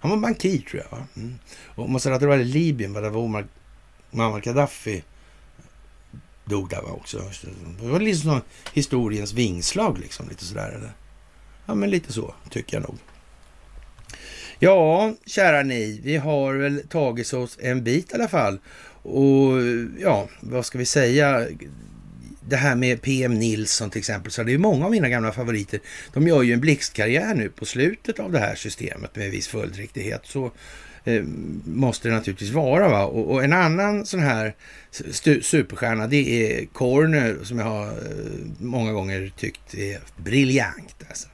Speaker 1: Han var bankir tror jag. Va? Mm. Och Moserata var i Libyen, var det var Muammar Gaddafi dog där va också. Det var liksom historiens vingslag liksom, lite sådär eller? Ja, men lite så tycker jag nog. Ja, kära ni, vi har väl tagit oss en bit i alla fall. Och ja, vad ska vi säga? Det här med PM Nilsson till exempel, så det är många av mina gamla favoriter. De gör ju en blixtkarriär nu på slutet av det här systemet med viss följdriktighet. Så eh, måste det naturligtvis vara. Va? Och, och en annan sån här superstjärna, det är Corner som jag har eh, många gånger tyckt är briljant. Alltså.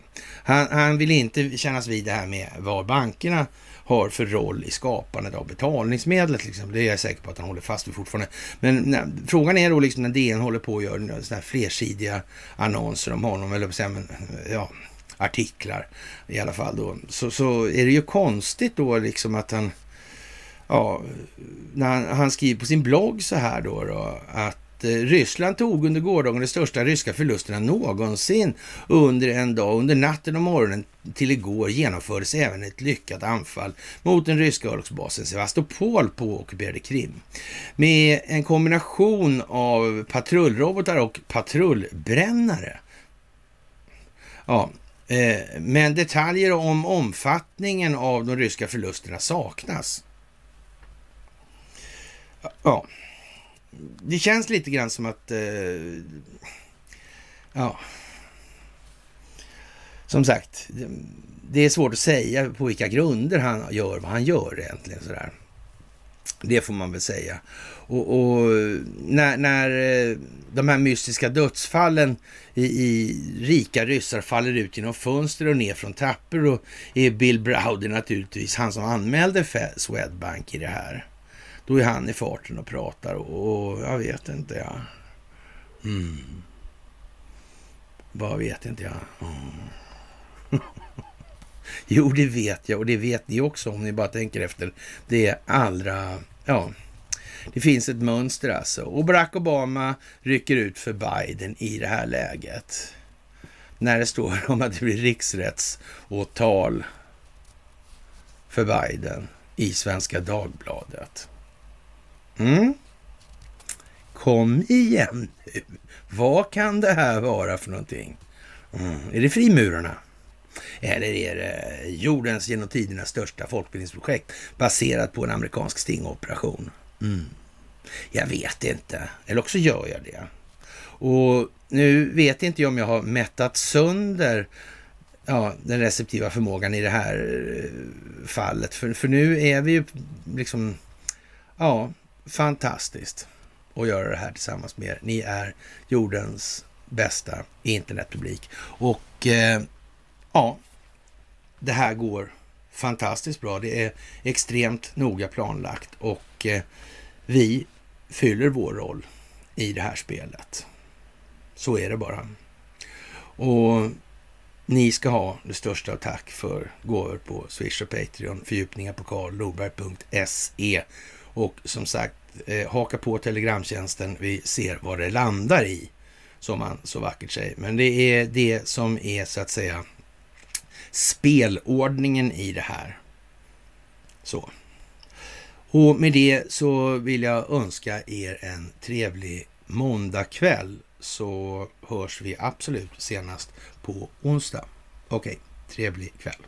Speaker 1: Han, han vill inte kännas vid det här med vad bankerna har för roll i skapandet av betalningsmedlet. Liksom. Det är jag säker på att han håller fast vid fortfarande. Men nej, frågan är då liksom när DN håller på och gör sådana här flersidiga annonser om honom, eller säga, men, ja, artiklar i alla fall då, så, så är det ju konstigt då liksom att han, ja, när han, han skriver på sin blogg så här då, då att Eh, Ryssland tog under gårdagen de största ryska förlusterna någonsin under en dag. Under natten och morgonen till igår genomfördes även ett lyckat anfall mot den ryska örlogsbasen Sevastopol på ockuperade Krim. Med en kombination av patrullrobotar och patrullbrännare. Ja, eh, men detaljer om omfattningen av de ryska förlusterna saknas. Ja, det känns lite grann som att... Eh, ja. Som sagt, det, är svårt att säga på vilka grunder han gör vad han gör egentligen. Sådär. Det får man väl säga. Och, och när, när, eh, de här mystiska dödsfallen i, i, rika ryssar faller ut genom fönster och ner från trappor och är Bill Browder naturligtvis han som anmälde Swedbank i det här. Då är han i farten och pratar och, och jag vet inte. Ja. Mm. Vad vet inte jag. Mm. jo, det vet jag och det vet ni också om ni bara tänker efter. Det är allra, ja, det finns ett mönster alltså. Och Barack Obama rycker ut för Biden i det här läget. När det står om att det blir riksrättsåtal för Biden i Svenska Dagbladet. Mm. Kom igen nu. Vad kan det här vara för någonting? Mm. Är det frimurarna? Eller är det jordens genom tiderna största folkbildningsprojekt baserat på en amerikansk stingoperation? Mm. Jag vet inte. Eller också gör jag det. Och nu vet inte jag om jag har mättat sönder ja, den receptiva förmågan i det här eh, fallet. För, för nu är vi ju liksom ja, fantastiskt att göra det här tillsammans med er. Ni är jordens bästa internetpublik. Och eh, ja, det här går fantastiskt bra. Det är extremt noga planlagt och eh, vi fyller vår roll i det här spelet. Så är det bara. Och ni ska ha det största av tack för gåvor på Swish och Patreon. Fördjupningar på karlnorberg.se. Och som sagt, eh, haka på telegramtjänsten. Vi ser vad det landar i, som man så vackert säger. Men det är det som är så att säga spelordningen i det här. Så. Och med det så vill jag önska er en trevlig måndagkväll så hörs vi absolut senast på onsdag. Okej, trevlig kväll.